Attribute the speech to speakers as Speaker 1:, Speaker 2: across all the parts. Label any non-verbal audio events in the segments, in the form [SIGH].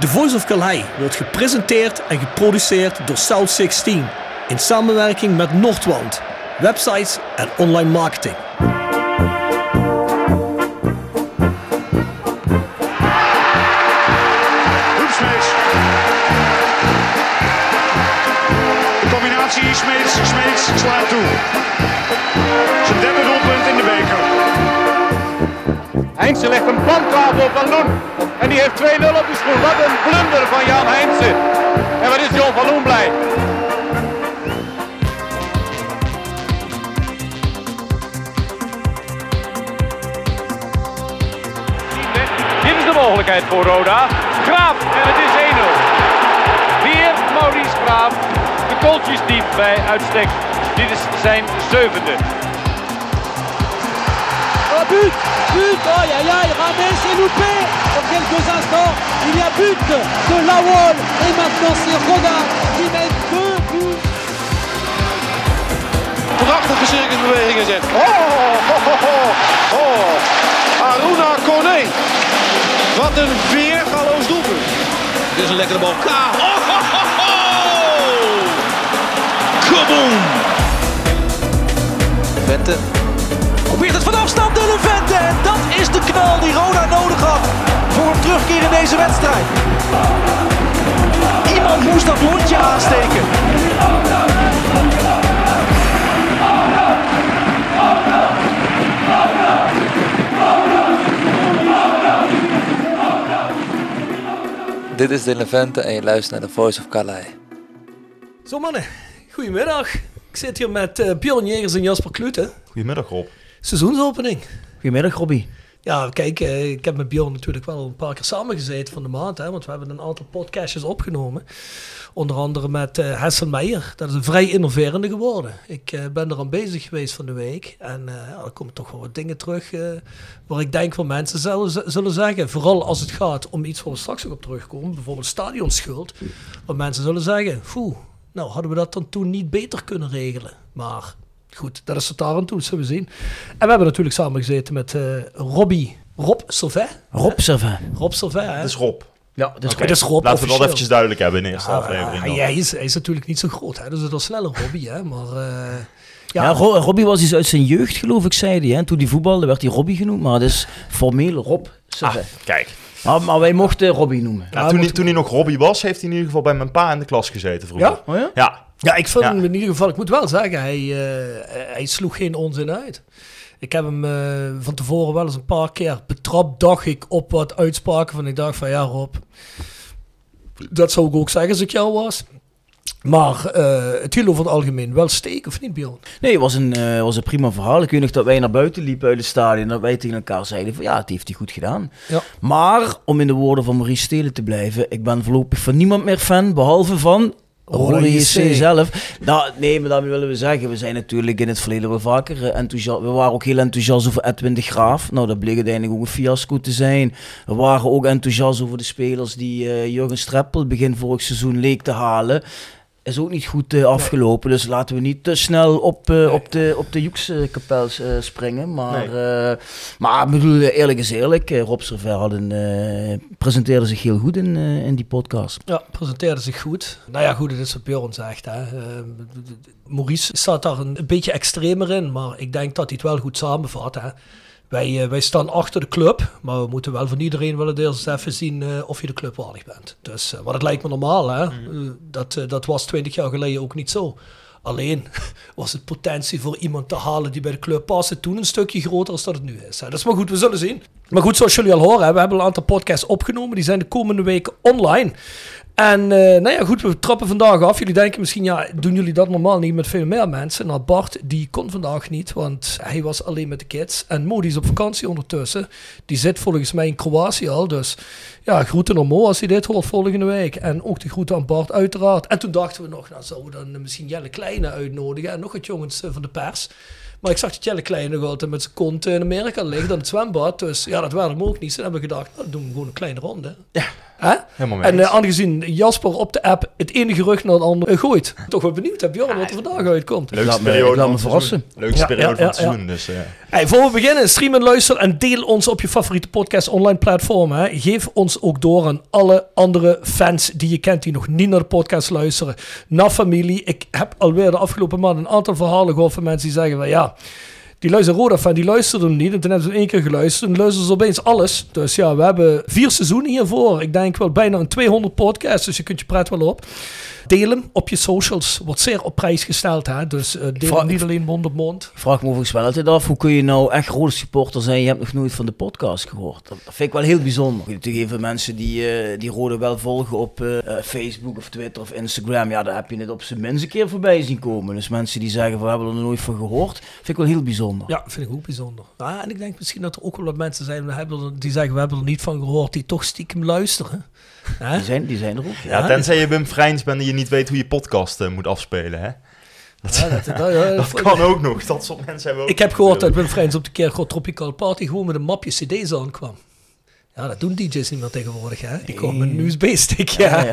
Speaker 1: The Voice of Calais wordt gepresenteerd en geproduceerd door South 16 in samenwerking met Noordwand, websites en online marketing.
Speaker 2: De combinatie Smeets, Smeets slaat toe. Zijn derde doelpunt in de beker.
Speaker 3: Heinze legt een planttafel op Van Loen. En die heeft 2-0 op de schoen. Wat een blunder van Jan Heinze. En wat is John van Loen blij. Dit is de mogelijkheid voor Roda. Graaf en het is 1-0. Weer Maurice Graaf. De kooltjesdief bij uitstek. Dit is zijn zevende.
Speaker 4: Oh but Aïe aïe aïe Rames est loupé Dans quelques instants, il y a but de Lawol Et maintenant c'est Roda qui met deux buts
Speaker 3: Prachtige circusbewegingen zet. Oh, oh, oh, oh, oh. Aruna Kone. Wat een weergaloos doelpunt.
Speaker 5: Dit is een lekkere bal. K. Oh, ho, ho, ho. Kaboom.
Speaker 6: Vente probeert het van afstand de Vente. En dat is de knal die Roda nodig had voor een terugkeer in deze wedstrijd. Iemand moest dat hondje aansteken.
Speaker 7: Dit is de Levente en je luistert naar de Voice of Calais.
Speaker 1: Zo mannen, goedemiddag. Ik zit hier met uh, Bjorn Jegers en Jasper Klute.
Speaker 8: Goedemiddag Rob.
Speaker 1: Seizoensopening.
Speaker 6: Goedemiddag Robbie.
Speaker 1: Ja, kijk, uh, ik heb met Bjorn natuurlijk wel een paar keer samengezeten van de maand. Hè, want we hebben een aantal podcastjes opgenomen. Onder andere met uh, Hessen Meijer. Dat is een vrij innoverende geworden. Ik uh, ben er aan bezig geweest van de week. En ja, er komen toch wel wat dingen terug waar ik denk van mensen zullen, zullen zeggen. Vooral als het gaat om iets waar we straks ook op terugkomen. Bijvoorbeeld stadionschuld. Waar mensen zullen zeggen, foe, nou hadden we dat dan toen niet beter kunnen regelen. Maar goed, dat is het daar aan toe, zullen we zien. En we hebben natuurlijk samen gezeten met uh, Robbie, Rob Servet.
Speaker 6: Rob Servet.
Speaker 1: Rob Servet, hè?
Speaker 8: Het is Rob.
Speaker 1: Ja, dat is,
Speaker 8: okay.
Speaker 1: dat is Rob.
Speaker 8: Laten we dat eventjes duidelijk hebben in de eerste
Speaker 1: ja,
Speaker 8: aflevering.
Speaker 1: Ja, hij, is, hij is natuurlijk niet zo groot, hè? dus het was sneller Robbie, hè? maar... Uh,
Speaker 6: ja, ja Ro Robbie was iets uit zijn jeugd, geloof ik, zei hij. Hè? Toen hij voetbalde werd hij Robbie genoemd, maar het is formeel Rob.
Speaker 8: Ah, kijk.
Speaker 6: Maar, maar, wij mochten Robbie noemen.
Speaker 8: Ja, toen, hij, toen hij nog Robbie was, heeft hij in ieder geval bij mijn pa in de klas gezeten vroeger.
Speaker 1: Ja?
Speaker 6: Oh ja?
Speaker 8: Ja.
Speaker 1: Ja, ik vind ja. hem in ieder geval, ik moet wel zeggen, hij, uh, hij sloeg geen onzin uit. Ik heb hem uh, van tevoren wel eens een paar keer betrapt, dacht ik, op wat uitspraken van ik dacht van ja Rob, dat zou ik ook zeggen als ik jou was. Maar uh, het viel over het algemeen wel steek, of niet, Bjorn?
Speaker 6: Nee, het was een, uh, was een prima verhaal. Ik weet nog dat wij naar buiten liepen uit het stadion. En dat wij tegen elkaar zeiden van ja, het heeft hij goed gedaan.
Speaker 1: Ja.
Speaker 6: Maar, om in de woorden van Maurice Stelen te blijven. Ik ben voorlopig van niemand meer fan, behalve van... Rode JC zelf. Nou, nee, maar daarmee willen we zeggen, we zijn natuurlijk in het verleden wel vaker uh, enthousiast. We waren ook heel enthousiast over Edwin de Graaf. Nou, dat bleek uiteindelijk ook een fiasco te zijn. We waren ook enthousiast over de spelers die uh, Jurgen Streppel begin vorig seizoen leek te halen is ook niet goed uh, afgelopen. Nee. Dus laten we niet te snel op, uh, nee. op de, op de uh, springen. Maar, nee. maar bedoel, eerlijk is eerlijk, Rob Server hadden, presenteerde zich heel goed in, in die podcast.
Speaker 1: Ja, presenteerde zich goed. Nou ja, goed, het is wat Bjorn zegt. Hè. Maurice staat daar een, een, beetje extremer in, maar ik denk dat hij het wel goed samenvat. Hè. Wij, uh, wij staan achter de club, maar we moeten wel van iedereen willen eerst even zien uh, of je de club waardig bent. Dus, uh, maar dat lijkt me normaal, hè? Mm. dat, dat was twintig jaar geleden ook niet zo. Alleen [LAUGHS] was het potentie voor iemand te halen die bij de club paste toen een stukje groter als dat het nu is. Hè? Dat is maar goed, we zullen zien. Maar goed, zoals jullie al horen, we hebben een aantal podcasts opgenomen. Die zijn de komende weken online. En uh, nou ja, goed, we trappen vandaag af. Jullie denken misschien, ja, doen jullie dat normaal niet met veel meer mensen? Nou, Bart, die kon vandaag niet, want hij was alleen met de kids. En Mo, die is op vakantie ondertussen. Die zit volgens mij in Kroatië al, dus ja, groeten aan Mo als hij dit hoort volgende week. En ook de groeten aan Bart, uiteraard. En toen dachten we nog, nou, zouden we dan misschien Jelle Kleine uitnodigen en nog wat jongens van de pers. Maar ik zag dat Jelle Kleine nog altijd met zijn kont in Amerika liggen aan het zwembad. Dus ja, dat waren hem ook niet. Ze hebben gedacht, nou, doen we gewoon een kleine ronde.
Speaker 6: Ja.
Speaker 1: Hè? En eh, aangezien Jasper op de app het ene gerucht naar het andere gooit. Toch wel benieuwd, heb Bjorn, wat er vandaag uitkomt.
Speaker 8: Leukste
Speaker 6: Laat me-
Speaker 8: periode
Speaker 6: ik laat
Speaker 8: van
Speaker 6: me verrassen.
Speaker 8: Leukste periode van het seizoen. Dus,
Speaker 1: Hey, voor we beginnen, stream en luister en deel ons op je favoriete podcast online platform. Hè. Geef ons ook door aan alle andere fans die je kent die nog niet naar de podcast luisteren. Naar familie. Ik heb alweer de afgelopen maand een aantal verhalen gehoord van mensen die zeggen van ja, die luisteren Roda van, die luisterden niet. En toen hebben ze één keer geluisterd en luisteren ze opeens alles. Dus ja, we hebben vier seizoenen hiervoor. Ik denk wel bijna een 200 podcasts, dus je kunt je pret wel op. Deel hem op je socials. Wordt zeer op prijs gesteld. Hè? Dus eh, deel
Speaker 6: Vraag-
Speaker 1: niet alleen mond op mond.
Speaker 6: Ik vraag me overigens wel altijd af, hoe kun je nou echt rode supporter zijn? Je hebt nog nooit van de podcast gehoord. Dat, vind ik wel heel bijzonder. Je hebt natuurlijk mensen die, eh, die Rode wel volgen op eh, Facebook of Twitter of Instagram. Ja, daar heb je het op zijn minst een keer voorbij zien komen. Dus mensen die zeggen, we hebben er nog nooit van gehoord. Vind ik wel heel bijzonder.
Speaker 1: Ja, vind ik ook bijzonder. Ja, en ik denk misschien dat er ook wel wat mensen zijn die zeggen we hebben er niet van gehoord, die toch stiekem luisteren. Hè?
Speaker 6: Die zijn, die zijn er ook.
Speaker 8: ja, tenzij je Wim Vrijns bent en je niet weet hoe je podcast eh, moet afspelen. Hè? Dat,
Speaker 1: Ja, dat, dat- ja, [LAUGHS]
Speaker 8: dat kan ook nog. Dat soort mensen hebben ook
Speaker 1: Ik heb gehoord dat Wim Vrijns op de Kerkhof Tropical Party gewoon met een mapje cd's aankwam. Ja, dat doen DJ's niet meer tegenwoordig, hè? Die komen met een USB-stick, ja.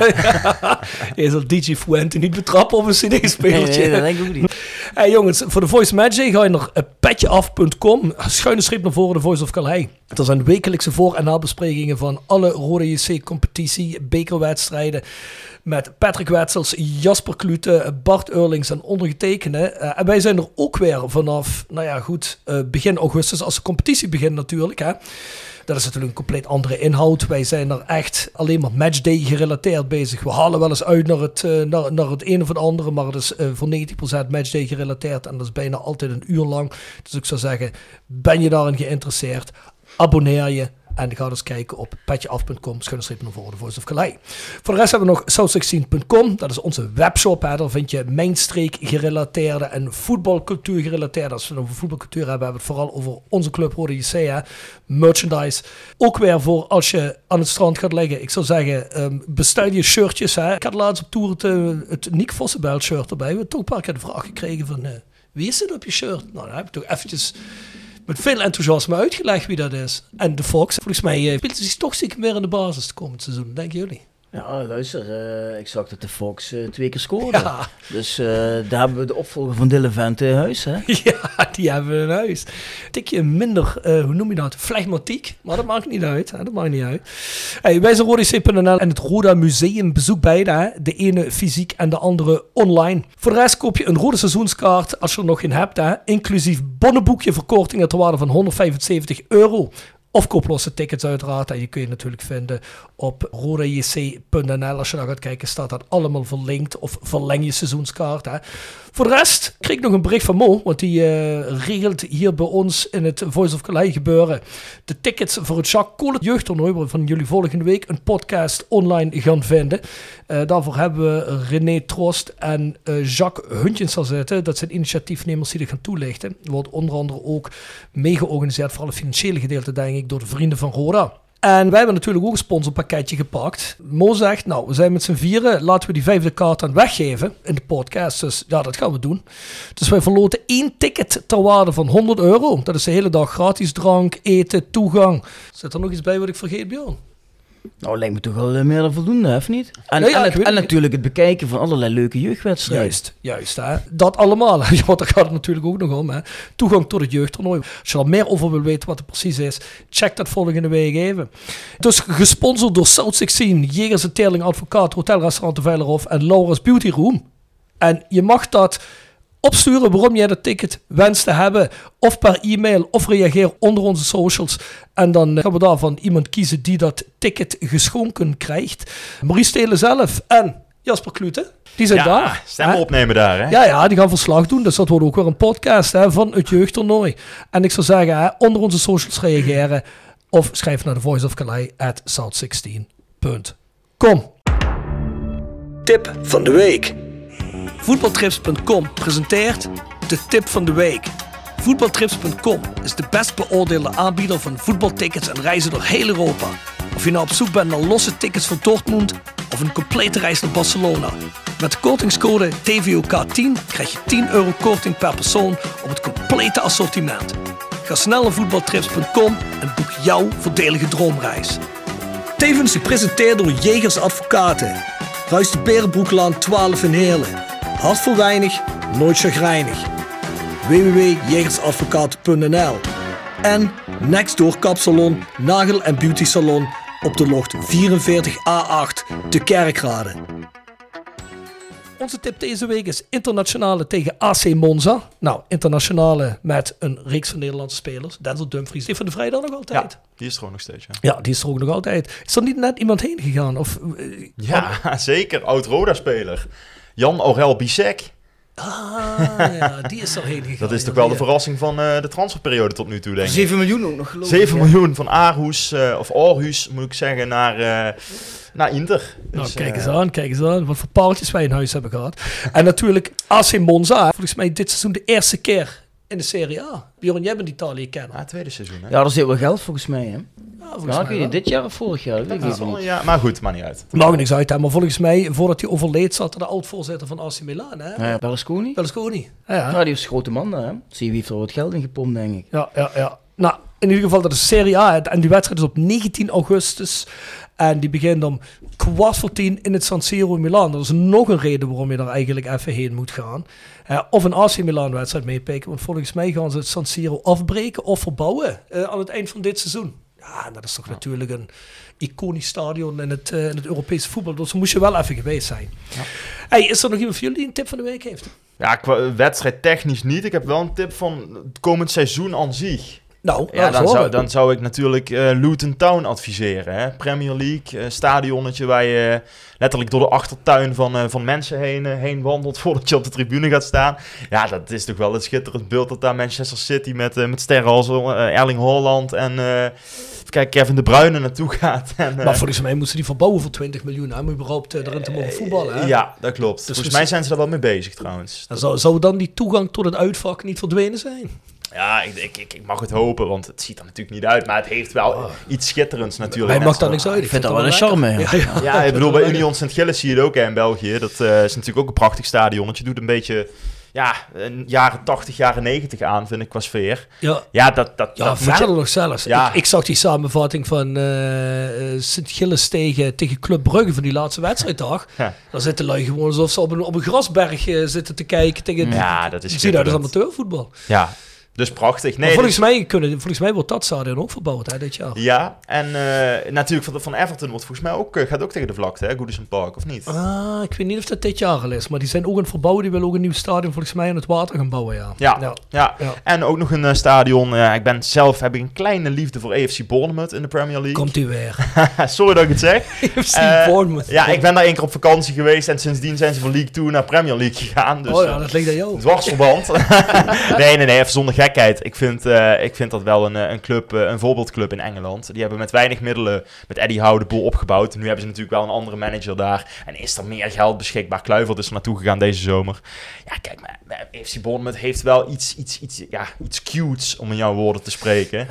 Speaker 1: Je zal DJ Fuente niet betrappen op een
Speaker 6: Nee,
Speaker 1: cd-spelertje.
Speaker 6: nee, dat denk ik ook niet.
Speaker 1: Hey jongens, voor de Voice Magic ga je naar eh, petjeaf.com, schuine streep naar voren, de Voice of Calais. Er zijn wekelijkse voor- en nabesprekingen van alle Rode JC-competitie, bekerwedstrijden. Met Patrick Wetsels, Jasper Klute, Bart Eurlings en ondergetekende. Eh, en wij zijn er ook weer vanaf, nou ja goed, eh, begin augustus, als de competitie begint natuurlijk. Hè. Dat is natuurlijk een compleet andere inhoud. Wij zijn er echt alleen maar matchday gerelateerd bezig. We halen wel eens uit naar het, eh, naar, naar het een of het andere, maar het is eh, voor 90% matchday gerelateerd. En dat is bijna altijd een uur lang. Dus ik zou zeggen, ben je daarin geïnteresseerd? Abonneer je. En ga eens kijken op petjeaf.com, schuine streep naar voren, de Voice of Calais. Voor de rest hebben we nog south16.com. Dat is onze webshop. Hè. Daar vind je mijnstreek gerelateerde en voetbalcultuur gerelateerde. Als we het over voetbalcultuur hebben, hebben we het vooral over onze club Rode JC. Hè. Merchandise. Ook weer voor als je aan het strand gaat liggen. Ik zou zeggen, ehm bestel je shirtjes. Hè. Ik had laatst op tour het, eh, het Nick Vossenbelt shirt erbij. We hebben toch een paar keer de vraag gekregen van... eh, wie is het op je shirt? Nou, dan heb ik toch eventjes met veel enthousiasme uitgelegd wie dat is. En de Fox, volgens mij speelt hij toch stiekem weer in de basis het komend seizoen, denken jullie?
Speaker 6: Ja, luister, eh, ik zag dat de Fox eh, twee keer scoorde.
Speaker 1: Ja.
Speaker 6: Dus eh, daar hebben we de opvolger van Dylan Vente in huis, hè? [LAUGHS]
Speaker 1: Ja, die hebben we in huis. Tikje minder, hoe noem je dat, flegmatiek. Maar dat maakt niet uit. Hè? Dat maakt niet uit. Hey, wij zijn RodaC.nl en het Roda Museum. Bezoek beide. Hè? De ene fysiek en de andere online. Voor de rest koop je een rode seizoenskaart als je er nog geen hebt. Hè? Inclusief bonnenboekje verkortingen ter waarde van 175 euro. Of koop losse tickets uiteraard. En je kun je natuurlijk vinden op rodajc.nl. Als je daar gaat kijken, staat dat allemaal verlinkt. Of verleng je seizoenskaart. Hè. Voor de rest kreeg ik nog een bericht van Mo. Want die eh, regelt hier bij ons in het Voice of Calais gebeuren. De tickets voor het Jacques Kolen jeugdtoernooi. Waarvan jullie volgende week een podcast online gaan vinden. Eh, daarvoor hebben we René Trost en eh, Jacques Huntjens al zitten. Dat zijn initiatiefnemers die dit gaan toelichten. Er wordt onder andere ook mee georganiseerd. Vooral het financiële gedeelte denk ik door de vrienden van Roda. En wij hebben natuurlijk ook een sponsorpakketje gepakt. Mo zegt, nou, we zijn met z'n vieren. Laten we die vijfde kaart aan weggeven in de podcast. Dus ja, dat gaan we doen. Dus wij verloten één ticket ter waarde van 100 euro. Dat is de hele dag gratis drank, eten, toegang. Zit er nog iets bij wat ik vergeet, Bjorn?
Speaker 6: Nou, lijkt me toch wel eh, meer dan voldoende, of niet? En,
Speaker 1: Ja, ja,
Speaker 6: en, het- en natuurlijk het bekijken van allerlei leuke jeugdwedstrijden.
Speaker 1: Juist, juist. Hè? Dat allemaal. [LAUGHS] Ja, Want daar gaat het natuurlijk ook nog om. Hè? Toegang tot het jeugdtoernooi. Als je er meer over wil weten wat het precies is, check dat volgende week even. Dus gesponsord door South 16, Jegers en Teerling Advocaat, Hotel Restaurant de Veilerhof en Laura's Beauty Room. En je mag dat opsturen waarom jij dat ticket wenst te hebben. Of per e-mail of reageer onder onze socials. En dan gaan we daarvan iemand kiezen die dat ticket geschonken krijgt. Maurice Stelen zelf en Jasper Klute. Die zijn
Speaker 8: Ja,
Speaker 1: daar.
Speaker 8: stemmen
Speaker 1: Hè?
Speaker 8: opnemen daar, hè?
Speaker 1: Ja, ja, die gaan verslag doen. Dus dat wordt ook weer een podcast hè, van het jeugdtoernooi. En ik zou zeggen, hè, onder onze socials reageren. Of schrijf naar de Voice of Calais at south16.com. Tip van de week. Voetbaltrips.com presenteert de tip van de week. Voetbaltrips.com is de best beoordeelde aanbieder van voetbaltickets en reizen door heel Europa. Of je nou op zoek bent naar losse tickets voor Dortmund of een complete reis naar Barcelona. Met de kortingscode TVOK10 krijg je 10 euro korting per persoon op het complete assortiment. Ga snel naar voetbaltrips.com en boek jouw voordelige droomreis. Tevens gepresenteerd door Jegers Advocaten. Ruist de Berenbroeklaan 12 in Heerlen. Hart voor weinig, nooit chagrijnig. www.jegersadvocaten.nl En Nextdoor Kapsalon, Nagel en Beauty Salon op de locht 44A8 te Kerkrade. Onze tip deze week is internationale tegen AC Monza. Nou, internationale met een reeks van Nederlandse spelers. Denzel Dumfries, die van de vrijdag nog altijd.
Speaker 8: Ja, die is er gewoon nog steeds, ja.
Speaker 1: Ja, die is er ook nog altijd. Is er niet net iemand heen gegaan? Of, eh,
Speaker 8: Ja, [LAUGHS] zeker. Oud-Roda-speler. Jan Aurel Bisek.
Speaker 1: Ah, ja, die is er heen gegaan.
Speaker 8: Dat is toch wel de verrassing van eh, de transferperiode tot nu toe, denk ik.
Speaker 6: 7 miljoen ook nog geloof ik.
Speaker 8: 7
Speaker 6: hè?
Speaker 8: miljoen van Aarhus, eh, of Aarhus moet ik zeggen, naar, eh, naar Inter.
Speaker 1: Nou,
Speaker 8: Dus,
Speaker 1: kijk eens aan, kijk eens aan. Wat voor paaltjes wij in huis hebben gehad. en natuurlijk AC Monza. Volgens mij dit seizoen de eerste keer in de Serie A. Bjorn, jij bent Italië kennen.
Speaker 8: Ja, tweede seizoen, hè?
Speaker 6: Ja, er zit wel geld volgens mij, hè?
Speaker 1: Volgens
Speaker 6: Ja,
Speaker 1: mij
Speaker 6: weet
Speaker 1: wel.
Speaker 6: dit jaar of vorig jaar? Weet ik even
Speaker 8: al-
Speaker 6: niet.
Speaker 8: ja, maar goed, maakt niet uit.
Speaker 1: Maakt niks uit, hè. maar volgens mij, voordat hij overleed, zat er de oud-voorzitter van AC Milan. Hè?
Speaker 6: Ja, Berlusconi?
Speaker 1: Berlusconi. Ja, ja.
Speaker 6: Ja, die is een grote man, hè? Zie je wie heeft er wat geld in gepompt, denk ik.
Speaker 1: Ja, ja, ja. Nou, in ieder geval, dat is Serie A. En die wedstrijd is op 19 augustus. En die begint om kwart voor tien in het San Siro in Milaan. Dat is nog een reden waarom je daar eigenlijk even heen moet gaan. Eh, of een AC Milan wedstrijd meepikken. Want volgens mij gaan ze het San Siro afbreken of verbouwen eh, aan het eind van dit seizoen. Ja, dat is toch natuurlijk een iconisch stadion in het, eh, in het Europese voetbal. Dus moest je wel even geweest zijn. Hey, is er nog iemand van jullie die een tip van de week heeft?
Speaker 8: Ja, qua wedstrijd technisch niet. Ik heb wel een tip van het komend seizoen aan zich.
Speaker 1: Nou,
Speaker 8: Ja, dan zou,
Speaker 1: horen.
Speaker 8: dan zou ik natuurlijk eh, Luton Town adviseren. Hè? Premier League, eh, stadionnetje waar je letterlijk door de achtertuin van, eh, van mensen heen, eh, heen wandelt [LAUGHS] voordat je op de tribune gaat staan. Ja, dat is toch wel een schitterend beeld dat daar Manchester City met, eh, met sterren als eh, Erling Haaland en eh, even kijken, Kevin De Bruyne naartoe gaat. En, eh,
Speaker 1: Maar volgens mij moesten die verbouwen voor 20 miljoen. Hè? Om überhaupt eh, erin te mogen voetballen. Hè?
Speaker 8: ja, dat klopt. Volgens
Speaker 1: misschien-
Speaker 8: mij zijn ze daar wel mee bezig trouwens.
Speaker 1: Dan zou, zou dan die toegang tot het uitvak niet verdwenen zijn?
Speaker 8: Ja, ik, ik, ik, ik mag het hopen, want het ziet er natuurlijk niet uit. Maar het heeft wel iets schitterends natuurlijk. Net
Speaker 1: mag daar
Speaker 8: zo-
Speaker 1: niks uit.
Speaker 6: Ik vind dat wel een charme, ja.
Speaker 1: Ja, ja.
Speaker 8: Ja, ik bedoel, bij Union Sint-Gilles zie je het ook hè, in België. Dat eh, is natuurlijk ook een prachtig stadion. Het doet een beetje, ja, een jaren 80, jaren 90 aan, vind ik, qua sfeer.
Speaker 1: Ja,
Speaker 8: Ja, dat, dat,
Speaker 1: ja
Speaker 8: dat
Speaker 1: verder
Speaker 8: je-
Speaker 1: nog zelfs.
Speaker 8: Ja.
Speaker 1: Ik, ik zag die samenvatting van eh eh, Sint-Gilles tegen, tegen Club Brugge van die laatste wedstrijddag.
Speaker 8: Ja.
Speaker 1: Daar zitten lui gewoon alsof ze op een, op een grasberg eh, zitten te kijken. Tegen,
Speaker 8: Ja, dat is
Speaker 1: zie dat als
Speaker 8: schitterend.
Speaker 1: amateurvoetbal.
Speaker 8: Ja, dus prachtig. Nee,
Speaker 1: volgens,
Speaker 8: dus-
Speaker 1: mij kunnen, volgens mij wordt dat stadion ook verbouwd hè, dit jaar.
Speaker 8: Ja, en eh, natuurlijk van, van Everton wordt volgens mij ook, eh, gaat ook tegen de vlakte, hè, Goodison Park, of niet?
Speaker 1: Ah, ik weet niet of dat dit jaar al is, maar die zijn ook het verbouwen. Die willen ook een nieuw stadion volgens mij aan het water gaan bouwen, ja.
Speaker 8: Ja,
Speaker 1: Ja.
Speaker 8: ja.
Speaker 1: Ja.
Speaker 8: en ook nog een eh, stadion. ik ben zelf, heb ik een kleine liefde voor AFC Bournemouth in de Premier League.
Speaker 1: Komt u weer. [LAUGHS]
Speaker 8: Sorry dat ik het zeg. [LAUGHS]
Speaker 1: FC
Speaker 8: Eh,
Speaker 1: Bournemouth.
Speaker 8: Ja, ik ben daar één keer op vakantie geweest en sindsdien zijn ze van League 2 naar Premier League gegaan. Dus,
Speaker 1: oh ja, dat ligt aan jou.
Speaker 8: Dwarsverband. [LAUGHS] nee, nee, nee, even zonder gekheid. Ik vind, eh, ik vind dat wel een, eh, een club, eh, een voorbeeldclub in Engeland. Die hebben met weinig middelen met Eddie Howe de boel opgebouwd. Nu hebben ze natuurlijk wel een andere manager daar. En is er meer geld beschikbaar. Kluivert is er naartoe gegaan deze zomer. Ja, kijk, maar FC Bournemouth heeft wel iets, iets, iets, ja, iets cutes, om in jouw woorden te spreken.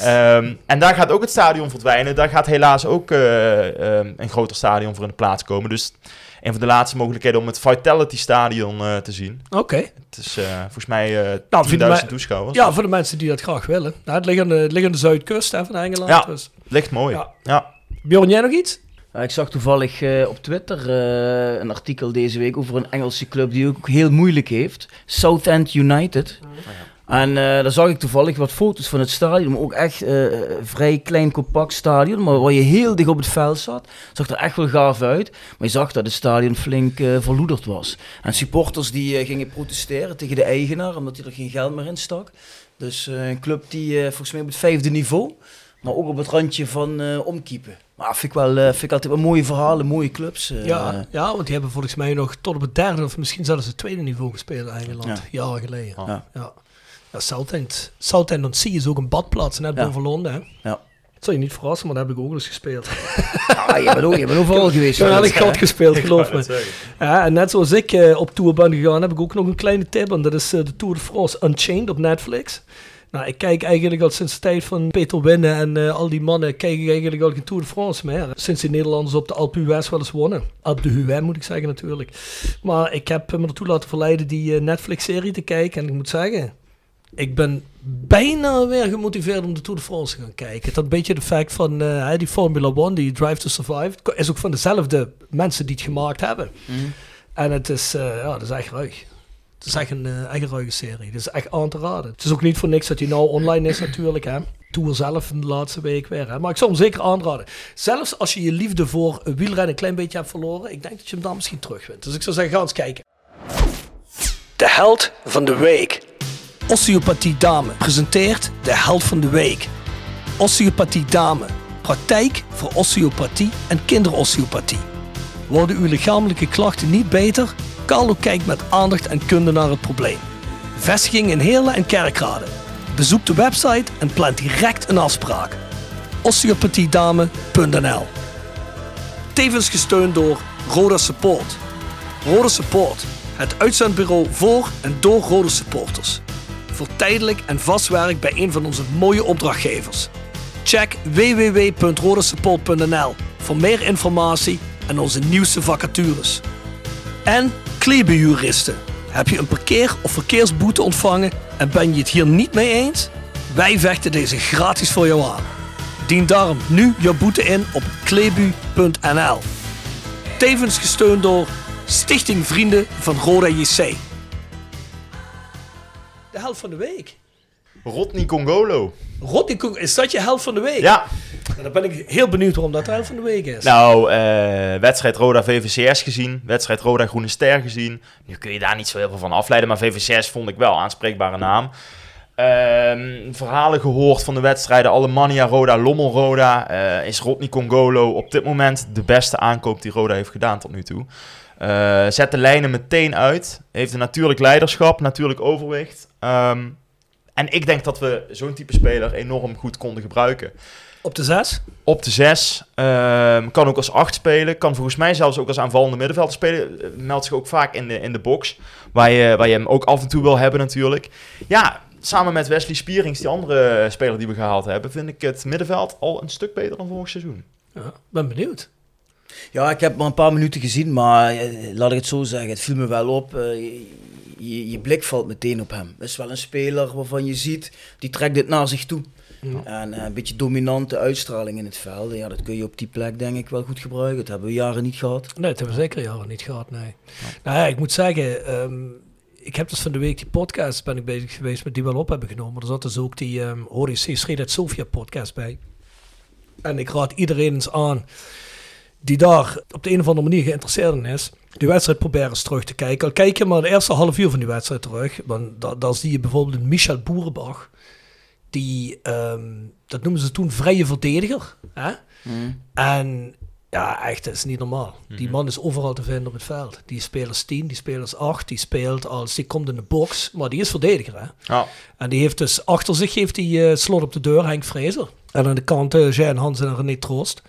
Speaker 8: Ehm, en daar gaat ook het stadion verdwijnen. Daar gaat helaas ook eh, ehm, een groter stadion voor in de plaats komen. Dus een van de laatste mogelijkheden om het Vitality Stadion eh, te zien.
Speaker 1: Oké.
Speaker 8: Het is eh, volgens mij eh 10.000
Speaker 1: Nou, vinden wij-
Speaker 8: toeschouwers.
Speaker 1: Ja, voor de mensen die dat graag willen. Nou, het ligt aan de, het ligt aan de zuidkust hè, van Engeland.
Speaker 8: Ja.
Speaker 1: Dus.
Speaker 8: Ligt mooi.
Speaker 1: Ja.
Speaker 8: Ja.
Speaker 1: Bjorn, jij nog iets?
Speaker 6: Ja, ik zag toevallig eh, op Twitter eh, een artikel deze week over een Engelse club die ook heel moeilijk heeft. Southend United. En eh, daar zag ik toevallig wat foto's van het stadion. Maar ook echt eh, vrij klein, compact stadion. Maar waar je heel dicht op het veld zat. Zag er echt wel gaaf uit. Maar je zag dat het stadion flink eh, verloederd was. En supporters die gingen protesteren tegen de eigenaar. Omdat hij er geen geld meer in stak. Dus eh, een club die eh, volgens mij op het vijfde niveau. Maar ook op het randje van eh omkiepen. Maar vind ik, wel, eh, vind ik altijd wel mooie verhalen, mooie clubs.
Speaker 1: ja, ja, want die hebben volgens mij nog tot op het derde of misschien zelfs het tweede niveau gespeeld in Engeland.
Speaker 6: Ja.
Speaker 1: Jaren geleden.
Speaker 6: Ja.
Speaker 1: Ja. Ja, Southend. Southend on Sea is ook een badplaats net
Speaker 6: Ja.
Speaker 1: boven Londen. Hè?
Speaker 6: Ja.
Speaker 1: Dat zou je niet verrassen, maar daar heb ik ook eens gespeeld. [LAUGHS]
Speaker 6: Ah, je bent, ook, je bent overal geweest.
Speaker 1: Ik heb
Speaker 6: hoor.
Speaker 1: eigenlijk gat gespeeld, [LAUGHS]
Speaker 8: Ik
Speaker 1: geloof me. Ja, en net zoals ik eh, op tour ben gegaan, heb ik ook nog een kleine tip. En dat is eh, de Tour de France Unchained op Netflix. Nou, ik kijk eigenlijk al sinds de tijd van Peter Winnen en eh, al die mannen, kijk ik eigenlijk al geen Tour de France meer. Sinds die Nederlanders op de Alpe d'Huez wel eens wonnen. Alpe d'Huez moet ik zeggen natuurlijk. Maar ik heb me ertoe laten verleiden die Netflix-serie te kijken. En ik moet zeggen, Ik ben bijna weer gemotiveerd om de Tour de France te gaan kijken. Dat een beetje de fact van eh, die Formula One, die Drive to Survive, is ook van dezelfde mensen die het gemaakt hebben. En het is, eh, ja, dat is echt ruig. Het is echt een, eh, echt een ruige serie. Het is echt aan te raden. Het is ook niet voor niks dat hij nou online is natuurlijk. Hè. Tour zelf in de laatste week weer. Hè. Maar ik zou hem zeker aanraden. Zelfs als je je liefde voor wielrennen een klein beetje hebt verloren. Ik denk dat je hem dan misschien terugwint. Dus ik zou zeggen, ga eens kijken. De held van de week. Osteopathie Dame presenteert de held van de week. Osteopathie Dame. Praktijk voor osteopathie en kinderosteopathie. Worden uw lichamelijke klachten niet beter? Carlo kijkt met aandacht en kunde naar het probleem. Vestiging in Heerlen en Kerkrade. Bezoek de website en plan direct een afspraak. osteopathiedame.nl Tevens gesteund door Roda Support. Roda Support, het uitzendbureau voor en door Roda supporters. Voor tijdelijk en vast werk bij een van onze mooie opdrachtgevers. Check www.rodasupport.nl voor meer informatie en onze nieuwste vacatures. En Klebeljuristen. Heb je een parkeer- of verkeersboete ontvangen en ben je het hier niet mee eens? Wij vechten deze gratis voor jou aan. Dien daarom nu jouw boete in op klebu.nl. Tevens gesteund door Stichting Vrienden van Roda JC. Helft van de week.
Speaker 8: Rodney Congolo.
Speaker 1: Rodney is dat je helft van de week?
Speaker 8: Ja,
Speaker 1: En dan ben ik heel benieuwd waarom dat de helft van de week is.
Speaker 8: nou, eh, wedstrijd Roda VVCS gezien, wedstrijd Roda Groene Ster gezien. Nu kun je daar niet zo heel veel van afleiden, maar VVCS vond ik wel aanspreekbare naam. Ehm, verhalen gehoord van de wedstrijden Alemannia Roda, Lommel Roda. Eh, is Rodney Congolo op dit moment de beste aankoop die Roda heeft gedaan tot nu toe. Eh, zet de lijnen meteen uit. Heeft een natuurlijk leiderschap, natuurlijk overwicht. Ehm, en ik denk dat we zo'n type speler enorm goed konden gebruiken.
Speaker 1: Op de zes?
Speaker 8: Op de 6. kan ook als 8 spelen. Kan volgens mij zelfs ook als aanvallende middenvelder spelen. Eh, meldt zich ook vaak in de, in de box. Waar je, waar je hem ook af en toe wil hebben natuurlijk. Ja, samen met Wesley Spierings, die andere speler die we gehaald hebben... vind ik het middenveld al een stuk beter dan vorig seizoen.
Speaker 1: Ja, ben benieuwd.
Speaker 6: Ja, ik heb maar een paar minuten gezien, maar eh, laat ik het zo zeggen, het viel me wel op. eh, je, blik valt meteen op hem. Het is wel een speler waarvan je ziet, die trekt dit naar zich toe. En eh, een beetje dominante uitstraling in het veld. Ja, dat kun je op die plek denk ik wel goed gebruiken. Dat hebben we jaren niet gehad.
Speaker 1: Nee, dat hebben we zeker jaren niet gehad, nee. Nou ja, ik moet zeggen, ehm, ik heb dus van de week die podcast ben ik bezig geweest met die wel op hebben genomen. Er zat dus ook die um, HDC Sredet Sofia podcast bij. En ik raad iedereen eens aan die daar op de een of andere manier geïnteresseerd in is, die wedstrijd proberen eens terug te kijken. Al kijk je maar de eerste half uur van die wedstrijd terug, dan, dan, dan zie je bijvoorbeeld een Michel Boerenbach, die, ehm, dat noemen ze toen vrije verdediger. Hè? En ja, echt, dat is niet normaal. Die man is overal te vinden op het veld. Die speelt als 10, die speelt als 8, die speelt als, die komt in de box, maar die is verdediger. Hè?
Speaker 8: Ja.
Speaker 1: En die heeft dus achter zich heeft die, eh, slot op de deur Henk Vrezer. En aan de kant uh, Jean Hansen en René Troost.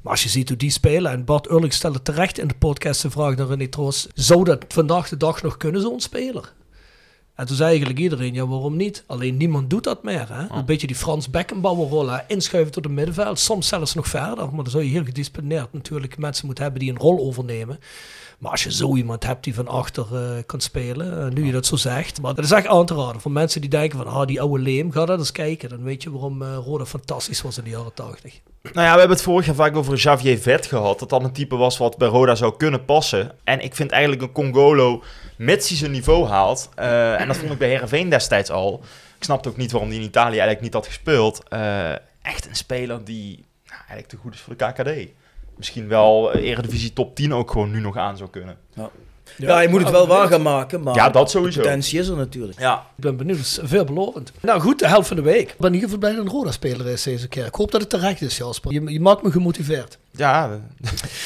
Speaker 1: Maar als je ziet hoe die spelen, en Bart Urlich stelde terecht in de podcast de vraag naar René Troost, zou dat vandaag de dag nog kunnen, zo'n speler? En toen zei eigenlijk iedereen, ja waarom niet? Alleen niemand doet dat meer. Hè? Een beetje die Frans Beckenbauer rol, hè? inschuiven tot het middenveld, soms zelfs nog verder. Maar dan zou je heel gedisciplineerd natuurlijk mensen moeten hebben die een rol overnemen. Maar als je zo iemand hebt die van achter eh, kan spelen, eh, nu je dat zo zegt. Maar dat is echt aan te raden voor mensen die denken van, ah die oude leem, ga dat eens kijken. Dan weet je waarom eh Roda fantastisch was in de jaren 80.
Speaker 8: Nou ja, we hebben het vorig jaar vaak over Xavier Vet gehad. Dat dat een type was wat bij Roda zou kunnen passen. En ik vind eigenlijk een Congolo, mits hij zijn niveau haalt. eh, en dat vond ik bij Herenveen destijds al. Ik snapte ook niet waarom hij in Italië eigenlijk niet had gespeeld. eh, echt een speler die nou, eigenlijk te goed is voor de KKD. Misschien wel eh, Eredivisie top 10 ook gewoon nu nog aan zou kunnen.
Speaker 6: Ja, je moet het wel waar gaan maken, maar
Speaker 8: Ja, dat sowieso.
Speaker 6: potentie is er natuurlijk.
Speaker 8: Ja,
Speaker 1: Ik ben benieuwd, is veelbelovend. Nou goed, de helft van de week. Ik ben in ieder geval blij dat een Roda-speler is deze keer. Ik hoop dat het terecht is, Jasper. Je, je maakt me gemotiveerd.
Speaker 8: Ja [LAUGHS]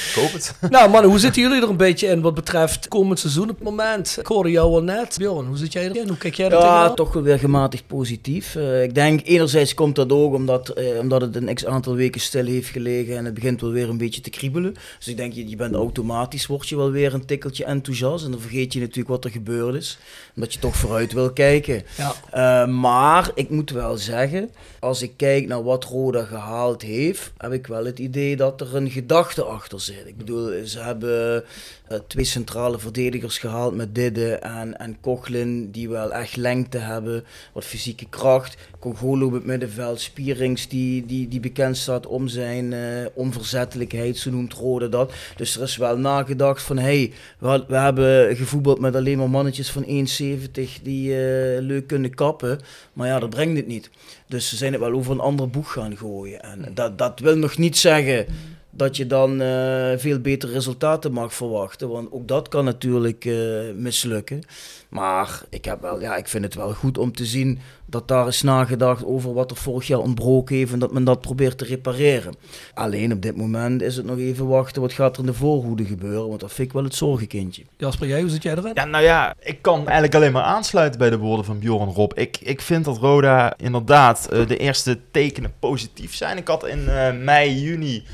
Speaker 8: ik hoop het.
Speaker 1: nou mannen, hoe zitten jullie er een beetje in wat betreft komend seizoen op het moment? Ik hoorde jou al net. Bjorn, hoe zit jij erin? Hoe kijk jij er
Speaker 6: Ja,
Speaker 1: tegenaan?
Speaker 6: toch wel weer gematigd positief. Eh, ik denk enerzijds komt dat ook omdat, eh, omdat het een x aantal weken stil heeft gelegen en het begint wel weer een beetje te kriebelen. Dus ik denk, je, je bent automatisch, word je wel weer een tikkeltje enthousiast en dan vergeet je natuurlijk wat er gebeurd is. Omdat je toch vooruit wil kijken.
Speaker 1: Ja.
Speaker 6: Eh, maar ik moet wel zeggen, als ik kijk naar wat Roda gehaald heeft, heb ik wel het idee dat er een gedachte achter zit. Ik bedoel, ze hebben eh, twee centrale verdedigers gehaald met Didde en, en Kochlin, die wel echt lengte hebben, wat fysieke kracht. Congolo op het middenveld, Spierings, die, die, die bekend staat om zijn uh, onverzettelijkheid, zo noemt Rode dat. Dus er is wel nagedacht van, hey, we, we hebben gevoetbald met alleen maar mannetjes van 1,70 die uh, leuk kunnen kappen, maar ja, dat brengt het niet. Dus ze zijn het wel over een ander boeg gaan gooien. En dat, dat wil nog niet zeggen dat je dan uh, veel betere resultaten mag verwachten. Want ook dat kan natuurlijk uh, mislukken. Maar ik, heb wel, ja, ik vind het wel goed om te zien dat daar is nagedacht over wat er vorig jaar ontbroken heeft en dat men dat probeert te repareren. Alleen op dit moment is het nog even wachten wat gaat er in de voorhoede gebeuren, want dat vind ik wel het zorgenkindje.
Speaker 1: Jasper, jij, hoe zit jij erin?
Speaker 8: Ja, nou ja, ik kan eigenlijk alleen maar aansluiten bij de woorden van Bjorn Rob. Ik, ik vind dat Roda inderdaad uh, de eerste tekenen positief zijn. Ik had in uh, mei, juni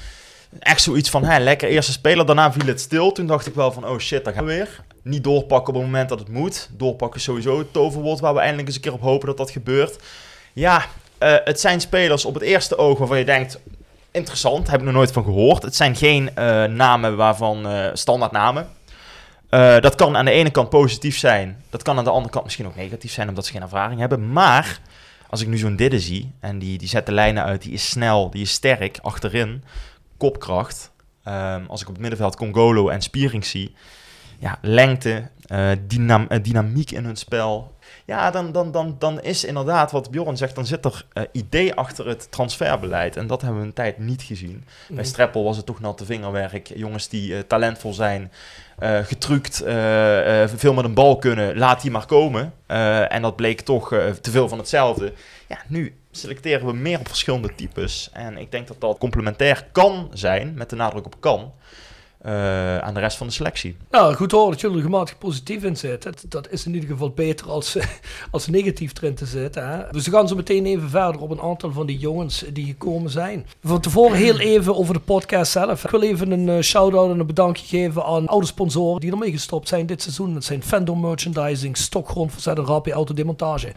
Speaker 8: echt zoiets van, hè, lekker eerste speler. Daarna viel het stil. Toen dacht ik wel van, oh shit, daar gaan we weer. Niet doorpakken op het moment dat het moet. Doorpakken is sowieso het toverwoord waar we eindelijk eens een keer op hopen dat dat gebeurt. Ja, uh, het zijn spelers op het eerste oog waarvan je denkt, interessant, heb ik nog nooit van gehoord. Het zijn geen uh, namen waarvan, uh, standaard namen. dat kan aan de ene kant positief zijn. Dat kan aan de andere kant misschien ook negatief zijn, omdat ze geen ervaring hebben. Maar als ik nu zo'n Didde zie, en die, die zet de lijnen uit, die is snel, die is sterk achterin kopkracht. Um, als ik op het middenveld Congolo en Spiering zie. Ja, lengte, uh, dynam uh, dynamiek in hun spel. Ja, dan, dan, dan, dan is inderdaad wat Bjorn zegt, dan zit er uh, idee achter het transferbeleid. En dat hebben we een tijd niet gezien. Mm. Bij Streppel was het toch natte vingerwerk. Jongens die talentvol zijn, getrukt, veel met een bal kunnen, laat die maar komen. en dat bleek toch te veel van hetzelfde. Ja, nu selecteren we meer op verschillende types. En ik denk dat dat complementair kan zijn, met de nadruk op kan, uh, aan de rest van de selectie.
Speaker 1: Nou, goed horen dat jullie er gematigd positief in zitten. Dat, dat, is in ieder geval beter als, [LAUGHS] als negatief erin te zitten. Hè? Dus we gaan zo meteen even verder op een aantal van die jongens die gekomen zijn. Van tevoren heel even over de podcast zelf. Ik wil even een uh, shout-out en een bedankje geven aan oude sponsoren die ermee gestopt zijn dit seizoen. Dat zijn Fandom Merchandising, Stokgrond, Verzet en Rapie Autodemontage.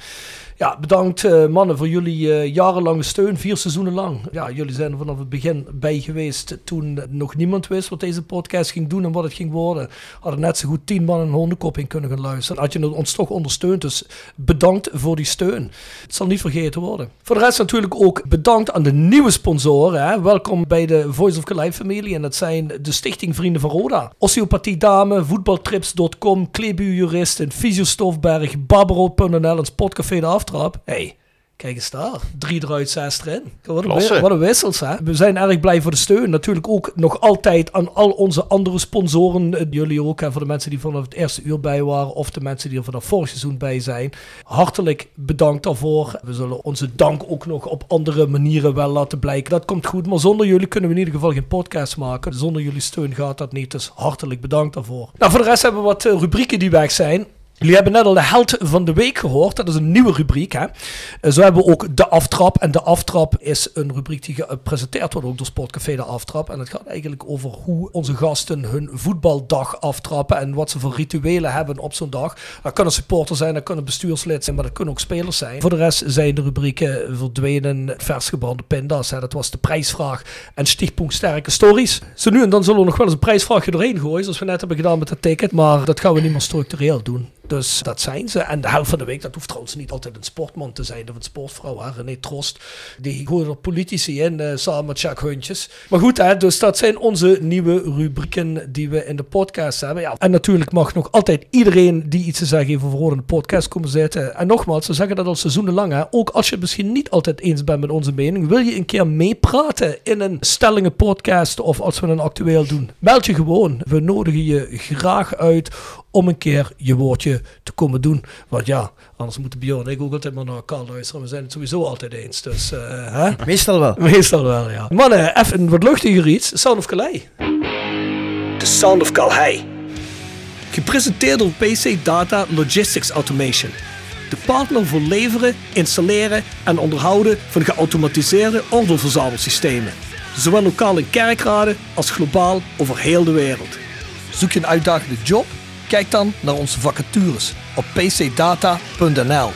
Speaker 1: Ja, bedankt uh, mannen voor jullie jarenlange steun, vier seizoenen lang. Ja, jullie zijn er vanaf het begin bij geweest toen nog niemand wist wat deze podcast ging doen en wat het ging worden. Hadden net zo goed tien man een hondenkop in kunnen gaan luisteren. Had je ons toch ondersteund, dus bedankt voor die steun. Het zal niet vergeten worden. Voor de rest natuurlijk ook bedankt aan de nieuwe sponsoren. Hè. Welkom bij de Voice of Calais familie en dat zijn de Stichting Vrienden van Roda. Osteopathie Dame, voetbaltrips.com, Kleebuurjurist, Fysiostofberg, Barbarood.nl en Spotcafé de Aftrap. Hey, Kijk eens daar. Drie eruit, zes erin. Wat een, wat een wissels, hè. We zijn erg blij voor de steun. Natuurlijk ook nog altijd aan al onze andere sponsoren. Jullie ook, hè, voor de mensen die vanaf het eerste uur bij waren. Of de mensen die er vanaf vorig seizoen bij zijn. Hartelijk bedankt daarvoor. We zullen onze dank ook nog op andere manieren wel laten blijken. Dat komt goed. Maar zonder jullie kunnen we in ieder geval geen podcast maken. Zonder jullie steun gaat dat niet. Dus hartelijk bedankt daarvoor. Nou, voor de rest hebben we wat uh, rubrieken die weg zijn. Jullie hebben net al de held van de week gehoord. Dat is een nieuwe rubriek. Hè? Eh, zo hebben we ook de aftrap. En de aftrap is een rubriek die gepresenteerd wordt ook door Sportcafé de Aftrap. En het gaat eigenlijk over hoe onze gasten hun voetbaldag aftrappen. En wat ze voor rituelen hebben op zo'n dag. Dat kan een supporter zijn, dat kan een bestuurslid zijn, maar dat kunnen ook spelers zijn. Voor de rest zijn de rubrieken verdwenen versgebrande pinda's. Hè? Dat was de prijsvraag en stichtpunt sterke stories. Zo nu en dan zullen we nog wel eens een prijsvraagje doorheen gooien. Zoals we net hebben gedaan met het ticket. Maar dat gaan we niet meer structureel doen. Dus dat zijn ze. En de helft van de week, dat hoeft trouwens niet altijd een sportman te zijn of een sportvrouw. Hè? René Trost, die gooien er politici in, uh, samen met Jacques Huntjes. Maar goed, hè, dus dat zijn onze nieuwe rubrieken die we in de podcast hebben. Ja, en natuurlijk mag nog altijd iedereen die iets te zeggen heeft over in de podcast komen zitten. En nogmaals, we zeggen dat al seizoenen Hè? Ook als je het misschien niet altijd eens bent met onze mening, wil je een keer meepraten in een stellingen podcast of als we een actueel doen, meld je gewoon. We nodigen je graag uit om een keer je woordje te komen doen. Want ja, anders moeten Bjorn en ik ook altijd maar naar elkaar luisteren. We zijn het sowieso altijd eens. Dus, uh, hè?
Speaker 6: Meestal wel. [LAUGHS]
Speaker 1: Meestal wel, ja. Mannen, even een wat luchtiger iets. Sound of Calais. The Sound of Calais. Gepresenteerd door PC Data Logistics Automation. De partner voor leveren, installeren en onderhouden van geautomatiseerde ordeelverzamelsystemen. Zowel lokaal in kerkraden als globaal over heel de wereld. Zoek je een uitdagende job? Kijk dan naar onze vacatures op pcdata.nl.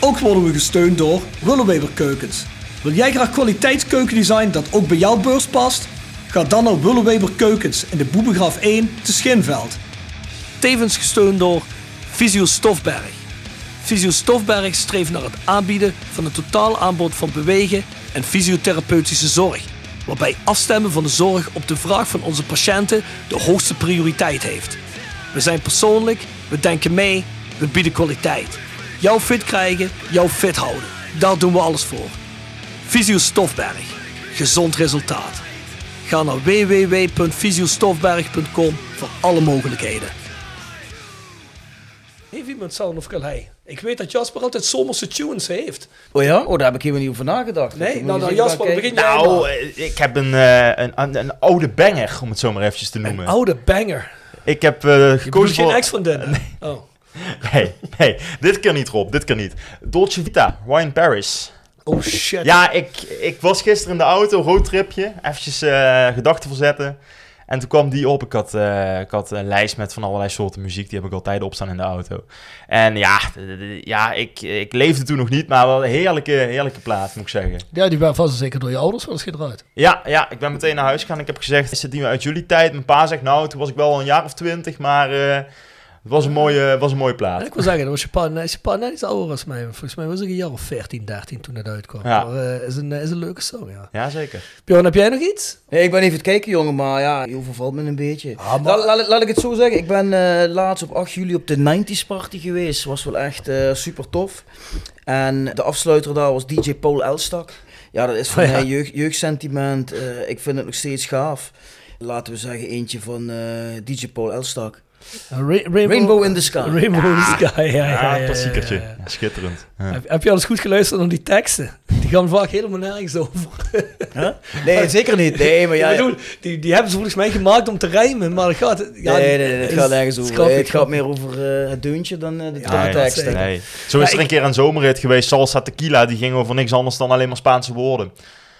Speaker 1: Ook worden we gesteund door Willeweber Keukens. Wil jij graag kwaliteitskeukendesign dat ook bij jouw beurs past? Ga dan naar Willeweber Keukens in de Boebegraaf 1 te Schinveld. Tevens gesteund door Visio Stofberg. Visio Stofberg streeft naar het aanbieden van een totaal aanbod van bewegen en fysiotherapeutische zorg. Waarbij afstemmen van de zorg op de vraag van onze patiënten de hoogste prioriteit heeft. We zijn persoonlijk, we denken mee, we bieden kwaliteit. Jou fit krijgen, jou fit houden. Daar doen we alles voor. Visio Stofberg. Gezond resultaat. Ga naar www.visiostofberg.com voor alle mogelijkheden. Heeft iemand Sound of Calais? Ik weet dat Jasper altijd zomerse tunes heeft.
Speaker 6: Oh ja? Oh, daar heb ik helemaal niet over nagedacht.
Speaker 1: Nee, nou, nou Jasper, begin jij
Speaker 8: Nou,
Speaker 1: maar.
Speaker 8: eh, ik heb een, eh, een, een, een oude banger, om het zo maar eventjes te noemen.
Speaker 1: Een oude banger.
Speaker 8: Ik heb
Speaker 1: bedoelt
Speaker 8: gekozen
Speaker 1: geen
Speaker 8: voor...
Speaker 1: ex van dit. Oh. [LAUGHS]
Speaker 8: Nee, nee, dit kan niet, Rob. Dit kan niet. Dolce Vita, Wine Paris.
Speaker 1: oh shit.
Speaker 8: Ja, ik, ik was gisteren in de auto, roadtripje. Eventjes eh, gedachten verzetten. En toen kwam die op. Ik had, eh, ik had een lijst met van allerlei soorten muziek. Die heb ik altijd opstaan in de auto. En ja, ja ik, ik leefde toen nog niet. Maar wel een heerlijke, heerlijke plaat, moet ik zeggen.
Speaker 1: Ja, die werd vast en zeker door je ouders wel eens gedraaid.
Speaker 8: Ja, ja, ik ben meteen naar huis gegaan. Ik heb gezegd, is het niet meer uit jullie tijd? Mijn pa zegt, nou, toen was ik wel al een jaar of twintig. Maar eh, het was een mooie, was een mooie
Speaker 1: En
Speaker 8: plaat.
Speaker 1: ik wil zeggen, dat was je pa, is je pa net iets ouder als mij. Volgens mij was ik een jaar of 14, 13 toen het uitkwam.
Speaker 8: Ja.
Speaker 1: Maar eh, is, een, is een leuke song, ja.
Speaker 8: Ja, zeker.
Speaker 1: Bjorn, heb jij nog iets?
Speaker 6: Nee, ik ben even het kijken, jongen, maar ja, je overvalt me een beetje.
Speaker 1: Ah, maar-
Speaker 6: La- laat, laat ik het zo zeggen, ik ben eh, laatst op 8 juli op de 90s party geweest. Was wel echt eh, super tof. En de afsluiter daar was DJ Paul Elstak. Ja, dat is voor
Speaker 1: Oh [LAUGHS] ja.
Speaker 6: mij jeugd, jeugdsentiment. Eh, ik vind het nog steeds gaaf. Laten we zeggen, eentje van eh, DJ Paul Elstak.
Speaker 1: Ra- Rainbow,
Speaker 6: Rainbow in the Sky.
Speaker 1: Rainbow in the Sky, ja. ja,
Speaker 8: Ja,
Speaker 1: ja, ja,
Speaker 8: klassiekertje. Schitterend. Ja.
Speaker 1: Heb, heb je al eens goed geluisterd naar die teksten? Die gaan vaak helemaal nergens over.
Speaker 6: Huh? Nee, zeker niet. Nee, [LAUGHS] maar ja.
Speaker 1: Bedoel, die, die hebben ze volgens mij gemaakt om te rijmen, maar het gaat... Ja,
Speaker 6: nee, nee, nee, het
Speaker 1: is-
Speaker 6: gaat nergens over. het gaat meer over eh, het deuntje dan eh, de
Speaker 1: Ja,
Speaker 6: teksten.
Speaker 8: Nee. Zo is
Speaker 1: Ja,
Speaker 8: er een
Speaker 1: ik-
Speaker 8: keer een zomerrit geweest, Salsa Tequila, die ging over niks anders dan alleen maar Spaanse woorden.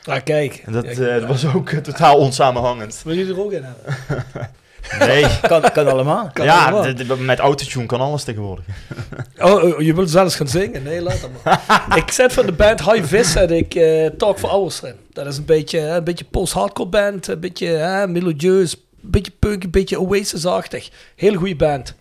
Speaker 1: Ah, kijk.
Speaker 8: En dat,
Speaker 1: Ja,
Speaker 8: eh, dat was ook totaal onsamenhangend.
Speaker 1: Wil je er ook in hebben? [LAUGHS]
Speaker 8: Nee. [LAUGHS]
Speaker 6: Kan, kan allemaal.
Speaker 1: Kan
Speaker 8: ja,
Speaker 1: allemaal.
Speaker 8: met autotune kan alles tegenwoordig. [LAUGHS]
Speaker 1: Oh, oh, je wilt zelfs gaan zingen? Nee, laat dat maar. [LAUGHS] ik zet van de band High Vis zet ik eh, Talk for Hours erin. Dat is een beetje, eh, een beetje post-hardcore band, een beetje eh, melodieus, een beetje punk, een beetje Oasis-achtig. Hele goede band.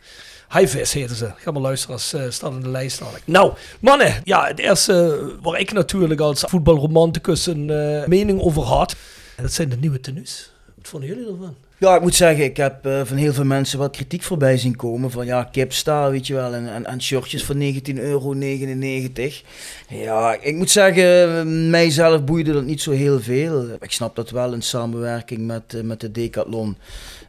Speaker 1: High Vis heten ze. Ga maar luisteren, als staat in de lijst dadelijk. Nou, mannen, ja, het eerste waar ik natuurlijk als voetbalromanticus een eh, mening over had, dat zijn de nieuwe tenues. Wat vonden jullie ervan?
Speaker 6: Ja, ik moet zeggen, ik heb eh, van heel veel mensen wat kritiek voorbij zien komen. Van ja, kipsta, weet je wel, en, en, en shirtjes van 19,99 euro. Ja, ik moet zeggen, mijzelf boeide dat niet zo heel veel. Ik snap dat wel in samenwerking met, eh, met de Decathlon.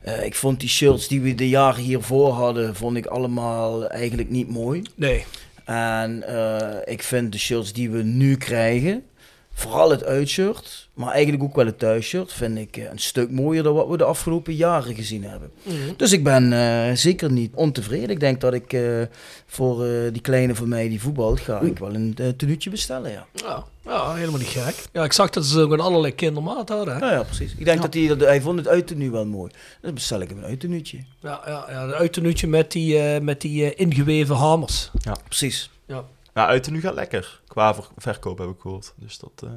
Speaker 6: Eh, ik vond die shirts die we de jaren hiervoor hadden, vond ik allemaal eigenlijk niet mooi.
Speaker 1: Nee.
Speaker 6: En ik vind de shirts die we nu krijgen, vooral het uitshirt, maar eigenlijk ook wel het thuisshirt, vind ik eh, een stuk mooier dan wat we de afgelopen jaren gezien hebben. Dus ik ben eh, zeker niet ontevreden. Ik denk dat ik eh, voor eh, die kleine van mij die voetbalt, ga ik wel een uh, tenuutje bestellen, ja.
Speaker 1: Ja, ja, helemaal niet gek. Ja, ik zag dat ze ook in allerlei kindermaat hadden. Hè?
Speaker 6: Ja, ja, precies. Ik denk dat hij, dat hij vond het uittenu wel mooi. Dan bestel ik hem een uittenuutje.
Speaker 1: Ja, ja, ja een uitenuutje met die, eh, met die ingeweven hamers.
Speaker 6: Precies.
Speaker 1: Ja.
Speaker 8: Ja, uit gaat lekker. Qua ver- verkoop heb ik gehoord. Dus dat...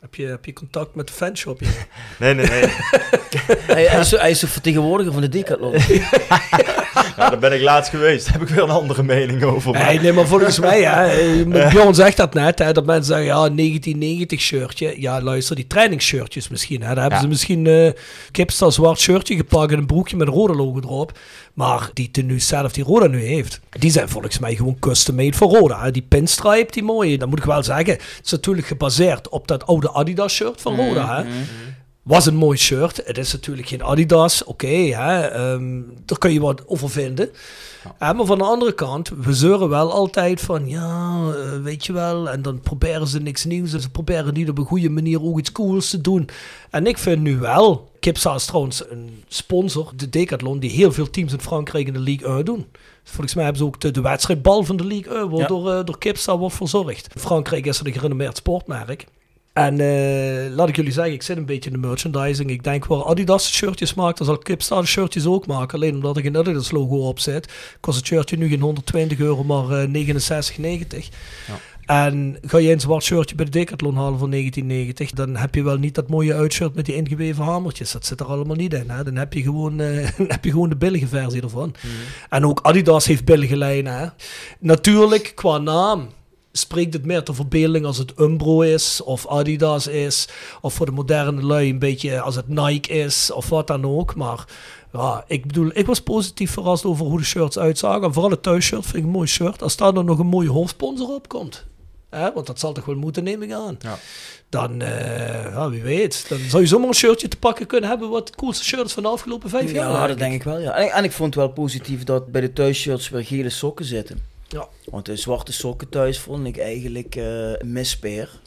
Speaker 8: eh,
Speaker 1: Heb je, heb je contact met de fanshop? hier? [LAUGHS]
Speaker 8: Nee, nee, nee. [LAUGHS]
Speaker 6: hij, hij, is, hij is de vertegenwoordiger van de Decathlon. [LAUGHS]
Speaker 8: ja, daar ben ik laatst geweest. Daar heb ik weer een andere mening over. maar-
Speaker 1: nee, nee, maar volgens mij, hè, eh, Bjorn zegt dat net, hè, dat mensen zeggen, ja, 1990 shirtje. Ja, luister, die trainingsshirtjes misschien. Hè, daar hebben
Speaker 8: Ja.
Speaker 1: ze misschien eh Kipstar zwart shirtje gepakt en een broekje met een rode logo erop. Maar die tenue zelf die Roda nu heeft, die zijn volgens mij gewoon custom made voor Roda. hè. Die pinstripe, die mooie, dat moet ik wel zeggen. Het is natuurlijk gebaseerd op dat oude Adidas shirt van Roda. Hè. Was een mooi shirt. Het is natuurlijk geen Adidas. Oké, hè, ehm, daar kun je wat over vinden. Ja, maar van de andere kant, we zeuren wel altijd van, ja, eh, weet je wel, en dan proberen ze niks nieuws. En ze proberen niet op een goede manier ook iets cools te doen. En ik vind nu wel, Kipsa is trouwens een sponsor, de Decathlon, die heel veel teams in Frankrijk in de Ligue 1 doen. Volgens mij hebben ze ook de, de wedstrijdbal van de Ligue 1, wordt
Speaker 6: Ja.
Speaker 1: door, eh, door Kipsa wordt verzorgd. In Frankrijk is er een gerenommeerd sportmerk. En eh, laat ik jullie zeggen, ik zit een beetje in de merchandising. Ik denk waar Adidas shirtjes maakt, dan zal Kipstar shirtjes ook maken. Alleen omdat er geen Adidas logo op zit, kost het shirtje nu geen 120 euro, maar eh 69,90. En ga je een zwart shirtje bij de Decathlon halen van 1990, dan heb je wel niet dat mooie uitshirt met die ingeweven hamertjes. Dat zit er allemaal niet in. Hè? Dan heb je gewoon, eh, [LAUGHS] dan heb je gewoon de billige versie ervan. En ook Adidas heeft billige lijnen. Hè? Natuurlijk, qua naam spreekt het meer ter verbeelding als het Umbro is, of Adidas is, of voor de moderne lui een beetje als het Nike is, of wat dan ook. Maar ja, ik bedoel, ik was positief verrast over hoe de shirts uitzagen. En vooral het thuisshirt vind ik een mooi shirt. Als daar dan nog een mooie hoofdsponsor op komt. Hè, want dat zal toch wel moeten, neem ik aan.
Speaker 8: Ja.
Speaker 1: Dan, eh, ja, wie weet. Dan zou je zomaar een shirtje te pakken kunnen hebben wat de coolste shirts van de afgelopen vijf jaar.
Speaker 6: Ja, dat denk ik wel, ja. En, en ik vond het wel positief dat bij de thuisshirts weer gele sokken zitten.
Speaker 1: Ja.
Speaker 6: Want de zwarte sokken thuis vond ik eigenlijk eh, een mispeer.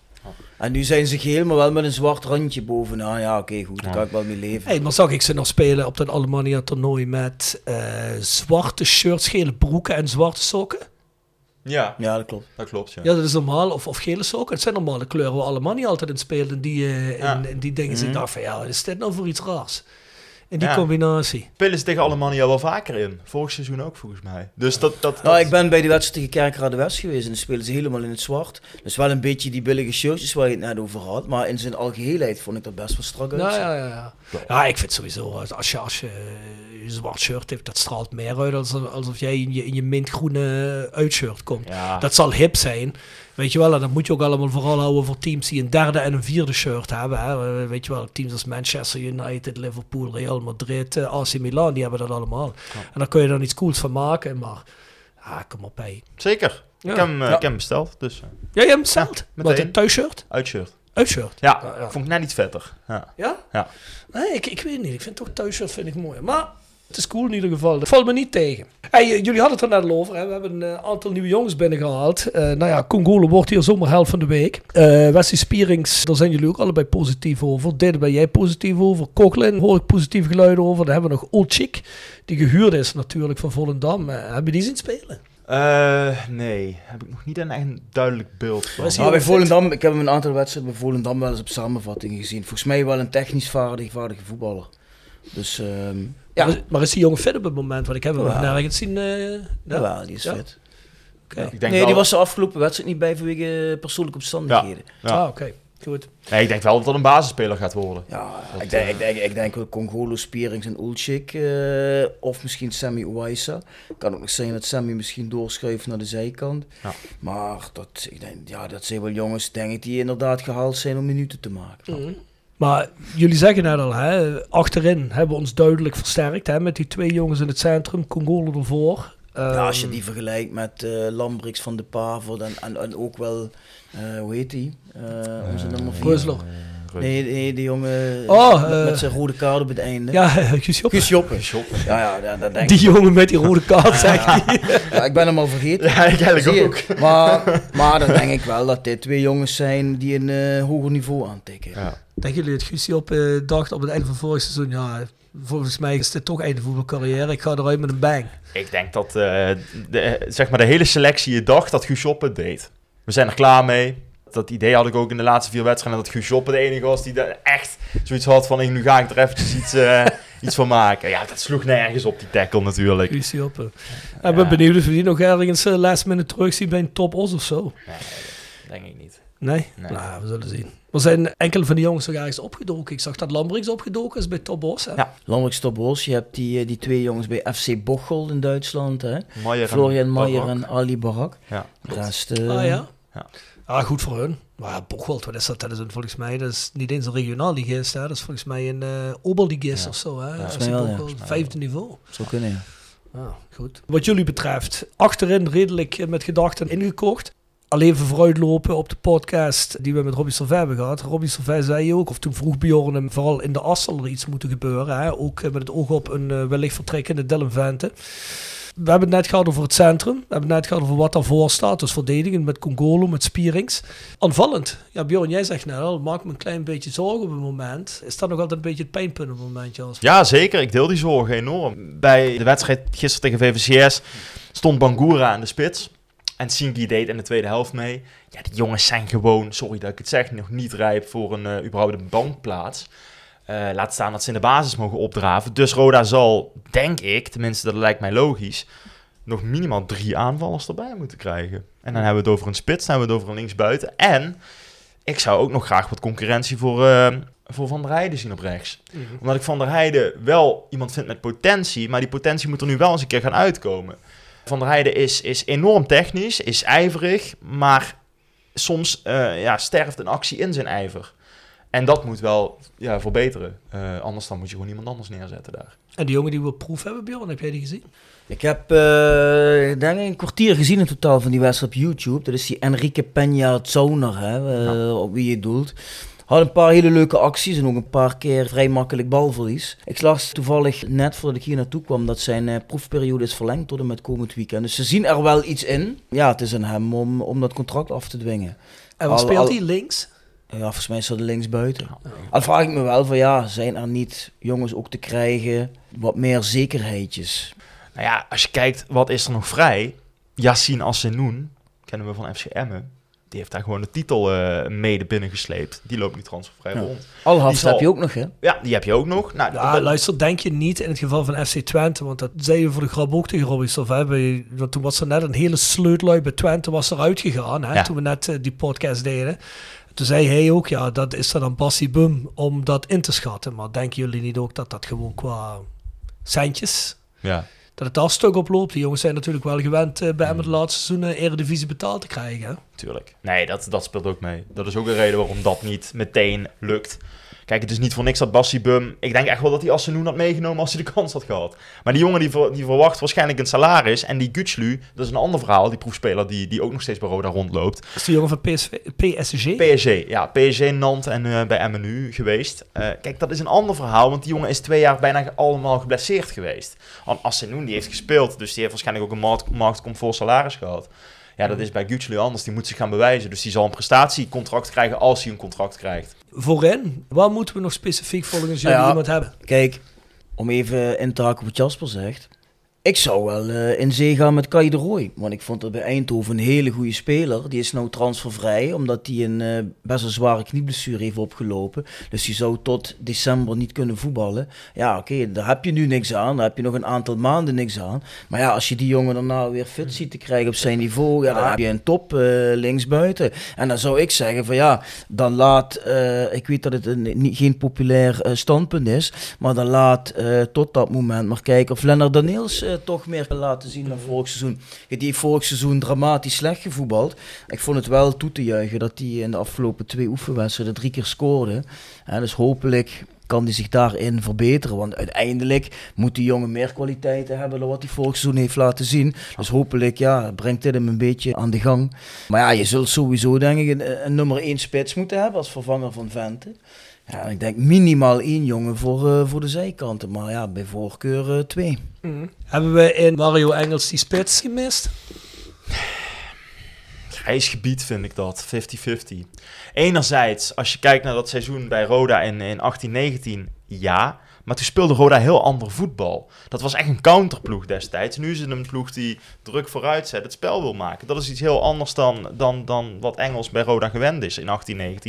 Speaker 6: En nu zijn ze geel, maar wel met een zwart randje bovenaan. Ja, oké, goed, daar
Speaker 8: Ja.
Speaker 6: kan ik wel mee leven.
Speaker 1: Hey, maar zag ik ze nog spelen op dat Alemannia toernooi met eh, zwarte shirts, gele broeken en zwarte sokken?
Speaker 8: Ja,
Speaker 6: Ja, dat klopt.
Speaker 8: dat klopt. Ja.
Speaker 1: Ja, dat is normaal. Of, of gele sokken. Het zijn normale kleuren waar Alemannia altijd in speelde. Die, eh, in,
Speaker 8: Ja.
Speaker 1: in die dingen. Dus ik
Speaker 6: Mhm.
Speaker 1: dacht van, ja, wat is dit nou voor iets raars? In die
Speaker 8: Ja.
Speaker 1: combinatie.
Speaker 8: Spelen ze tegen Alemannia wel vaker in. Vorig seizoen ook volgens mij. Dus dat... dat,
Speaker 6: Nou,
Speaker 8: dat-
Speaker 6: ik ben bij de wedstrijd tegen Kerkrade West geweest en dan spelen ze helemaal in het zwart. Dus wel een beetje die billige shirtjes waar je het net over had. Maar in zijn algeheelheid vond ik dat best wel strak uit.
Speaker 1: Ja, ja, ja, ja. Ja, ik vind sowieso, als- je, als je eh, een zwart shirt hebt, dat straalt meer uit als, alsof jij in je, in je mintgroene uitshirt komt.
Speaker 8: ja.
Speaker 1: Dat zal hip zijn. Weet je wel, en dat moet je ook allemaal vooral houden voor teams die een derde en een vierde shirt hebben. Hè. Weet je wel, teams als Manchester United, Liverpool, Real Madrid, eh, AC Milan, die hebben dat allemaal. En daar kun je dan iets cools van maken, maar ah, kom op bij.
Speaker 8: Zeker.
Speaker 1: Ja.
Speaker 8: Ik, heb hem, eh,
Speaker 6: Ja.
Speaker 8: ik heb hem besteld. Dus eh,
Speaker 1: Ja, je hebt hem besteld.
Speaker 8: Ja,
Speaker 1: Wat,
Speaker 8: meteen.
Speaker 1: een thuisshirt?
Speaker 8: uitshirt.
Speaker 1: Uitshirt?
Speaker 8: Ja, vond ik net iets vetter. Ja.
Speaker 1: Ja?
Speaker 8: Ja.
Speaker 1: Nee, ik, ik weet niet. Ik vind toch thuisshirt vind ik mooi. Maar het is cool in ieder geval. Dat valt me niet tegen. Hey, eh, jullie hadden het er net al over. Hè? We hebben een eh, aantal nieuwe jongens binnengehaald. Eh nou ja, Congolo wordt hier zomaar helft van de week. Eh Wesley Spierings, daar zijn jullie ook allebei positief over. Dit ben jij positief over. Cochlin hoor ik positief geluiden over. Dan hebben we nog Old Chick, die gehuurd is natuurlijk van Volendam. Eh, heb je die zien spelen?
Speaker 8: Eh, nee, heb ik nog niet een echt duidelijk beeld van.
Speaker 6: Maar bij Volendam, ik heb hem een aantal wedstrijden bij Volendam wel eens op samenvattingen gezien. Volgens mij wel een technisch vaardig, vaardige voetballer. Dus ehm, ja,
Speaker 1: Maar, is- maar is die jongen fit op het moment? Want ik heb hem nog nergens zien. eh, ja?
Speaker 6: jawel, die is
Speaker 1: Ja?
Speaker 6: fit.
Speaker 1: Oké.
Speaker 8: Ik denk
Speaker 6: nee,
Speaker 8: wel-
Speaker 6: die was de afgelopen wedstrijd niet bij vanwege persoonlijke omstandigheden.
Speaker 8: Ja.
Speaker 1: Ah, oké. Goed.
Speaker 8: Nee, ik denk wel dat dat een basisspeler gaat worden.
Speaker 6: Ja,
Speaker 8: Dat,
Speaker 6: ik, denk,
Speaker 8: eh,
Speaker 6: ik, denk, ik denk wel Congolo, Spierings en Ulchik. eh of misschien Sammy Uwaisa. Kan ook nog zijn dat Sammy misschien doorschuift naar de zijkant.
Speaker 8: Ja.
Speaker 6: Maar dat, ik denk, ja, dat zijn wel jongens, denk ik, die inderdaad gehaald zijn om minuten te maken.
Speaker 1: Mhm. Maar jullie zeggen net al, hè, achterin hebben we ons duidelijk versterkt hè, met die twee jongens in het centrum, Congolo ervoor.
Speaker 6: Ja, als je
Speaker 1: ehm,
Speaker 6: die vergelijkt met uh, Lambrix van de Pavel en, en, en ook wel, eh, hoe heet die? Eh, uh, onze nummer
Speaker 1: 4.
Speaker 6: Nee, die jongen
Speaker 1: oh,
Speaker 6: met,
Speaker 1: eh,
Speaker 6: zijn rode kaart op het einde.
Speaker 1: Ja, [LAUGHS]
Speaker 6: Kusjoppen. Ja, ja, denk
Speaker 1: die jongen met die rode kaart, zeg
Speaker 6: ja, ik ben hem al vergeten.
Speaker 8: Ja, eigenlijk ook.
Speaker 6: Maar, maar dan denk ik wel dat dit twee jongens zijn die een eh, hoger niveau aantikken.
Speaker 8: Ja.
Speaker 1: Denken jullie dat Guusjoppen op eh, dacht op het einde van vorig seizoen, ja, volgens mij is dit toch einde voetbalcarrière. Ik ga eruit met een bang.
Speaker 8: Ik denk dat de, zeg maar de hele selectie dacht dat Guusjoppen deed. We zijn er klaar mee. Dat idee had ik ook in de laatste vier wedstrijden. Dat Guus Joppe de enige was die daar echt zoiets had van... Nu ga ik er eventjes iets, eh, [LAUGHS] iets van maken. Ja, dat sloeg nergens op die tackle natuurlijk.
Speaker 1: Guus Joppe. Ik ben benieuwd of we die nog ergens uh, last minute terugzien bij een top os of zo.
Speaker 8: Nee, denk ik niet.
Speaker 1: Nee?
Speaker 8: Nee.
Speaker 1: Nou, we zullen zien. Er zijn enkele van die jongens nog ergens opgedoken. Ik zag dat Lambrix opgedoken is bij Top Os. Hè?
Speaker 8: Ja.
Speaker 6: Lambrix Topos, je hebt die, eh, die twee jongens bij FC Bocholt in Duitsland. Hè?
Speaker 8: Maier
Speaker 6: Florian Maier en Ali Barak.
Speaker 8: Ja,
Speaker 6: De rest,
Speaker 1: Ah ja?
Speaker 8: Ja.
Speaker 1: Ah, goed voor hun. Maar Bocholt, wat is dat? Dat is een, volgens mij dat is niet eens een regionaal ligist. Hè? Dat is volgens mij een uh, oberligist
Speaker 8: Ja.
Speaker 1: of zo. Hè?
Speaker 8: Ja,
Speaker 6: wel, ja.
Speaker 1: Vijfde niveau.
Speaker 6: Zou kunnen, ja.
Speaker 1: Ah, goed. Wat jullie betreft, achterin redelijk eh, met gedachten ingekocht. Al even vooruitlopen op de podcast die we met Robbie Servet hebben gehad. Robbie Servet zei ook, of toen vroeg Bjorn hem vooral in de as zal er iets moeten gebeuren. Hè? Ook eh, met het oog op een wellicht vertrekkende Dylan Vente. We hebben het net gehad over het centrum. We hebben het net gehad over wat daarvoor staat. Dus verdedigend met Congolo, met Spierings. Aanvallend. Ja, Bjorn, jij zegt net al, maak me een klein beetje zorgen op het moment. Is dat nog altijd een beetje het pijnpunt op het moment?
Speaker 8: Ja, zeker. Ik deel die zorgen enorm. Bij de wedstrijd gisteren tegen VVCS stond Bangura aan de spits. En Sinki deed in de tweede helft mee. Ja, die jongens zijn gewoon, sorry dat ik het zeg, nog niet rijp voor een uh, überhaupt een bankplaats. Uh, laat staan dat ze in de basis mogen opdraven. Dus Roda zal, denk ik, tenminste dat lijkt mij logisch, nog minimaal drie aanvallers erbij moeten krijgen. En dan hebben we het over een spits, dan hebben we het over een linksbuiten. En ik zou ook nog graag wat concurrentie voor, eh, voor Van der Heijden zien op rechts. Omdat ik Van der Heijden wel iemand vind met potentie, maar die potentie moet er nu wel eens een keer gaan uitkomen. Van der Heijden is, is enorm technisch, is ijverig, maar soms eh, ja, sterft een actie in zijn ijver. En dat moet wel ja, verbeteren. Eh, anders dan moet je gewoon iemand anders neerzetten daar.
Speaker 1: En die jongen die we proef hebben, Bjorn, heb jij die gezien?
Speaker 6: Ik heb eh, ik denk een kwartier gezien in totaal van die wedstrijd op YouTube. Dat is die Enrique Peña Zoner, hè, eh, op wie je doelt. Had een paar hele leuke acties en ook een paar keer vrij makkelijk balverlies. Ik las toevallig net voordat ik hier naartoe kwam dat zijn eh, proefperiode is verlengd tot en met komend weekend. Dus ze zien er wel iets in. Ja, het is aan hem om, om dat contract af te dwingen.
Speaker 1: En wat
Speaker 6: Al-
Speaker 1: speelt
Speaker 6: al-
Speaker 1: hij? Links?
Speaker 6: Ja, volgens mij is dat links buiten. Al vraag ik me wel van ja, zijn er niet jongens ook te krijgen wat meer zekerheidjes?
Speaker 8: Nou ja, als je kijkt, wat is er nog vrij? Yassine Assenoun, kennen we van FC Emmen. Die heeft daar gewoon de titel eh, mede binnengesleept. Die loopt nu transfervrij
Speaker 6: Ja.
Speaker 8: rond.
Speaker 6: Alhafs heb je ook nog hè?
Speaker 8: Ja, die heb je ook nog. Nou,
Speaker 1: Ja,
Speaker 8: dat-
Speaker 1: luister, denk je niet in het geval van FC Twente, want dat zei je voor de grap ook tegen Robbie Stoff, toen was er net een hele sleutlui bij Twente was eruit gegaan, hè,
Speaker 8: Ja.
Speaker 1: toen we net eh, die podcast deden. Toen zei hij ook, ja, dat is dan aan Bassie Bum om dat in te schatten. Maar denken jullie niet ook dat dat gewoon qua centjes,
Speaker 8: ja.
Speaker 1: dat het daar stuk op loopt? Die jongens zijn natuurlijk wel gewend eh, bij hem het laatste seizoen eh, Eredivisie betaald te krijgen. hè?
Speaker 8: Tuurlijk. Nee, dat, dat speelt ook mee. Dat is ook een reden waarom dat niet meteen lukt. Kijk, het is niet voor niks dat Bassi Bum... Ik denk echt wel dat hij Assenoen had meegenomen als hij de kans had gehad. Maar die jongen die, ver- die verwacht waarschijnlijk een salaris. En die Gutslu, dat is een ander verhaal. Die proefspeler die, die ook nog steeds bij Roda rondloopt.
Speaker 1: Is die jongen van PSV, PSG.
Speaker 8: PSG, ja. PSG, Nant en eh, bij MNU geweest. Eh, kijk, dat is een ander verhaal. Want die jongen is twee jaar bijna allemaal geblesseerd geweest. Assenoen, die heeft gespeeld. Dus die heeft waarschijnlijk ook een markt, marktcomfort salaris gehad. Ja, dat is bij Gutslu anders. Die moet zich gaan bewijzen. Dus die zal een prestatiecontract krijgen als hij een contract krijgt.
Speaker 1: Voorin, waar moeten we nog specifiek volgens jullie
Speaker 6: Ja.
Speaker 1: iemand hebben?
Speaker 6: Kijk, om even in te haken op wat Jasper zegt. Ik zou wel eh, in zee gaan met Kai de Roy. Want ik vond dat bij Eindhoven een hele goede speler. Die is nou transfervrij, omdat hij een eh, best wel zware knieblessure heeft opgelopen. Dus die zou tot december niet kunnen voetballen. Ja, oké, daar heb je nu niks aan. Daar heb je nog een aantal maanden niks aan. Maar ja, als je die jongen daarna weer fit ziet te krijgen op zijn niveau, ja, dan heb je een top eh, linksbuiten. En dan zou ik zeggen van ja, dan laat, ik weet dat het een, niet, geen populair standpunt is, maar dan laat tot dat moment maar kijken of Lennart Daniels eh, toch meer laten zien dan vorig seizoen. Die heeft vorig seizoen dramatisch slecht gevoetbald. Ik vond het wel toe te juichen dat hij in de afgelopen twee oefenwedstrijden drie keer scoorde. Ja, dus hopelijk kan hij zich daarin verbeteren. Want uiteindelijk moet die jongen meer kwaliteiten hebben dan wat hij vorig seizoen heeft laten zien. Dus hopelijk ja, brengt dit hem een beetje aan de gang. Maar ja, je zult sowieso denk ik een, nummer 1 spits moeten hebben als vervanger van Vente. Ja, ik denk minimaal één jongen voor, eh, voor de zijkanten. Maar ja, bij voorkeur eh, twee.
Speaker 1: Hebben we in Mario Engels die spits gemist?
Speaker 8: Reisgebied vind ik dat, 50-50. Enerzijds, als je kijkt naar dat seizoen bij Roda in, in 18-19, ja. Maar toen speelde Roda heel ander voetbal. Dat was echt een counterploeg destijds. Nu is het een ploeg die druk vooruit zet, het spel wil maken. Dat is iets heel anders dan, dan, dan wat Engels bij Roda gewend is in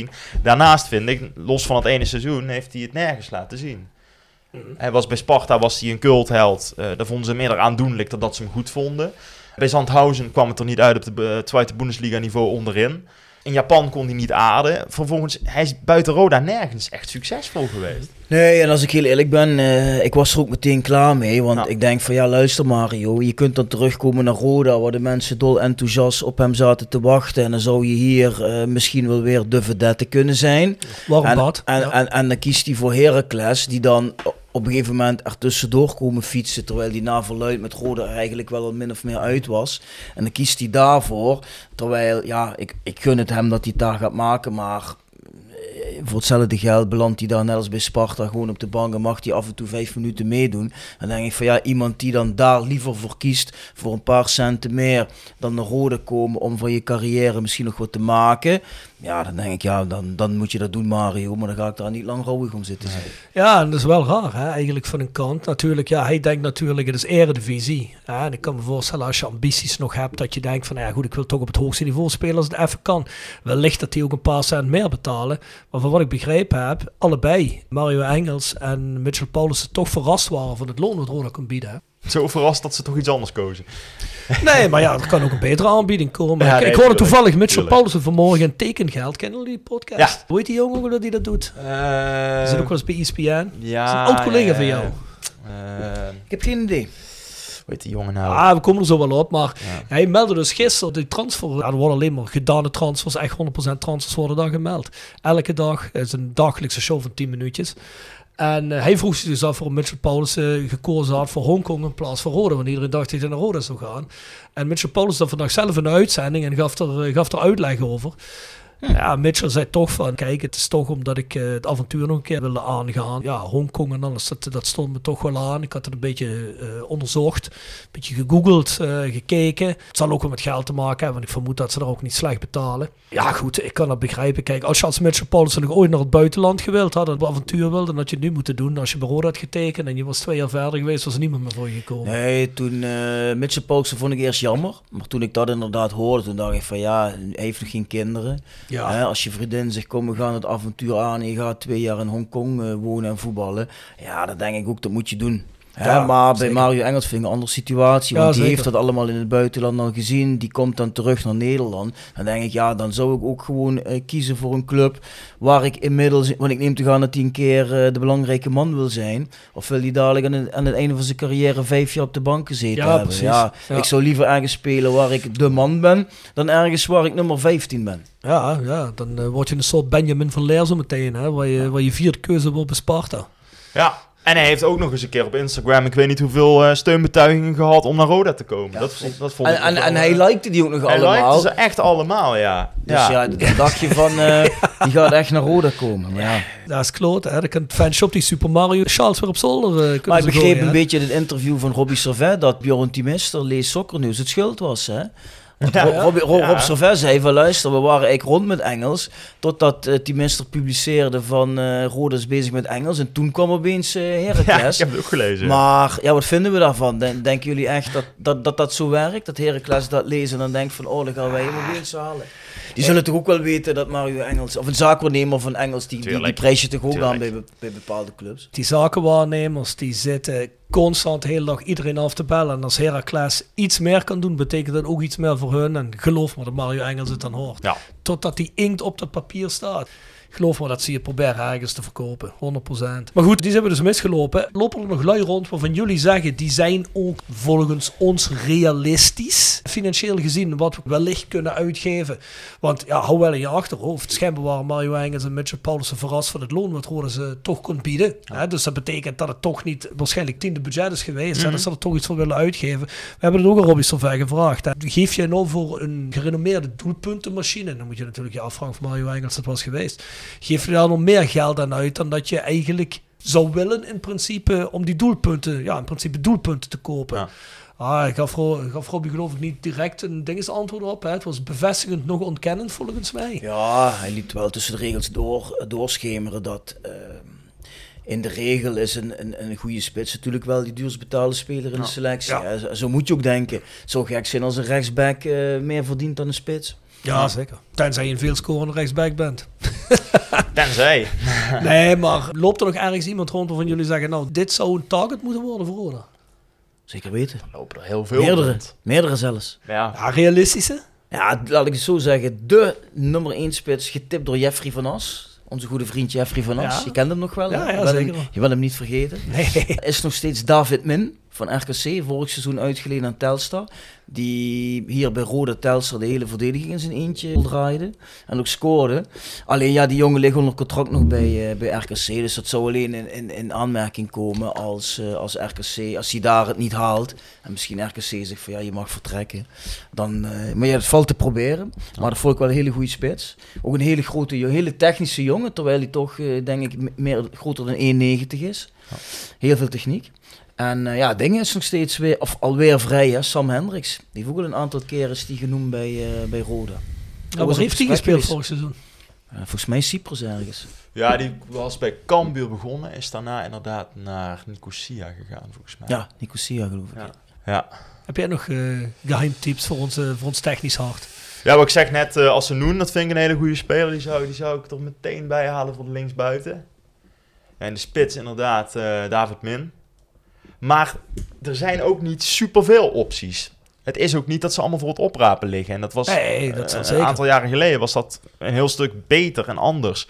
Speaker 8: 18-19. Daarnaast vind ik, los van het ene seizoen, heeft hij het nergens laten zien. Hij was bij Sparta was hij een cultheld. Eh daar vonden ze meer aandoenlijk dan dat ze hem goed vonden. Bij Zandhausen kwam het er niet uit op de eh, tweede Bundesliga niveau onderin. In Japan kon hij niet aarden. Vervolgens, hij is buiten Roda nergens echt succesvol geweest.
Speaker 6: Nee, en als ik heel eerlijk ben, eh, ik was er ook meteen klaar mee. Want ik denk van ja, luister Mario, je kunt dan terugkomen naar Roda, waar de mensen dol enthousiast op hem zaten te wachten. En dan zou je hier eh, misschien wel weer de vedette kunnen zijn. En,
Speaker 1: bad.
Speaker 6: en,
Speaker 1: ja.
Speaker 6: en, en dan kiest hij voor Heracles, die dan op een gegeven moment er tussendoor komen fietsen, terwijl die na verluid met Roda eigenlijk wel min of meer uit was. En dan kiest hij daarvoor, terwijl, ja, ik, ik gun het hem dat hij het daar gaat maken, maar eh, voor hetzelfde geld belandt hij daar net als bij Sparta gewoon op de bank en mag hij af en toe vijf minuten meedoen. Dan denk ik van ja, iemand die dan daar liever voor kiest, voor een paar centen meer, dan naar Rode komen om van je carrière misschien nog wat te maken. Ja, dan denk ik, ja, dan, dan moet je dat doen Mario, maar dan ga ik daar niet lang rouwig om zitten zijn.
Speaker 1: Ja, en dat is wel raar, hè? eigenlijk van een kant. Natuurlijk, ja, hij denkt natuurlijk, het is eredivisie. Hè? En ik kan me voorstellen, als je ambities nog hebt, dat je denkt van, ja goed, ik wil toch op het hoogste niveau spelen als het even kan. Wellicht dat hij ook een paar cent meer betalen. Maar van wat ik begrepen heb, allebei, Mario Engels en Mitchell Paulussen, toch verrast waren van het loon wat Roda kon bieden. hè. [LAUGHS]
Speaker 8: Zo verrast dat ze toch iets anders kozen.
Speaker 1: Nee, maar ja, er kan ook een betere aanbieding komen.
Speaker 8: Ja,
Speaker 1: ik,
Speaker 8: nee,
Speaker 1: ik hoorde toevallig Mitchell. Paulussen vanmorgen in tekengeld. Kennen jullie die podcast?
Speaker 8: Ja.
Speaker 1: Hoe heet die jongen wel die dat doet? Die zit ook wel eens bij ESPN.
Speaker 8: ja,
Speaker 1: is een oud collega van jou.
Speaker 8: Eh,
Speaker 6: Ik heb geen idee.
Speaker 8: hoe heet die jongen nou?
Speaker 1: Ah, we komen er zo wel op. Maar
Speaker 8: Ja.
Speaker 1: hij meldde dus gisteren die transfer. Ja, er worden alleen maar gedane transfers. Echt 100% transfers worden daar gemeld. Elke dag. Het is een dagelijkse show van 10 minuutjes. En eh, hij vroeg zich dus af waarom Mitchell Paulus gekozen had voor Hongkong in plaats van Rode. Want iedereen dacht dat hij naar Rode zou gaan. En Mitchell Paulus had vandaag zelf een uitzending en gaf er, eh, gaf er uitleg over. Ja, Mitchell zei toch van, kijk, het is toch omdat ik eh, het avontuur nog een keer wilde aangaan. Ja, Hongkong en alles, dat, stond me toch wel aan. Ik had het een beetje eh, onderzocht, een beetje gegoogeld, eh, gekeken. Het zal ook wel met geld te maken hebben, want ik vermoed dat ze er ook niet slecht betalen. Ja, goed, ik kan dat begrijpen. Kijk, als je als Mitchell Paulus nog ooit naar het buitenland gewild had, het avontuur wilde, dan had je het nu moeten doen. Als je Roda had getekend en je was twee jaar verder geweest, was er niemand meer voor je gekomen.
Speaker 6: Nee, toen Mitchell Paulsen vond ik eerst jammer. Maar toen ik dat inderdaad hoorde, toen dacht ik van ja, hij heeft nog geen kinderen.
Speaker 1: Ja.
Speaker 6: Als je vriendin zegt, kom we gaan het avontuur aan en je gaat twee jaar in Hongkong uh, wonen en voetballen. Ja, dat denk ik ook, dat moet je doen.
Speaker 1: Ja,
Speaker 6: maar bij. Mario Engels vind ik een andere situatie.
Speaker 1: Ja,
Speaker 6: Want die
Speaker 1: zeker.
Speaker 6: heeft dat allemaal in het buitenland al gezien. Die komt dan terug naar Nederland. Dan denk ik, ja, dan zou ik ook gewoon eh, kiezen voor een club waar ik inmiddels... Want ik neem te gaan dat hij een keer eh, de belangrijke man wil zijn. Of wil hij dadelijk aan het, aan het einde van zijn carrière vijf jaar op de bank gezeten
Speaker 1: Ja,
Speaker 6: hebben.
Speaker 1: precies.
Speaker 6: Ja,
Speaker 1: Ja.
Speaker 6: Ik zou liever ergens spelen waar ik de man ben, dan ergens waar ik nummer 15 ben.
Speaker 1: Ja, ja dan eh, word je een soort Benjamin van Leer zo meteen, hè, waar, je, waar je vierde keuze wordt bij Sparta.
Speaker 8: Ja, en hij heeft ook nog eens een keer op Instagram, ik weet niet hoeveel eh, steunbetuigingen gehad om naar Roda te komen. dat, vond, dat vond
Speaker 6: En,
Speaker 8: ik
Speaker 6: en, en hij
Speaker 8: eh,
Speaker 6: likte die ook nog
Speaker 8: Hij
Speaker 6: allemaal.
Speaker 8: likte ze echt allemaal, ja.
Speaker 6: Dus ja, dan dacht je van, eh, [LAUGHS] die gaat echt naar Roda komen. Maar, ja.
Speaker 1: Dat is kloot, hè. Dan kan het fanshop die Super Mario Charles weer op zolder eh, kunnen
Speaker 6: maar ik begreep
Speaker 1: gooien,
Speaker 6: een
Speaker 1: hè.
Speaker 6: beetje in het interview van Robbie Servet dat Bjorn Timister, lees Soccer News, het schuld was. Hè? Want
Speaker 8: Ja.
Speaker 6: Ro- Robbie, Ro-
Speaker 8: Ja.
Speaker 6: Rob Servet zei van luister, we waren eigenlijk rond met Engels. Totdat uh, Timister publiceerde van eh Roda is bezig met Engels. En toen kwam opeens eh
Speaker 8: Ja,
Speaker 6: Heracles.
Speaker 8: ik heb het ook gelezen.
Speaker 6: Maar ja, wat vinden we daarvan? Den- denken jullie echt dat dat, dat dat zo werkt? Dat Heracles dat lezen en dan denkt van, oh, dan gaan wij hem opeens halen. Die zullen toch ook wel weten dat Mario Engels, of een zaakwaarnemer van Engels, die, die, die prijs je toch ook
Speaker 8: Tuurlijk.
Speaker 6: aan bij, be- bij bepaalde clubs?
Speaker 1: Die zakenwaarnemers die zitten constant de hele dag iedereen af te bellen. En als Heracles iets meer kan doen, betekent dat ook iets meer voor hun. En geloof me dat Mario Engels het dan hoort.
Speaker 8: Ja.
Speaker 1: Totdat die inkt op dat papier staat. Geloof me dat ze je proberen ergens te verkopen. 100%. Maar goed, die zijn we dus misgelopen. Lopen er nog lui rond waarvan jullie zeggen, die zijn ook volgens ons realistisch. Financieel gezien, wat we wellicht kunnen uitgeven. Want ja, hou wel in je achterhoofd. Schijnbaar waren Mario Engels en Mitchell Paulussen verrast van het loon wat Roda ze toch kon bieden. Hè, dus dat betekent dat het toch niet waarschijnlijk tiende budget is geweest. hè, dat ze er toch iets voor willen uitgeven. We hebben het ook aan Robbie Solveig gevraagd. Hè. Geef je nou voor een gerenommeerde doelpuntenmachine, dan moet je natuurlijk je afvragen of Mario Engels dat was geweest. Geef je daar nog meer geld aan uit dan dat je eigenlijk zou willen in principe om die doelpunten, ja in principe doelpunten te kopen.
Speaker 8: Ja.
Speaker 1: Ah, ik gaf, gaf Robbie geloof ik niet direct een dingesantwoord op. Hè. Het was bevestigend, nog ontkennend volgens mij.
Speaker 6: Ja, hij liet wel tussen de regels door, doorschemeren dat eh, in de regel is een, een, een goede spits natuurlijk wel die duurst betaalde speler in de selectie.
Speaker 1: Ja.
Speaker 6: Ja, zo, zo moet je ook denken. Het zou gek zijn als een rechtsback eh, meer verdient dan een spits.
Speaker 1: Ja, zeker. Tenzij je een veel scorende rechtsback bent. [LAUGHS]
Speaker 8: Tenzij.
Speaker 1: nee, maar loopt er nog ergens iemand rond waarvan jullie zeggen, nou, dit zou een target moeten worden voor Roda?
Speaker 6: Zeker weten.
Speaker 8: Er lopen er heel veel
Speaker 6: Meerdere.
Speaker 8: rond.
Speaker 6: Meerdere zelfs.
Speaker 8: Ja.
Speaker 1: Ja, realistische?
Speaker 6: Ja, laat ik het zo zeggen. De nummer 1 spits getipt door Jeffrey van As. Onze goede vriend Jeffrey van As.
Speaker 1: Ja.
Speaker 6: Je kent hem nog wel.
Speaker 1: Ja,
Speaker 6: hè?
Speaker 1: ja,
Speaker 6: je, wil
Speaker 1: zeker.
Speaker 6: hem, je wil hem niet vergeten.
Speaker 1: Nee.
Speaker 6: is nog steeds David Min van RKC, vorig seizoen uitgeleend aan Telstar. Die hier bij Rode Telstar de hele verdediging in zijn eentje draaide. En ook scoorde. Alleen ja, die jongen ligt onder contract nog bij, eh, bij RKC. Dus dat zou alleen in, in, in aanmerking komen als, eh, als RKC, als hij daar het niet haalt. En misschien RKC zegt van ja, je mag vertrekken. Dan, eh, maar ja, het valt te proberen. Maar dat vond ik wel een hele goede spits. Ook een hele grote, hele technische jongen. Terwijl hij toch, denk ik, meer, groter dan 1,90 is. Heel veel techniek. En eh, ja, dingen is nog steeds weer, of alweer vrij, hè? Sam Hendricks. Die heeft ook al een aantal keren is die genoemd bij, eh bij Roda.
Speaker 1: Nou, waar heeft hij gespeeld vorig seizoen?
Speaker 6: Eh, volgens mij Cyprus ergens.
Speaker 8: ja, die was bij Cambuur begonnen. Is daarna inderdaad naar Nicosia gegaan, volgens mij.
Speaker 6: Ja, Nicosia geloof ik.
Speaker 8: Ja. Ja.
Speaker 1: Heb jij nog eh geheimtips voor ons, eh, voor ons technisch hart?
Speaker 8: Ja, wat ik zeg net, eh als ze noen, dat vind ik een hele goede speler. Die zou, die zou ik er meteen bij halen voor de linksbuiten. En de spits inderdaad, eh, David Min. Maar er zijn ook niet superveel opties. Het is ook niet dat ze allemaal voor het oprapen liggen. En dat was
Speaker 1: Nee, dat
Speaker 8: eh, een
Speaker 1: zeker.
Speaker 8: aantal jaren geleden was dat een heel stuk beter en anders.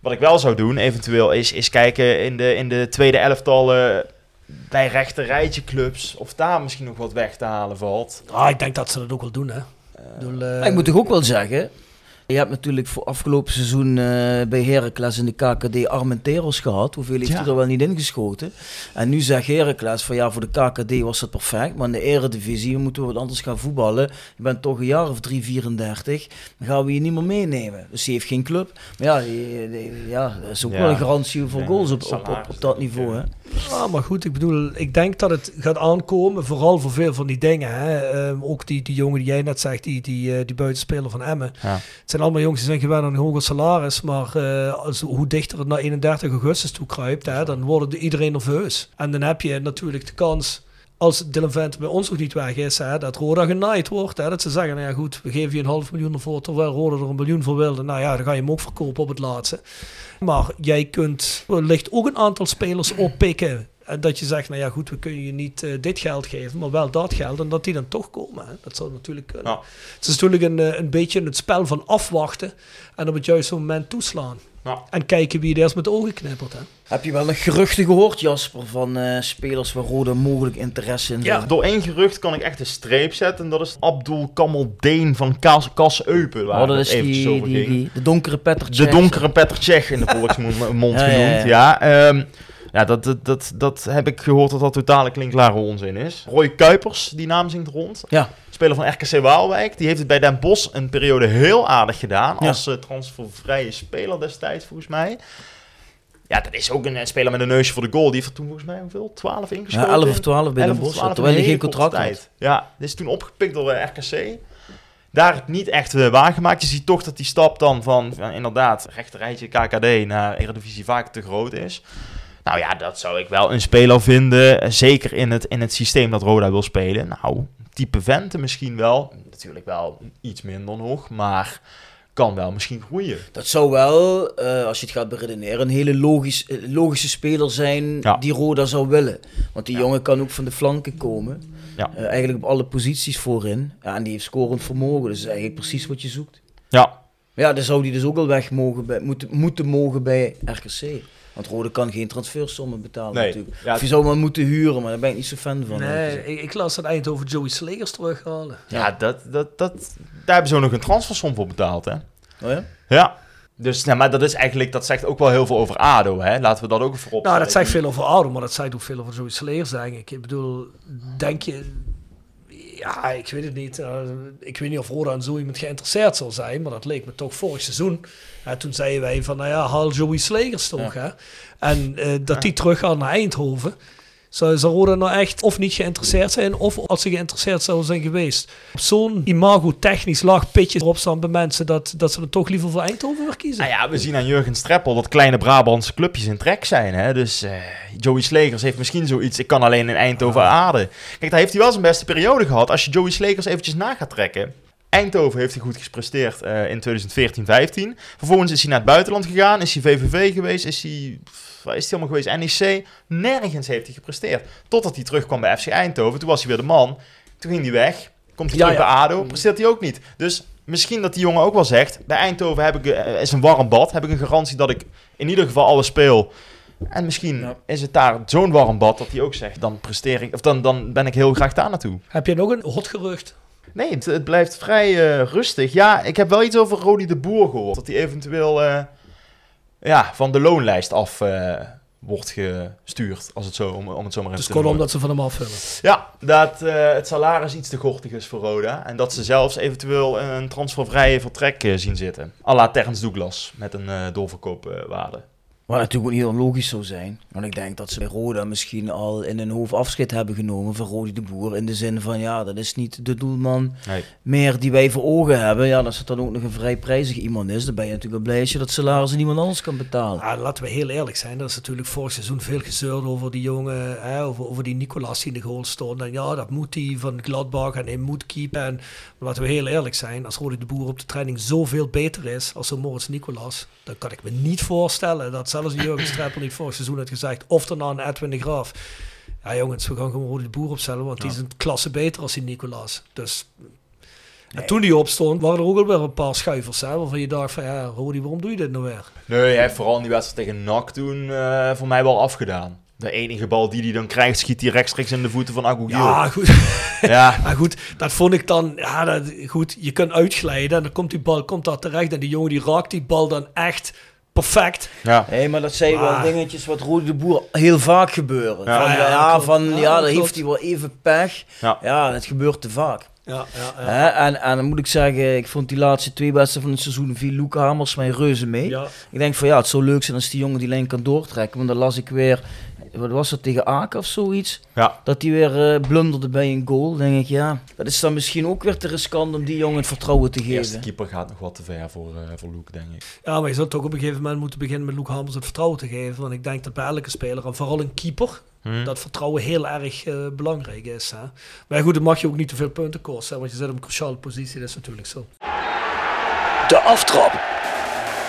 Speaker 8: Wat ik wel zou doen, eventueel, is, is kijken in de, in de tweede elftallen bij rechte rijtje clubs. Of daar misschien nog wat weg te halen valt.
Speaker 1: Ah, ik denk dat ze dat ook wel doen, hè. Ik bedoel, eh,
Speaker 6: Maar ik moet toch ook wel zeggen, je hebt natuurlijk voor afgelopen seizoen eh, bij Heracles in de KKD Armenteros gehad. Hoeveel heeft
Speaker 8: Ja.
Speaker 6: hij er wel niet ingeschoten? En nu zegt Heracles van ja, voor de KKD was dat perfect. Maar in de eredivisie moeten we wat anders gaan voetballen. Je bent toch een jaar of 3, 34. Dan gaan we je niet meer meenemen. Dus die heeft geen club. Maar ja, ja dat is ook
Speaker 8: Ja.
Speaker 6: wel een garantie voor
Speaker 8: Ja,
Speaker 6: goals op, op, op, dat niveau. Hè?
Speaker 1: Ja, maar goed, ik bedoel, ik denk dat het gaat aankomen, vooral voor veel van die dingen. Hè. Ehm, ook die, die jongen die jij net zegt, die, die, eh, die buitenspeler van Emmen.
Speaker 8: Ja.
Speaker 1: Het zijn allemaal jongens die zijn gewend aan een hoger salaris, maar eh, als, hoe dichter het naar 31 augustus toe kruipt, dan wordt iedereen nerveus. En dan heb je natuurlijk de kans, als Dylan bij ons nog niet weg is, hè, dat Roda genaaid wordt. Dat ze zeggen, nou ja goed, we geven je een half miljoen ervoor, terwijl Roda er een miljoen voor wilde. Nou ja, dan ga je hem ook verkopen op het laatste. Maar jij kunt wellicht ook een aantal spelers oppikken. En dat je zegt, nou ja goed, we kunnen je niet eh, dit geld geven, maar wel dat geld. En dat die dan toch komen. Hè. Dat zou natuurlijk kunnen.
Speaker 8: Ja.
Speaker 1: Het is natuurlijk een, eh, een beetje het spel van afwachten en op het juiste moment toeslaan.
Speaker 8: Ja.
Speaker 1: En kijken wie het eerst met de ogen knippert. Hè.
Speaker 6: Heb je wel nog geruchten gehoord, Jasper, van eh, spelers waar Rode mogelijk interesse in
Speaker 1: Ja.
Speaker 8: Door één gerucht kan ik echt een streep zetten. En dat is Abdul Kamaldeen van Kas, Kas Eupen. Waar
Speaker 6: Oh, dat is die,
Speaker 8: over
Speaker 6: die, die, de donkere Petter
Speaker 8: De donkere Petter Tsjech in de volksmond [LAUGHS]
Speaker 6: Ja, ja, ja.
Speaker 8: genoemd. Ja, ehm, ja dat, dat, dat, dat heb ik gehoord dat dat totale klinkklare onzin is. Roy Kuipers, die naam zingt rond.
Speaker 6: Ja.
Speaker 8: Speler van RKC Waalwijk. Die heeft het bij Den Bosch een periode heel aardig gedaan.
Speaker 6: Ja.
Speaker 8: Als eh, transfervrije speler destijds, volgens mij. Ja, dat is ook een, een speler met een neusje voor de goal. Die heeft er toen volgens mij hoeveel? 12 ingeschoten?
Speaker 6: Ja, 11 of 12 bij
Speaker 8: 11
Speaker 6: Den Bosch,
Speaker 8: 12
Speaker 6: terwijl hij
Speaker 8: een
Speaker 6: geen contract had.
Speaker 8: Ja, dit is toen opgepikt door eh, RKC. Daar het niet echt eh, waargemaakt. Je ziet toch dat die stap dan van, van inderdaad rechterrijtje KKD naar Eredivisie vaak te groot is. Nou ja, dat zou ik wel een speler vinden. eh, Zeker in het, in het systeem dat Roda wil spelen. Nou, type Vente misschien wel. Natuurlijk wel iets minder nog, maar kan wel misschien groeien.
Speaker 6: Dat zou wel, eh, als je het gaat beredeneren, een hele logisch, eh, logische speler zijn
Speaker 8: Ja.
Speaker 6: die Roda zou willen. Want die
Speaker 8: Ja.
Speaker 6: jongen kan ook van de flanken komen.
Speaker 8: Ja.
Speaker 6: Eigenlijk op alle posities voorin. Ja, en die heeft scorend vermogen. Dus eigenlijk precies wat je zoekt.
Speaker 8: Ja,
Speaker 6: ja, dan zou die dus ook al weg mogen bij, moeten, moeten mogen bij RKC. Want Rode kan geen transfersommen betalen
Speaker 8: Nee.
Speaker 6: natuurlijk.
Speaker 8: Ja,
Speaker 6: of je zou maar moeten huren, maar daar ben ik niet zo fan van.
Speaker 1: Nee, ik, ik las dat Eindhoven Joey Slegers terughalen.
Speaker 8: ja dat, dat, dat, daar hebben ze ook nog een transfersom voor betaald, hè?
Speaker 6: Oh ja?
Speaker 8: Ja. Dus, nou, maar dat is eigenlijk, dat zegt ook wel heel veel over ADO, hè? Laten we dat ook even voorop
Speaker 1: Nou, dat zegt veel over Ouder, maar dat zegt ook veel over Joey Slegers, denk ik. Ik bedoel, denk je... Ja, ik weet het niet. Eh, ik weet niet of Roda en zo iemand geïnteresseerd zal zijn, maar dat leek me toch vorig seizoen. Ja, toen zeiden wij van, nou ja, haal Joey Slegers toch, hè. En eh, dat die teruggaan naar Eindhoven. Zou, zou Roda nou echt of niet geïnteresseerd zijn, of als ze geïnteresseerd zouden zijn geweest. Op zo'n imago-technisch laag pitje erop staan bij mensen, dat, dat ze er toch liever voor Eindhoven weer kiezen.
Speaker 8: Nou ja, we zien aan Jurgen Streppel dat kleine Brabantse clubjes in trek zijn. Hè? Dus eh, Joey Slegers heeft misschien zoiets. Ik kan alleen in Eindhoven aarden. Kijk, daar heeft hij wel zijn beste periode gehad. Als je Joey Slegers eventjes na gaat trekken. Eindhoven heeft hij goed gepresteerd eh, in 2014-15. Vervolgens is hij naar het buitenland gegaan. Is hij VVV geweest. Is hij, waar is hij allemaal geweest? NEC. Nergens heeft hij gepresteerd. Totdat hij terugkwam bij FC Eindhoven. Toen was hij weer de man. Toen ging hij weg. Komt hij
Speaker 1: Ja,
Speaker 8: terug
Speaker 1: ja.
Speaker 8: bij ADO. Presteert hij ook niet. Dus misschien dat die jongen ook wel zegt... Bij Eindhoven heb ik, eh, is een warm bad. Heb ik een garantie dat ik in ieder geval alles speel. En misschien
Speaker 6: Ja.
Speaker 8: is het daar zo'n warm bad dat hij ook zegt... Dan presteer ik... Of dan, dan ben ik heel graag daar naartoe.
Speaker 1: Heb je nog een hot gerucht?
Speaker 8: Nee, het, het blijft vrij eh, rustig. Ja, ik heb wel iets over Rodi de Boer gehoord. Dat hij eventueel eh, ja, van de loonlijst af eh, wordt gestuurd. Als het zo, om, om het zo maar even
Speaker 1: Dus
Speaker 8: te
Speaker 1: kortom
Speaker 8: noemen.
Speaker 1: dat ze van hem afvullen.
Speaker 8: Ja, dat eh, het salaris iets te gortig is voor Roda. En dat ze zelfs eventueel een transfervrije vertrek eh, zien zitten. à la Terrence Douglas, met een doorverkoopwaarde.
Speaker 6: Wat natuurlijk ook niet onlogisch zou zijn. Want ik denk dat ze bij Roda misschien al in hun hoofd afscheid hebben genomen van Rodi de Boer. In de zin van, ja, dat is niet de doelman
Speaker 8: Nee.
Speaker 6: meer die wij voor ogen hebben. Ja, als het dan ook nog een vrij prijzig iemand is, dan ben je natuurlijk wel blij als je dat salaris aan iemand anders kan betalen.
Speaker 1: Ja, laten we heel eerlijk zijn. Er is natuurlijk vorig seizoen veel gezeurd over die jongen, hè, over, over die Nicolas die in de goal stond. En ja, dat moet hij van Gladbach en hij moet keepen. En maar laten we heel eerlijk zijn. Als Rodi de Boer op de training zoveel beter is als zo'n Moritz Nicolas, dan kan ik me niet voorstellen dat zelfs Jurgen Streppel niet vorig seizoen had gezegd. Of dan een Edwin de Graaf. Ja jongens, we gaan gewoon de Boer opstellen, want die is een klasse beter als die Nicolaas. Dus... En toen die opstond, waren er ook alweer een paar schuivers, hè, waarvan je dacht van, ja, Rodi, waarom doe je dit nou weer?
Speaker 8: Nee, hij heeft vooral in die wedstrijd tegen NAC toen eh, voor mij wel afgedaan. De enige bal die hij dan krijgt, schiet hij rechtstreeks in de voeten van Agogiel.
Speaker 1: Ja, goed. [LAUGHS]
Speaker 8: Ja. [LAUGHS]
Speaker 1: maar goed, dat vond ik dan, ja, dat, goed, je kunt uitglijden en dan komt die bal komt daar terecht en die jongen die raakt die bal dan echt perfect.
Speaker 8: Ja.
Speaker 6: Hé, maar dat zijn wel
Speaker 1: Ah.
Speaker 6: dingetjes wat Rode de Boer heel vaak gebeuren.
Speaker 8: Ja.
Speaker 6: Van,
Speaker 1: Ja,
Speaker 6: ja, van,
Speaker 1: Ja,
Speaker 6: ja,
Speaker 1: dat
Speaker 6: dan
Speaker 1: klopt.
Speaker 6: heeft hij wel even pech.
Speaker 8: Ja.
Speaker 6: Ja, dat gebeurt te vaak.
Speaker 1: Ja, ja, ja.
Speaker 6: En, en dan moet ik zeggen, ik vond die laatste twee wedstrijden van het seizoen viel Luca Hamers mij reuze mee.
Speaker 1: Ja.
Speaker 6: Ik denk van ja, het zou leuk zijn als die jongen die lijn kan doortrekken. Want dan las ik weer, wat was dat, tegen Aken of zoiets?
Speaker 8: Ja.
Speaker 6: Dat hij weer eh, blunderde bij een goal. Denk ik, ja, dat is dan misschien ook weer te riskant om die jongen het vertrouwen te
Speaker 8: De eerste
Speaker 6: geven.
Speaker 8: keeper gaat nog wat te ver voor, eh voor Luke, denk ik.
Speaker 1: Ja, maar je zou toch op een gegeven moment moeten beginnen met Luke Hamers het vertrouwen te geven. Want ik denk dat bij elke speler, en vooral een keeper,
Speaker 8: Hm.
Speaker 1: dat vertrouwen heel erg eh, belangrijk is. Hè? Maar goed, dan mag je ook niet te veel punten kosten, want je zit op een cruciale positie, dat is natuurlijk zo. De aftrap.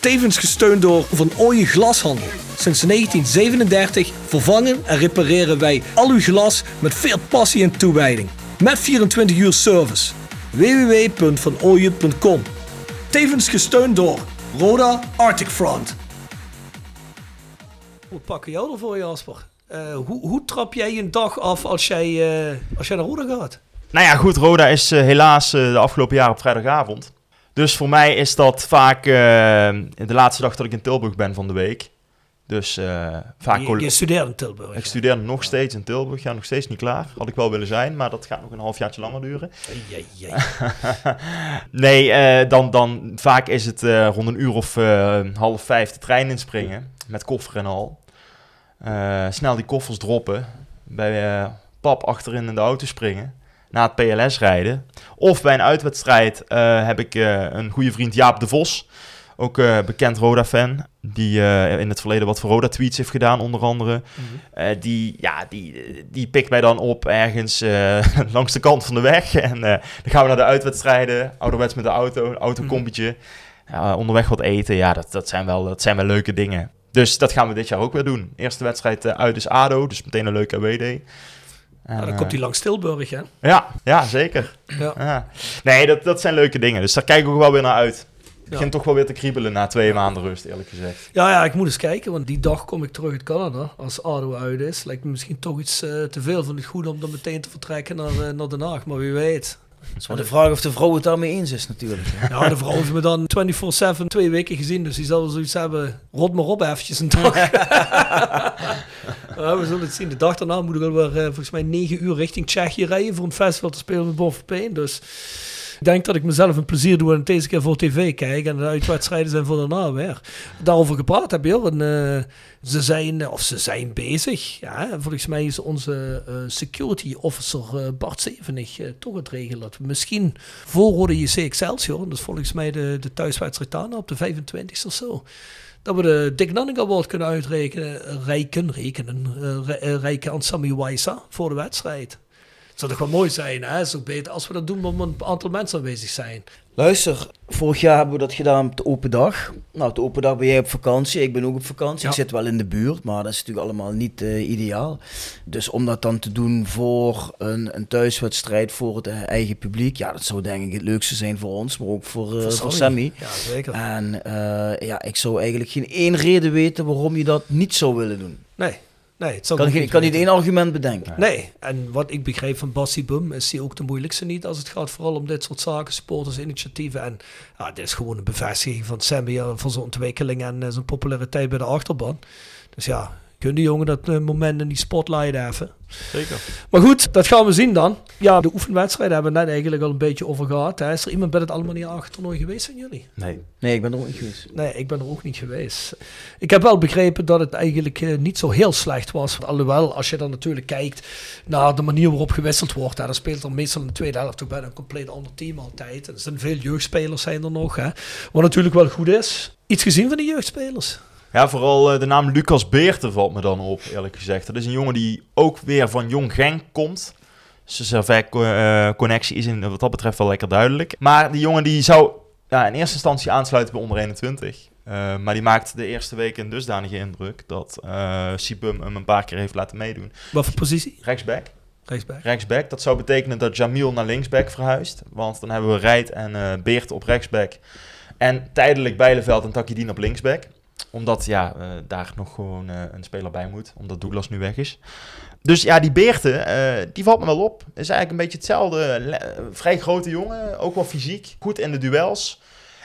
Speaker 1: Tevens gesteund door Van Ooyen Glashandel. Sinds 1937 vervangen en repareren wij al uw glas met veel passie en toewijding. Met 24 uur service. www.vanooyen.com Tevens gesteund door Roda Arctic Front. We pakken jou ervoor, Jasper. Eh, hoe, hoe trap jij een dag af als jij, eh, als jij naar Roda gaat?
Speaker 8: Nou ja, goed, Roda is eh, helaas de afgelopen jaren op vrijdagavond. Dus voor mij is dat vaak eh, de laatste dag dat ik in Tilburg ben van de week. Dus eh, vaak...
Speaker 1: Je, je studeert in Tilburg.
Speaker 8: ik studeer nog steeds in Tilburg, ja, nog steeds niet klaar. Had ik wel willen zijn, maar dat gaat nog een halfjaartje langer duren.
Speaker 1: Jee, jee. [LAUGHS]
Speaker 8: nee, eh, dan, dan vaak is het eh, rond een uur of half vijf de trein inspringen. Met koffer en al. Snel die koffers droppen. Bij pap achterin in de auto springen. Na het PLS rijden. Of bij een uitwedstrijd eh, heb ik eh, een goede vriend Jaap de Vos. Ook eh, bekend Roda-fan. Die in het verleden wat voor Roda-tweets heeft gedaan, onder andere. Eh, die, ja, die, die pikt mij dan op ergens [LAUGHS] langs de kant van de weg. En dan gaan we naar de uitwedstrijden. Ouderwets met de auto, autocombietje. Ja, onderweg wat eten. Ja, dat, dat, zijn wel, dat zijn wel leuke dingen. Dus dat gaan we dit jaar ook weer doen. Eerste wedstrijd uit is ADO. Dus meteen een leuke. En,
Speaker 1: Nou, dan
Speaker 8: eh,
Speaker 1: komt hij langs Tilburg, hè?
Speaker 8: ja, ja, zeker.
Speaker 1: Ja.
Speaker 8: Ja. Nee, dat, dat zijn leuke dingen. Dus daar kijk ik ook wel weer naar uit. Het begint
Speaker 1: Ja.
Speaker 8: toch wel weer te kriebelen na twee maanden rust, eerlijk gezegd.
Speaker 1: Ja, ja, ik moet eens kijken, want die dag kom ik terug uit Canada. Als ADO uit is, lijkt me misschien toch iets eh, te veel van het goede om dan meteen te vertrekken naar, eh, naar Den Haag. Maar wie weet.
Speaker 6: Het is maar de vraag of de vrouw het daarmee eens is natuurlijk. hè.
Speaker 1: Ja, de vrouw heeft me dan 24-7 twee weken gezien, dus die zal wel zoiets hebben. Rot maar op eventjes een dag. [LAUGHS] We zullen het zien. De dag daarna moet ik wel weer eh, volgens mij 9 uur richting Tsjechië rijden voor een festival te spelen met Bob Peen. Dus ik denk dat ik mezelf een plezier doe en deze keer voor tv kijk. En de uitwedstrijden zijn voor daarna weer. Daarover gepraat heb je eh, ze zijn, of ze zijn bezig. Ja, volgens mij is onze eh, security officer eh, Bart Zevenig eh, toch het regelen. Dat we misschien voor Rode JC Excelsior, dat is volgens mij de, de thuiswedstrijd op de 25 of zo. Dat we de Dick Nanning Award kunnen uitrekenen, rekenen, re- eh, rijken aan Sammy Waisa voor de wedstrijd. Zou toch wel mooi zijn, hè? Is ook beter als we dat doen, maar een aantal mensen aanwezig zijn.
Speaker 6: Luister, vorig jaar hebben we dat gedaan op de open dag. Nou, op de open dag ben jij op vakantie, ik ben ook op vakantie.
Speaker 1: Ja.
Speaker 6: Ik zit wel in de buurt, maar dat is natuurlijk allemaal niet eh, ideaal. Dus om dat dan te doen voor een, een thuiswedstrijd, voor het eh, eigen publiek, ja, dat zou denk ik het leukste zijn voor ons, maar ook voor, eh, voor Sammy.
Speaker 1: Ja, zeker.
Speaker 6: En ja, ik zou eigenlijk geen één reden weten waarom je dat niet zou willen doen.
Speaker 1: Nee, nee, het zal
Speaker 6: kan,
Speaker 1: niet
Speaker 6: kan één argument bedenken.
Speaker 1: Nee, en wat ik begreep van Bassie Bum is hij ook de moeilijkste niet als het gaat vooral om dit soort zaken, supportersinitiatieven. En ja, dit is gewoon een bevestiging van eh, van zijn ontwikkeling en eh, zijn populariteit bij de achterban. Dus ja, kun die jongen dat eh, moment in die spotlight even.
Speaker 8: Zeker.
Speaker 1: Maar goed, dat gaan we zien dan. Ja, de oefenwedstrijden hebben we net eigenlijk al een beetje over gehad. Hè. Is er iemand bij het Almania toernooi geweest van jullie?
Speaker 8: Nee.
Speaker 6: Nee, ik ben er ook niet geweest.
Speaker 1: Nee, ik ben er ook niet geweest. Ik heb wel begrepen dat het eigenlijk eh, niet zo heel slecht was. Alhoewel, als je dan natuurlijk kijkt naar de manier waarop gewisseld wordt. Hè, dan speelt er meestal in de tweede helft toch bijna een compleet ander team altijd. Er zijn veel jeugdspelers zijn er nog. Hè. Wat natuurlijk wel goed is. Iets gezien van die jeugdspelers?
Speaker 8: Ja, vooral eh, de naam Lucas Beerten valt me dan op, eerlijk gezegd. Dat is een jongen die ook weer van Jong Genk komt. Zijn Servet-connectie is in, wat dat betreft wel lekker duidelijk. Maar die jongen die zou ja, in eerste instantie aansluiten bij onder 21. Uh, maar die maakt de eerste week een dusdanige indruk dat uh, Sibum hem een paar keer heeft laten meedoen.
Speaker 1: Wat voor positie?
Speaker 8: Rechtsback.
Speaker 1: Rechtsback.
Speaker 8: Rechtsback. Dat zou betekenen dat Jamil naar linksback verhuist. Want dan hebben we Rijt en Beert op rechtsback. En tijdelijk Bijleveld en Takidien op linksback. Omdat ja, uh, daar nog gewoon uh, een speler bij moet. Omdat Douglas nu weg is. Dus ja, die Beerten, uh, die valt me wel op. Is eigenlijk een beetje hetzelfde. vrij grote jongen, ook wel fysiek. Goed in de duels.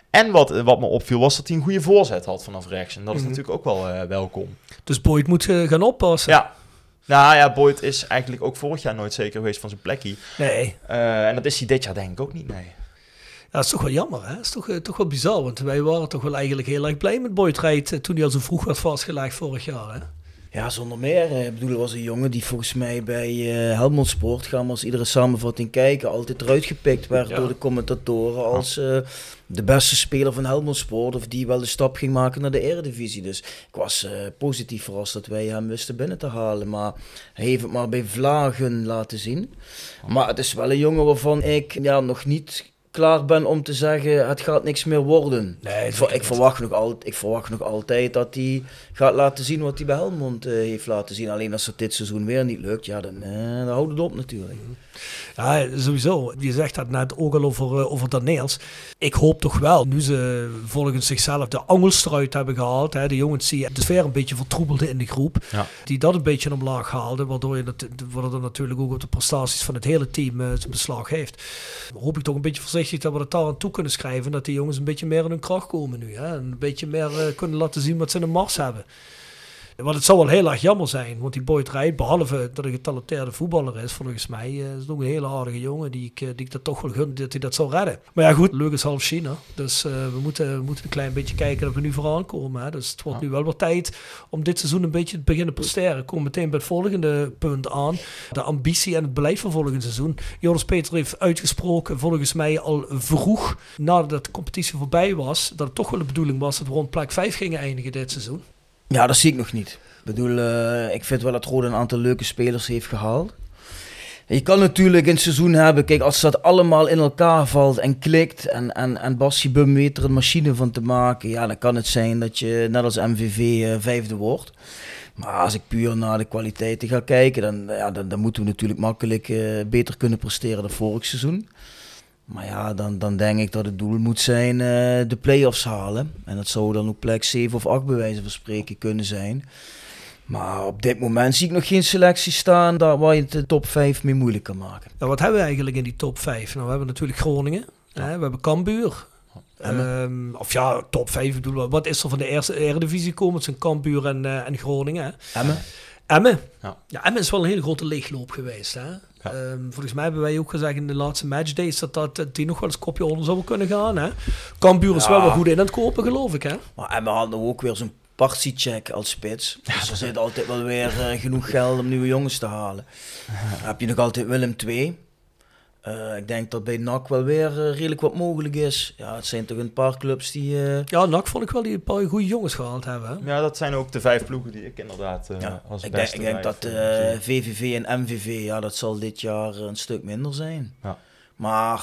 Speaker 8: En wat, wat me opviel was dat hij een goede voorzet had vanaf rechts. En dat is mm -hmm. natuurlijk ook wel welkom.
Speaker 1: Dus Boyd moet gaan oppassen.
Speaker 8: Ja, nou ja, Boyd is eigenlijk ook vorig jaar nooit zeker geweest van zijn plekje.
Speaker 1: Nee.
Speaker 8: Uh, en dat is hij dit jaar denk ik ook niet, nee.
Speaker 1: Ja, dat is toch wel jammer, hè? Dat is toch, uh, toch wel bizar, want wij waren toch wel eigenlijk heel erg blij met Boyd Rijt uh, toen hij al zo vroeg werd vastgelegd vorig jaar, hè?
Speaker 6: Ja, zonder meer. Ik bedoel, er was een jongen die volgens mij bij uh, Helmond Sport, gaan we als iedere samenvatting kijken, altijd eruit gepikt werd ja. door de commentatoren als uh, de beste speler van Helmond Sport, of die wel de stap ging maken naar de Eredivisie. Dus ik was uh, positief verrast dat wij hem wisten binnen te halen, maar hij heeft het maar bij vlagen laten zien. Maar het is wel een jongen waarvan ik ja, nog niet klaar ben om te zeggen, het gaat niks meer worden.
Speaker 1: Nee,
Speaker 6: ik, ik, verwacht nog al, ik verwacht nog altijd dat hij gaat laten zien wat hij bij Helmond uh, heeft laten zien. Alleen als het dit seizoen weer niet lukt, ja, dan, uh, dan houdt het op natuurlijk.
Speaker 1: Ja, sowieso. Je zegt dat net ook al over, uh, over Daneels. Ik hoop toch wel, nu ze volgens zichzelf de angels eruit hebben gehaald, hè, de jongens die de sfeer een beetje vertroebelden in de groep,
Speaker 8: ja.
Speaker 1: die dat een beetje omlaag haalden, waardoor je dat, waardoor natuurlijk ook op de prestaties van het hele team uh, zijn beslag heeft. Hoop ik toch een beetje voorzichtig dat we het daar aan toe kunnen schrijven, dat die jongens een beetje meer in hun kracht komen nu. Hè, en een beetje meer uh, kunnen laten zien wat ze in de mars hebben. Want het zou wel heel erg jammer zijn, want die Boyd Rijt, behalve dat hij een getalenteerde voetballer is, volgens mij, uh, is nog een hele aardige jongen die ik, uh, die ik dat toch wel gun dat hij dat zou redden. Maar ja, goed, leuk is half China. Dus uh, we, moeten, we moeten een klein beetje kijken dat we nu vooraan komen. Hè. Dus het wordt ja. nu wel wat tijd om dit seizoen een beetje te beginnen presteren. Ik kom meteen bij het volgende punt aan. De ambitie en het beleid van volgend seizoen. Joris Peter heeft uitgesproken, volgens mij al vroeg, nadat de competitie voorbij was, dat het toch wel de bedoeling was dat we rond plek 5 gingen eindigen dit seizoen.
Speaker 6: Ja, dat zie ik nog niet. Ik bedoel, uh, ik vind wel dat Rode een aantal leuke spelers heeft gehaald. Je kan natuurlijk een seizoen hebben, kijk, als dat allemaal in elkaar valt en klikt en, en, en Bum weet er een machine van te maken, ja, dan kan het zijn dat je net als MVV uh, vijfde wordt. Maar als ik puur naar de kwaliteiten ga kijken, dan, ja, dan, dan moeten we natuurlijk makkelijk uh, beter kunnen presteren dan vorig seizoen. Maar ja, dan, dan denk ik dat het doel moet zijn uh, de play-offs halen. En dat zou dan ook plek 7 of 8 bij wijze van spreken kunnen zijn. Maar op dit moment zie ik nog geen selectie staan daar waar je de top 5 mee moeilijk kan maken.
Speaker 1: Nou, wat hebben we eigenlijk in die top 5? Nou, we hebben natuurlijk Groningen. Ja. Hè, we hebben Cambuur. Um, of ja, top 5 bedoel Wat is er van de eerste Eredivisie komen? Het zijn Cambuur en, uh, en Groningen. Hè?
Speaker 6: Emmen.
Speaker 1: Emmen. Ja. ja, Emmen is wel een hele grote leegloop geweest. Hè? Ja. Um, volgens mij hebben wij ook gezegd in de laatste matchdays dat, dat die nog wel eens kopje onder zou kunnen gaan. Hè? Cambuur ja. is wel wel goed in aan het kopen, geloof ik. Hè?
Speaker 6: Maar Emmen had nog ook weer zo'n partiecheck als spits. Dus er zit altijd wel weer uh, genoeg geld om nieuwe jongens te halen. [LAUGHS] Dan heb je nog altijd Willem II. Uh, ik denk dat bij NAC wel weer uh, redelijk wat mogelijk is. Ja, het zijn toch een paar clubs die... Uh...
Speaker 1: Ja, NAC vond ik wel die een paar goede jongens gehaald hebben. Hè?
Speaker 8: Ja, dat zijn ook de vijf ploegen die ik inderdaad
Speaker 6: ja,
Speaker 8: als
Speaker 6: ik
Speaker 8: beste
Speaker 6: denk, ik denk dat VVV en MVV, ja, dat zal dit jaar een stuk minder zijn.
Speaker 8: Ja.
Speaker 6: Maar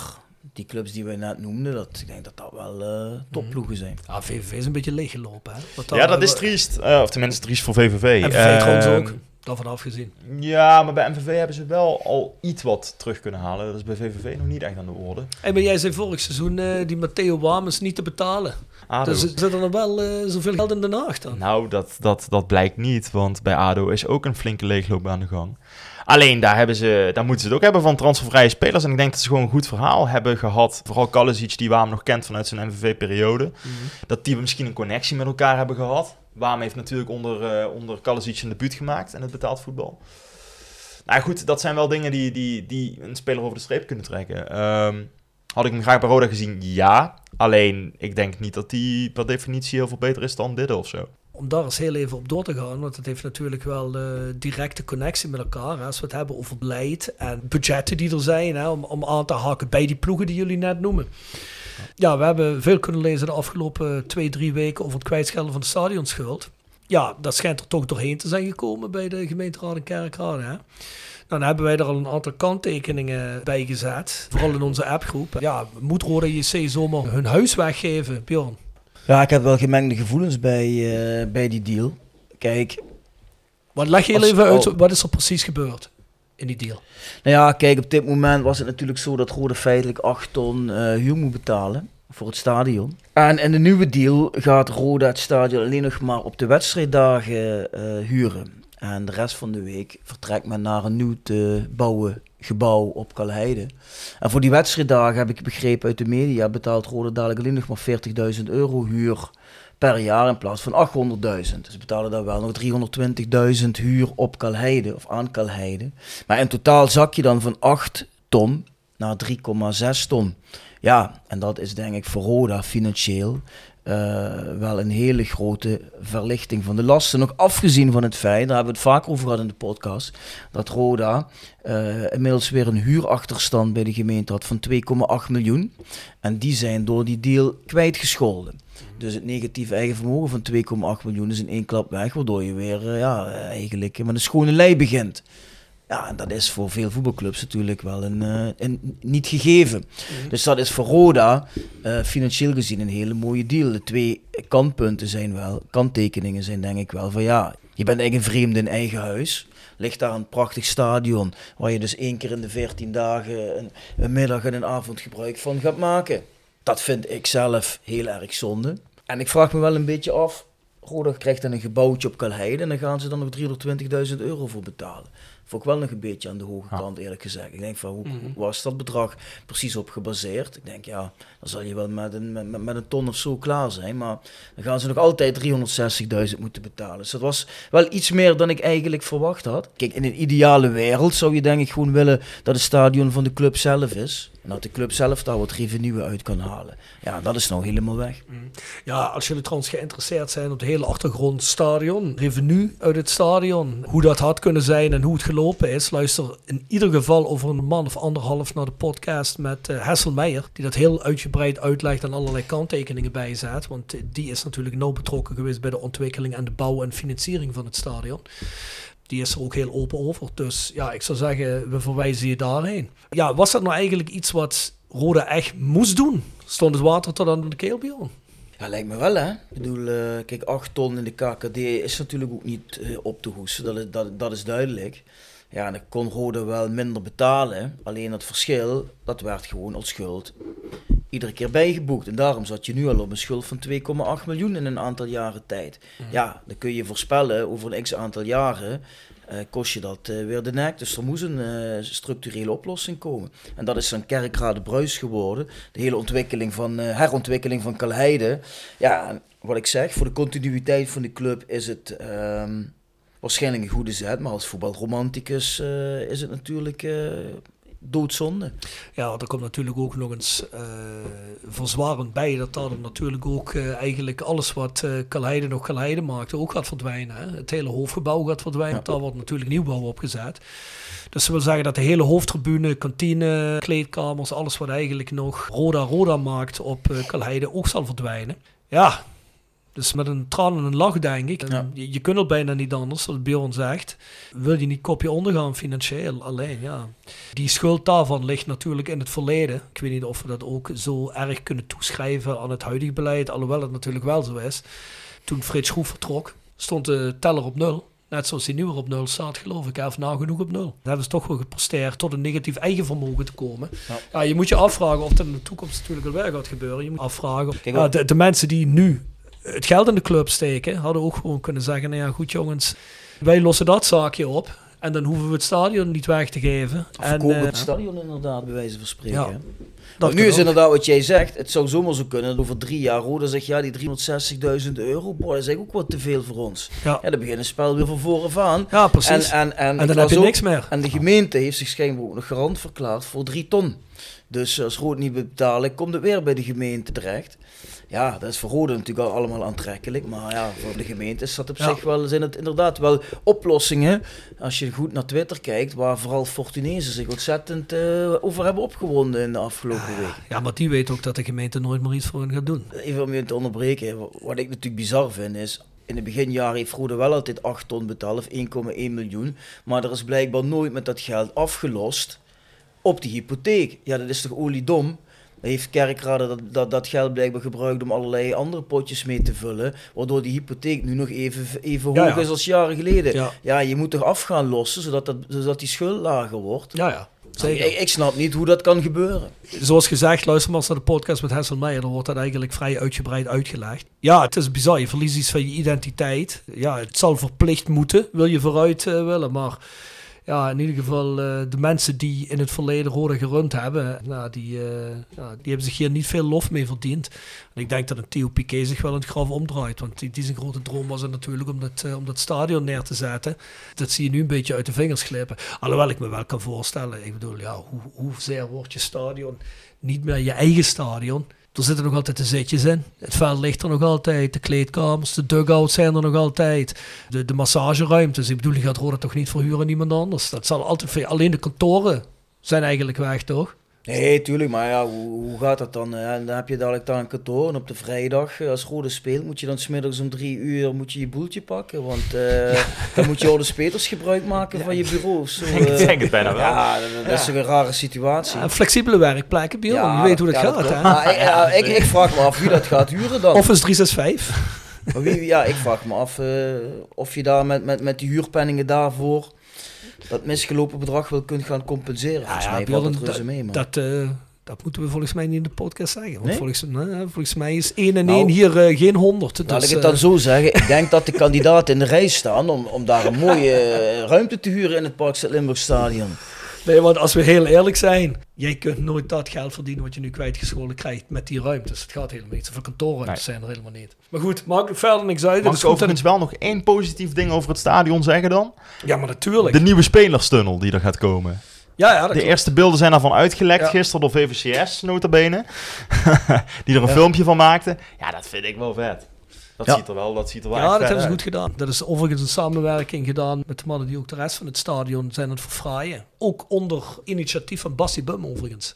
Speaker 6: die clubs die we net noemden, dat, ik denk dat dat wel uh, topploegen zijn.
Speaker 1: Ja, VVV is een beetje leeggelopen. Hè?
Speaker 8: Wat ja, dat is triest. Uh, of tenminste triest voor VVV.
Speaker 1: Uh, trouwens ook. Daarvan afgezien.
Speaker 8: Ja, maar bij MVV hebben ze wel al iets wat terug kunnen halen. Dat is bij VVV nog niet echt aan de orde.
Speaker 1: Hey, maar jij zei vorig seizoen uh, die Matteo Wamens niet te betalen. ADO. Dus zit er nog wel uh, zoveel geld in Den Haag dan?
Speaker 8: Nou, dat, dat, dat blijkt niet. Want bij ADO is ook een flinke leegloop aan de gang. Alleen daar, hebben ze, daar moeten ze het ook hebben van transfervrije spelers. En ik denk dat ze gewoon een goed verhaal hebben gehad. Vooral Kalisic, die Waam nog kent vanuit zijn MVV-periode. Mm -hmm. Dat die misschien een connectie met elkaar hebben gehad. Waam heeft natuurlijk onder, uh, onder Kalisic een debuut gemaakt in het betaald voetbal. Nou goed, dat zijn wel dingen die, die, die een speler over de streep kunnen trekken. Ehm, had ik hem graag bij Roda gezien? Ja. Alleen, ik denk niet dat die per definitie heel veel beter is dan dit of zo.
Speaker 1: Om daar eens heel even op door te gaan, want het heeft natuurlijk wel de directe connectie met elkaar. Hè, als we het hebben over beleid en budgetten die er zijn, hè, om, aan te haken bij die ploegen die jullie net noemen. Ja, we hebben veel kunnen lezen de afgelopen twee, drie weken over het kwijtschelden van de stadionschuld. Ja, dat schijnt er toch doorheen te zijn gekomen bij de gemeenteraad en kerkraad. Hè. Dan hebben wij er al een aantal kanttekeningen bij gezet. Vooral in onze appgroep. Ja, moet Roda JC zomaar hun huis weggeven, Bjorn?
Speaker 6: Ja, ik heb wel gemengde gevoelens bij, eh, bij die deal. Kijk.
Speaker 1: Wat leg je
Speaker 6: Als-
Speaker 1: even uit,
Speaker 6: oh.
Speaker 1: wat is er precies gebeurd in die deal?
Speaker 6: Nou ja, kijk, op dit moment was het natuurlijk zo dat Rode feitelijk 8 ton eh, huur moet betalen voor het stadion. En in de nieuwe deal gaat Roda het stadion alleen nog maar op de wedstrijddagen eh, huren. En de rest van de week vertrekt men naar een nieuw te bouwen gebouw op Kalheide. En voor die wedstrijddagen heb ik begrepen uit de media betaalt Roda dadelijk alleen nog maar 40.000 euro huur per jaar in plaats van 800.000. Dus ze betalen daar wel nog 320.000 huur op Kalheide of aan Kalheide. Maar in totaal zak je dan van 8 ton naar 3,6 ton. Ja, en dat is denk ik voor Roda financieel wel een hele grote verlichting van de lasten. Nog afgezien van het feit, daar hebben we het vaak over gehad in de podcast, dat Roda eh, inmiddels weer een huurachterstand bij de gemeente had van 2,8 miljoen. En die zijn door die deal kwijtgescholden. Dus het negatieve eigen vermogen van 2,8 miljoen is in één klap weg, waardoor je weer eh, ja, eh, eigenlijk met een schone lei begint. Ja, en dat is voor veel voetbalclubs natuurlijk wel een, eh, een niet gegeven. Dus dat is voor Roda eh, financieel gezien een hele mooie deal. De twee kantpunten zijn wel, kanttekeningen zijn denk ik wel van ja, je bent eigenlijk een vreemde in eigen huis. Ligt daar een prachtig stadion waar je dus één keer in de 14 dagen een, een middag en een avond gebruik van gaat maken. Dat vind ik zelf heel erg zonde. En ik vraag me wel een beetje af, Roda krijgt dan een gebouwtje op Kalheide en dan gaan ze dan nog 320.000 euro voor betalen. Vond ik wel nog een beetje aan de hoge
Speaker 8: Ja.
Speaker 6: kant eerlijk gezegd. Ik denk van, hoe
Speaker 1: Mhm.
Speaker 6: waar is dat bedrag precies op gebaseerd? Ik denk, ja, dan zal je wel met een, met, met een ton of zo klaar zijn. Maar dan gaan ze nog altijd 360.000 moeten betalen. Dus dat was wel iets meer dan ik eigenlijk verwacht had. Kijk, in een ideale wereld zou je denk ik gewoon willen dat het stadion van de club zelf is. En dat de club zelf daar wat revenue uit kan halen. Ja, dat is nou helemaal weg.
Speaker 1: Ja, als jullie trouwens geïnteresseerd zijn op de hele achtergrond stadion, revenue uit het stadion, hoe dat had kunnen zijn en hoe het gelopen is, luister in ieder geval over een man of anderhalf naar de podcast met eh Hessel Meijer, die dat heel uitgebreid uitlegt en allerlei kanttekeningen bijzet, want eh, die is natuurlijk nauw betrokken geweest bij de ontwikkeling en de bouw en financiering van het stadion. Die is er ook heel open over. Dus ja, ik zou zeggen, we verwijzen je daarheen. Ja, was dat nou eigenlijk iets wat Roda echt moest doen? Stond het water tot aan de keel, Bjorn?
Speaker 6: Ja, lijkt me wel hè. Ik bedoel, eh, kijk, 8 ton in de KKD is natuurlijk ook niet eh, op te hoesten, dat is, dat, dat is duidelijk. Ja, en dan kon Roda wel minder betalen. Alleen het verschil, dat werd gewoon als schuld iedere keer bijgeboekt. En daarom zat je nu al op een schuld van 2,8 miljoen in een aantal jaren tijd. Ja, dan kun je voorspellen, over een x aantal jaren eh, kost je dat eh, weer de nek. Dus er moest een eh, structurele oplossing komen. En dat is dan kerkrade Bruis geworden. De hele ontwikkeling van, herontwikkeling van Kalheide. Ja, wat ik zeg, voor de continuïteit van de club is het ehm, waarschijnlijk een goede zet. Maar als voetbalromanticus is het natuurlijk doodzonde.
Speaker 1: Ja, er komt natuurlijk ook nog eens eh verzwarend bij dat daar natuurlijk ook eh, eigenlijk alles wat Kalheide nog Kalheide maakte ook gaat verdwijnen. Hè? Het hele hoofdgebouw gaat verdwijnen,
Speaker 6: Ja.
Speaker 1: daar wordt natuurlijk nieuwbouw opgezet. Dus dat wil zeggen dat de hele hoofdtribune, kantine, kleedkamers, alles wat eigenlijk nog Roda Roda maakt op Kalheide ook zal verdwijnen. Ja, dus met een traan en een lach denk ik.
Speaker 6: Ja.
Speaker 1: Je, je kunt het bijna niet anders, zoals Bjorn zegt. Wil je niet kopje ondergaan financieel alleen, ja. Die schuld daarvan ligt natuurlijk in het verleden. Ik weet niet of we dat ook zo erg kunnen toeschrijven aan het huidige beleid, alhoewel het natuurlijk wel zo is. Toen Frits Schroef vertrok, stond de teller op nul. Net zoals die nu weer op nul staat, geloof ik. Of nagenoeg op nul. Dan hebben ze toch wel gepresteerd tot een negatief eigen vermogen te komen.
Speaker 6: Ja.
Speaker 1: Ja. je moet je afvragen of dat in de toekomst natuurlijk wel weer gaat gebeuren. Je moet afvragen. Ja, de mensen die nu het geld in de club steken, hadden ook gewoon kunnen zeggen: Nou ja, goed jongens, wij lossen dat zaakje op. En dan hoeven we het stadion niet weg te geven.
Speaker 6: Of
Speaker 1: En,
Speaker 6: verkopen
Speaker 1: eh,
Speaker 6: het stadion inderdaad, bij wijze van spreken.
Speaker 1: Ja.
Speaker 6: nu is
Speaker 1: ook.
Speaker 6: inderdaad wat jij zegt, het zou zomaar zo kunnen over drie jaar Roda zegt, ja die 360.000 euro, boah, dat is eigenlijk ook wat te veel voor ons.
Speaker 1: Ja.
Speaker 6: Ja, dan begint het spel weer van vooraf aan.
Speaker 1: Ja, precies.
Speaker 6: En, en, en,
Speaker 1: En dan heb je
Speaker 6: ook-
Speaker 1: niks meer.
Speaker 6: En de gemeente heeft zich schijnbaar ook nog garant verklaard voor drie ton. Dus als Rood niet betalen, komt het weer bij de gemeente terecht. Ja, dat is voor Rode natuurlijk al allemaal aantrekkelijk. Maar ja, voor de gemeente is dat op zich wel, zijn het inderdaad wel oplossingen. Als je goed naar Twitter kijkt, waar vooral Fortunezen zich ontzettend eh, over hebben opgewonden in de afgelopen week.
Speaker 1: Ja, maar die weet ook dat de gemeente nooit meer iets voor hen gaat doen.
Speaker 6: Even om je te onderbreken, wa- wat ik natuurlijk bizar vind is... In de beginjaren heeft Rode wel altijd 8 ton betaald, of 1,1 miljoen. Maar er is blijkbaar nooit met dat geld afgelost op die hypotheek. Ja, dat is toch oliedom? Heeft Kerkrade dat, dat, dat geld blijkbaar gebruikt om allerlei andere potjes mee te vullen. Waardoor die hypotheek nu nog even, even hoog
Speaker 1: ja.
Speaker 6: is als jaren geleden.
Speaker 1: Ja.
Speaker 6: Ja, je moet toch af gaan lossen, zodat, dat, zodat die schuld lager wordt.
Speaker 1: Ja, ja. Zeker.
Speaker 6: Ik, ik snap niet hoe dat kan gebeuren.
Speaker 1: Zoals gezegd, luister maar eens naar de podcast met Hessel Meijer. Dan wordt dat eigenlijk vrij uitgebreid uitgelegd. Ja, het is bizar. Je verliest iets van je identiteit. Ja, het zal verplicht moeten, wil je vooruit eh, willen. Maar ja, in ieder geval eh, de mensen die in het verleden Roda gerund hebben, nou, die, eh, ja, die hebben zich hier niet veel lof mee verdiend. En ik denk dat een Theo Piquet zich wel in het graf omdraait. Want die, die zijn grote droom was het natuurlijk om dat, eh, om dat stadion neer te zetten. Dat zie je nu een beetje uit de vingers glippen. Alhoewel ik me wel kan voorstellen. Ik bedoel, ja, hoe, hoezeer wordt je stadion niet meer je eigen stadion? Er zitten nog altijd de zitjes in. Het veld ligt er nog altijd. De kleedkamers, de dugouts zijn er nog altijd. De, de massageruimtes. Ik bedoel, je gaat Roda toch niet verhuren aan iemand anders. Dat zal altijd... Alleen de kantoren zijn eigenlijk weg, toch?
Speaker 6: Nee, tuurlijk, maar ja, hoe, hoe gaat dat dan? hè? dan heb je dadelijk daar een kantoor en op de vrijdag, eh, als Rode speelt, moet je dan smiddags om drie uur moet je, je boeltje pakken. Want eh, [LAUGHS] dan moet je Odes Peters gebruik maken van je bureau. Zo, [LAUGHS]
Speaker 8: Ik
Speaker 6: eh.
Speaker 8: denk het bijna wel.
Speaker 6: Ja, dat, dat is toch een rare situatie.
Speaker 1: En flexibele werkplekken, Björn. je weet hoe dat gaat, hè?
Speaker 6: Maar ik, [LAUGHS] ja, ik, ik vraag me af wie dat gaat huren dan.
Speaker 1: Office 365.
Speaker 6: Maar wie, ja, ik vraag me af eh, of je daar met, met, met die huurpenningen daarvoor dat misgelopen bedrag wel kunt gaan compenseren. Volgens mij valt
Speaker 1: Björn,
Speaker 6: het reuze mee, man.
Speaker 1: dat, eh, dat moeten we volgens mij niet in de podcast zeggen. Want
Speaker 6: Nee?
Speaker 1: volgens, volgens mij is 1 en
Speaker 6: Nou,
Speaker 1: 1 hier eh, geen 100.
Speaker 6: Laat
Speaker 1: Dus,
Speaker 6: ik het
Speaker 1: eh,
Speaker 6: dan zo zeggen. Ik [LAUGHS] denk dat de kandidaten in de rij staan om, om daar een mooie eh, ruimte te huren in het Parkstad Limburg Stadion.
Speaker 1: Nee, want als we heel eerlijk zijn, jij kunt nooit dat geld verdienen wat je nu kwijtgescholden krijgt met die ruimtes. Het gaat helemaal niet. Zoveel kantoorruimtes zijn er helemaal niet. Maar goed, maakt verder niks uit.
Speaker 8: Mag ik overigens wel nog één positief ding over het stadion zeggen dan?
Speaker 1: Ja, maar natuurlijk.
Speaker 8: De nieuwe spelerstunnel die er gaat komen.
Speaker 1: ja, ja,
Speaker 8: De
Speaker 1: klopt.
Speaker 8: eerste beelden zijn daarvan uitgelekt
Speaker 1: Ja.
Speaker 8: gisteren door VVCS, notabene. [LAUGHS] die er een filmpje van maakte. Ja, dat vind ik wel vet. Dat
Speaker 6: Ja.
Speaker 8: ziet er wel, dat ziet er wel
Speaker 1: Ja,
Speaker 8: echt
Speaker 1: dat hebben ze goed gedaan. Dat is overigens een samenwerking gedaan met de mannen die ook de rest van het stadion zijn aan het verfraaien. Ook onder initiatief van Bassie Bum overigens.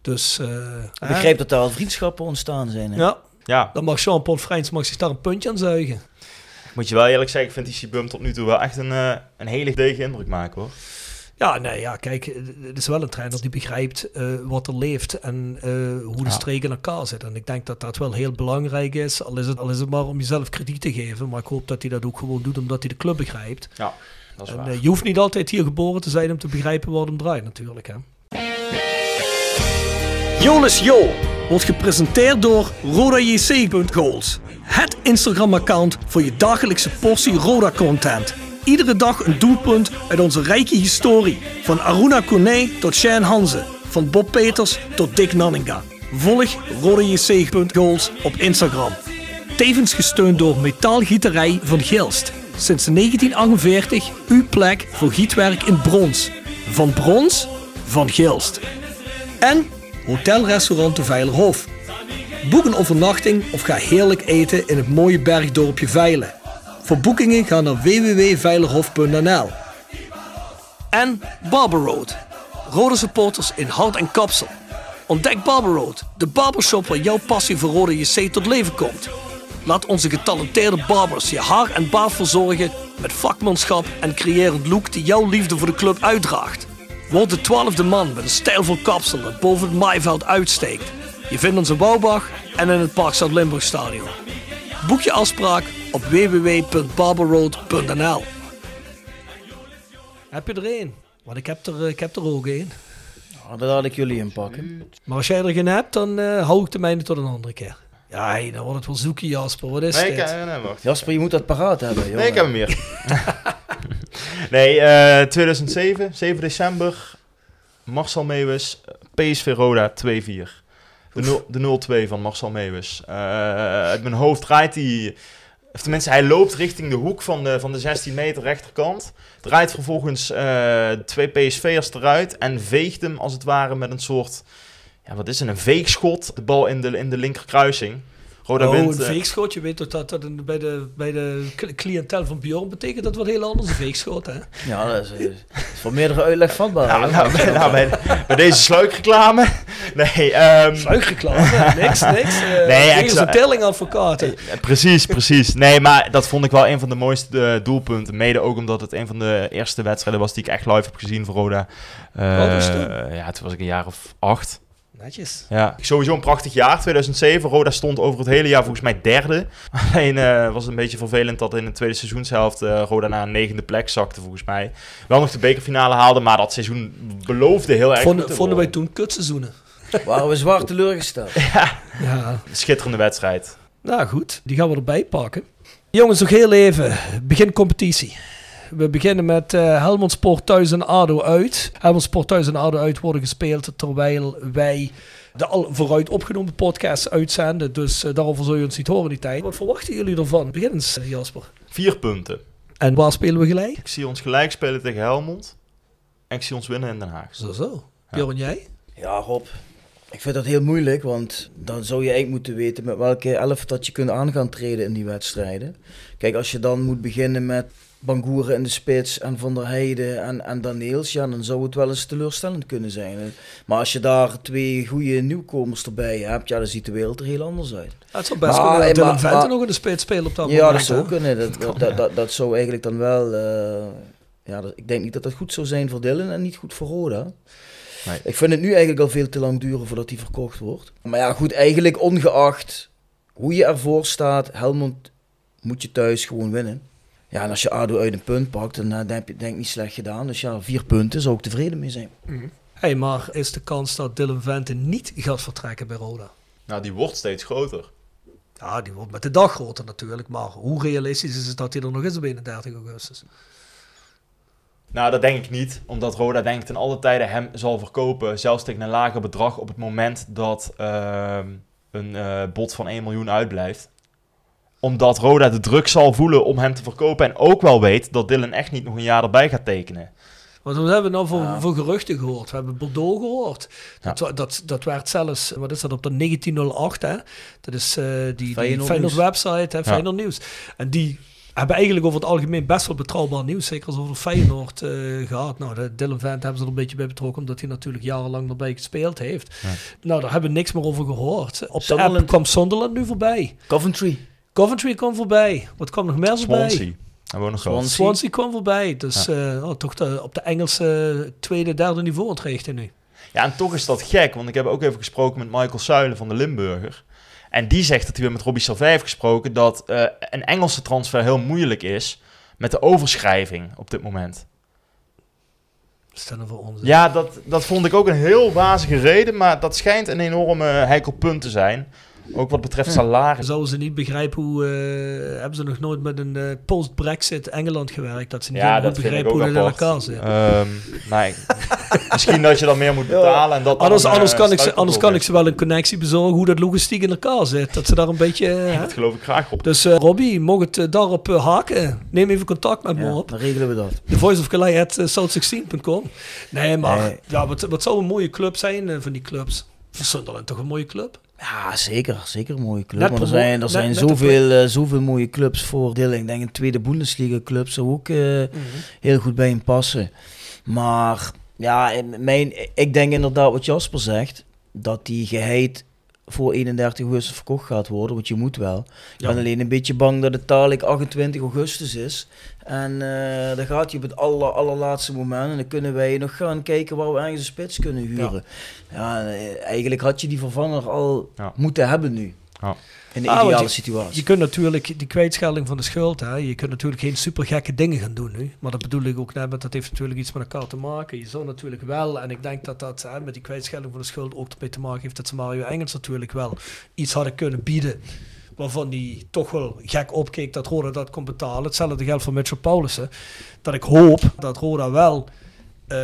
Speaker 1: Dus, eh,
Speaker 6: Ik begrijp dat daar al vriendschappen ontstaan zijn. Hè?
Speaker 1: Ja,
Speaker 8: Ja,
Speaker 1: dan mag Jean-Paul Freins mag zich daar een puntje aan zuigen.
Speaker 8: moet je wel eerlijk zeggen, ik vind die Sibum tot nu toe wel echt een, eh, een hele degen indruk maken hoor.
Speaker 1: Ja, nee, ja, kijk, het is wel een trainer die begrijpt eh, wat er leeft en eh, hoe de
Speaker 8: Ja.
Speaker 1: streken in elkaar zitten. En ik denk dat dat wel heel belangrijk is, al is, het, al is het maar om jezelf krediet te geven. Maar ik hoop dat hij dat ook gewoon doet omdat hij de club begrijpt.
Speaker 8: Ja, dat is
Speaker 1: En,
Speaker 8: waar.
Speaker 1: eh, je hoeft niet altijd hier geboren te zijn om te begrijpen waar het om draait natuurlijk. Hè. Jolis Jo wordt gepresenteerd door RodaJC.goals. Het Instagram-account voor je dagelijkse portie Roda-content. Iedere dag een doelpunt uit onze rijke historie. Van Aruna Kone tot Shane Hanze. Van Bob Peters tot Dick Nanninga. Volg RodaJC.goals op Instagram. Tevens gesteund door Metaalgieterij van Gilst. Sinds 1948 uw plek voor gietwerk in brons. Van brons, van Gilst. En Hotelrestaurant de Veilerhof. Boek een overnachting of ga heerlijk eten in het mooie bergdorpje Veilen. Voor boekingen ga naar www.veilerhof.nl. En Barber Road. Rode supporters in hart en kapsel. Ontdek Barber Road, de barbershop waar jouw passie voor Rode JC tot leven komt. Laat onze getalenteerde barbers je haar en baard verzorgen met vakmanschap en creërend look die jouw liefde voor de club uitdraagt. Word de twaalfde man met een stijlvol kapsel dat boven het maaiveld uitsteekt. Je vindt ons in Bouwbach en in het Parkstad Limburg Stadion. Boek je afspraak op www.barberroad.nl Heb je er één? Want ik heb er, ik heb er ook één.
Speaker 6: Ja, daar laat ik jullie in pakken.
Speaker 1: Maar als jij er geen hebt, dan eh, hou ik de mijne tot een andere keer. Ja, hey, dan wordt het wel zoeken, Jasper. Wat is
Speaker 8: Nee,
Speaker 1: dit?
Speaker 8: eh, nee, wacht.
Speaker 6: Jasper, je moet dat paraat hebben. Jongen.
Speaker 8: Nee, ik heb hem hier. [LAUGHS] nee, eh 2007, 7 december. Marcel Meeuwis, PSV Roda 2-4. De, nul- de 0-2 van Marcel Meeuwis. Eh, uit mijn hoofd draait hij... Of tenminste, hij loopt richting de hoek van de, van de 16 meter rechterkant. Draait vervolgens eh, twee PSV'ers eruit. En veegt hem als het ware met een soort... Ja, wat is het? Een veegschot. De bal in de, in de linkerkruising. Roda
Speaker 1: Oh,
Speaker 8: wint...
Speaker 1: een
Speaker 8: eh,
Speaker 1: veegschot. Je weet toch dat dat in- bij de, bij de cl- cliëntel van Bjorn betekent dat wat heel anders een veegschot, hè?
Speaker 6: Ja, dat is, dat is voor meerdere uitleg vatbaar.
Speaker 8: Nou, nou, [LAUGHS] bij, nou, bij, bij deze sluikreclame. Nee, ehm,
Speaker 1: Sluikreclame, [LAUGHS] niks, niks. Uh,
Speaker 8: Nee, ik
Speaker 1: een tellingadvocaten.
Speaker 8: eh, precies, precies. Nee, maar dat vond ik wel een van de mooiste eh, doelpunten. Mede ook omdat het een van de eerste wedstrijden was die ik echt live heb gezien voor Roda. Eh,
Speaker 1: Wat was het toen?
Speaker 8: ja, toen was ik een jaar of acht.
Speaker 1: Netjes.
Speaker 8: Ja, sowieso een prachtig jaar, 2007. Roda stond over het hele jaar volgens mij derde. [LAUGHS] Alleen eh, was het een beetje vervelend dat in de tweede seizoenshelft eh, Roda naar een negende plek zakte volgens mij. Wel nog de bekerfinale haalde, maar dat seizoen beloofde heel erg goed
Speaker 1: Vonden,
Speaker 8: te
Speaker 1: vonden wij toen kutseizoenen.
Speaker 6: Waren we zwaar teleurgesteld. [LAUGHS]
Speaker 1: Ja.
Speaker 8: Schitterende wedstrijd.
Speaker 1: Nou goed, die gaan we erbij pakken. Jongens, nog heel even. Begin competitie. We beginnen met eh Helmond Sport thuis en ADO uit. Helmond Sport thuis en ADO uit worden gespeeld terwijl wij de al vooruit opgenomen podcast uitzenden. Dus eh, daarover zul je ons niet horen die tijd. Wat verwachten jullie ervan? Begin eens, eh, Jasper.
Speaker 8: Vier punten.
Speaker 1: En waar spelen we gelijk?
Speaker 8: Ik zie ons gelijk spelen tegen Helmond. En ik zie ons winnen in Den Haag.
Speaker 1: Zo zo. Bjorn, jij?
Speaker 6: Ja, Rob. Ik vind dat heel moeilijk, want dan zou je eigenlijk moeten weten met welke elf dat je kunt aan gaan treden in die wedstrijden. Kijk, als je dan moet beginnen met Bangoeren in de spits en Van der Heijden en, en Daniels, ja, dan zou het wel eens teleurstellend kunnen zijn. hè. Maar als je daar twee goede nieuwkomers erbij hebt, ja, dan ziet de wereld er heel anders uit.
Speaker 1: Ja, het zou best
Speaker 6: Maar-
Speaker 1: kunnen dat
Speaker 6: maar-
Speaker 1: Dylan Vente
Speaker 6: maar-
Speaker 1: nog in de spits spelen op dat
Speaker 6: ja,
Speaker 1: moment.
Speaker 6: dat zou kunnen. Dat, dat, dat, dat, dat zou eigenlijk dan wel... eh, ja, dat- ik denk niet dat dat goed zou zijn voor Dylan en niet goed voor Roda.
Speaker 8: Nee.
Speaker 6: Ik vind het nu eigenlijk al veel te lang duren voordat hij verkocht wordt. Maar ja, goed, eigenlijk ongeacht hoe je ervoor staat, Helmond moet je thuis gewoon winnen. Ja, en als je ADO uit een punt pakt, dan, eh, dan heb je het denk ik niet slecht gedaan. Dus ja, vier punten zou ik tevreden mee zijn.
Speaker 1: Hey, maar is de kans dat Dylan Vente niet gaat vertrekken bij Roda?
Speaker 8: Nou, die wordt steeds groter.
Speaker 1: Ja, die wordt met de dag groter natuurlijk. Maar hoe realistisch is het dat hij er nog is op 31 augustus?
Speaker 8: Nou, dat denk ik niet. Omdat Roda denk ik ten alle tijde hem zal verkopen. Zelfs tegen een lager bedrag op het moment dat ehm, een eh bod van 1 miljoen uitblijft. Omdat Roda de druk zal voelen om hem te verkopen. En ook wel weet dat Dylan echt niet nog een jaar erbij gaat tekenen.
Speaker 1: Wat hebben we nou voor,
Speaker 6: Ja.
Speaker 1: voor geruchten gehoord? We hebben Bordeaux gehoord. Dat, dat, dat werd zelfs, wat is dat, op de 1908, hè? Dat is eh, die, die
Speaker 6: Feyenoord
Speaker 1: website, hè, Feyenoord Nieuws. En die hebben eigenlijk over het algemeen best wel betrouwbaar nieuws, zeker als over Feyenoord eh, gehad. Nou, de Dylan Vent hebben ze er een beetje bij betrokken, omdat hij natuurlijk jarenlang erbij gespeeld heeft.
Speaker 8: Ja.
Speaker 1: Nou, daar hebben we niks meer over gehoord. Op de app kwam Sunderland nu voorbij.
Speaker 6: Coventry.
Speaker 1: Coventry kwam voorbij. Wat kwam nog meer voorbij?
Speaker 8: Swansea. Nog.
Speaker 6: Swansea.
Speaker 1: Swansea kwam voorbij. Dus eh, oh, toch de, op de Engelse tweede, derde niveau ontrichten nu.
Speaker 8: Ja, en toch is dat gek. Want ik heb ook even gesproken met Michael Suilen van de Limburger. En die zegt dat hij weer met Robbie Salvij heeft gesproken... dat eh, een Engelse transfer heel moeilijk is... met de overschrijving op dit moment.
Speaker 1: Stel voor ons.
Speaker 8: Ja, dat, dat vond ik ook een heel wazige reden, maar dat schijnt een enorme heikel punt te zijn. Ook wat betreft salaris.
Speaker 1: Zouden ze niet begrijpen hoe... eh, hebben ze nog nooit met een eh, post-Brexit Engeland gewerkt? Dat ze niet
Speaker 8: Ja, dat
Speaker 1: begrijpen hoe het in elkaar zit.
Speaker 8: Ehm, nee. [LAUGHS] Misschien dat je dan meer moet betalen en dat dan,
Speaker 1: Anders,
Speaker 8: eh,
Speaker 1: anders, kan ik ze, anders kan ik ze wel een connectie bezorgen hoe dat logistiek in elkaar zit. Dat ze daar een beetje... [LAUGHS] hè?
Speaker 8: Dat geloof ik graag op.
Speaker 1: Dus eh Robbie, mocht het daarop haken. Neem even contact met me
Speaker 6: Ja,
Speaker 1: op.
Speaker 6: dan regelen we dat.
Speaker 1: The Voice of Calais at eh, south16.com. Nee, maar
Speaker 6: Nee.
Speaker 1: Ja, wat, wat zou een mooie club zijn van die clubs? Sunderland toch een mooie club?
Speaker 6: Ja, zeker. Zeker een mooie club. Er zijn, er zijn
Speaker 1: net
Speaker 6: zoveel, eh, zoveel mooie clubs voor Dylan. Ik denk een tweede Bundesliga club zou ook eh, heel goed bij hem passen. Maar ja, mijn, ik denk inderdaad wat Jasper zegt. Dat die geheid voor 31 augustus verkocht gaat worden. Want je moet wel. Ik
Speaker 1: Ja.
Speaker 6: ben alleen een beetje bang dat het dadelijk 28 augustus is. En eh, dan gaat hij op het aller, allerlaatste moment. En dan kunnen wij nog gaan kijken waar we ergens een spits kunnen huren. Ja, eh, eigenlijk had je die vervanger al moeten hebben nu.
Speaker 8: Ja.
Speaker 6: In de
Speaker 1: Ah, want
Speaker 6: ideale situatie.
Speaker 1: Je kunt natuurlijk die kwijtschelding van de schuld, hè, je kunt natuurlijk geen super gekke dingen gaan doen nu. Maar dat bedoel ik ook net, met dat heeft natuurlijk iets met elkaar te maken. Je zou natuurlijk wel, en ik denk dat dat hè, met die kwijtschelding van de schuld ook ermee te maken heeft dat ze Mario Engels natuurlijk wel iets hadden kunnen bieden. Waarvan die toch wel gek opkeek dat Roda dat kon betalen. Hetzelfde geldt voor Mitchell Paulussen. Dat ik hoop dat Roda wel eh,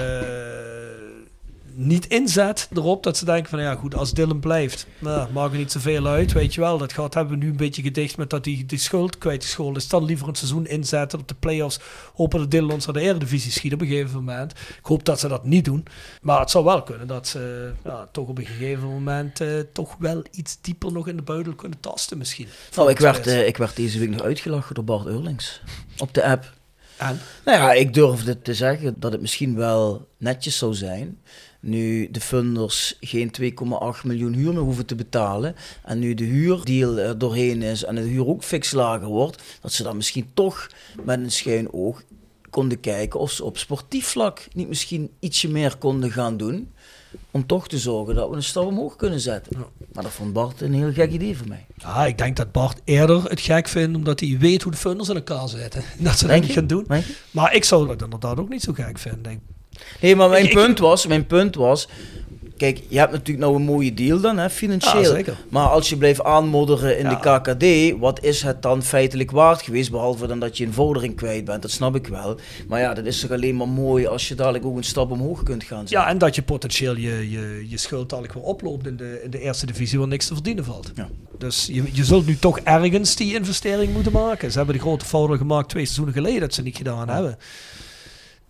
Speaker 1: niet inzet erop dat ze denken van ja goed, als Dylan blijft, nou, maakt er niet zoveel uit, weet je wel. Dat gaat, hebben we nu een beetje gedicht met dat die, die schuld kwijtgescholden is. Dan liever een seizoen inzetten op de play-offs. Hopen dat Dylan ons naar de Eredivisie schiet op een gegeven moment. Ik hoop dat ze dat niet doen. Maar het zou wel kunnen dat ze ja, toch op een gegeven moment eh, toch wel iets dieper nog in de buidel kunnen tasten misschien.
Speaker 6: Nou, ik werd, eh, ik werd deze week nog uitgelachen door Bart Eurlings op de app.
Speaker 1: En?
Speaker 6: Nou ja, ik durfde te zeggen dat het misschien wel netjes zou zijn. Nu de funders geen 2,8 miljoen huur meer hoeven te betalen. En nu de huurdeal er doorheen is en de huur ook fix lager wordt. Dat ze dan misschien toch met een schuin oog konden kijken of ze op sportief vlak niet misschien ietsje meer konden gaan doen. Om toch te zorgen dat we een stap omhoog kunnen zetten. Maar dat vond Bart een heel gek idee voor mij.
Speaker 1: Ja, ik denk dat Bart eerder het gek vindt omdat hij weet hoe de funders in elkaar zitten. [LAUGHS] Dat ze dat niet gaan doen. Maar ik zou dat inderdaad ook niet zo gek vinden.
Speaker 6: Nee, maar mijn
Speaker 1: Ik- ik-
Speaker 6: punt was, mijn punt was, kijk, je hebt natuurlijk nou een mooie deal dan, hè, financieel.
Speaker 1: Ja, zeker.
Speaker 6: Maar als je blijft aanmodderen in
Speaker 1: Ja.
Speaker 6: de KKD, wat is het dan feitelijk waard geweest, behalve dan dat je een vordering kwijt bent, dat snap ik wel. Maar ja, dat is toch alleen maar mooi als je dadelijk ook een stap omhoog kunt gaan zetten.
Speaker 1: Ja, en dat je potentieel je, je, je schuld dadelijk weer oploopt in de, in de eerste divisie waar niks te verdienen valt.
Speaker 6: Ja.
Speaker 1: Dus je, je zult nu toch ergens die investering moeten maken. Ze hebben de grote fouten gemaakt twee seizoenen geleden dat ze niet gedaan hebben.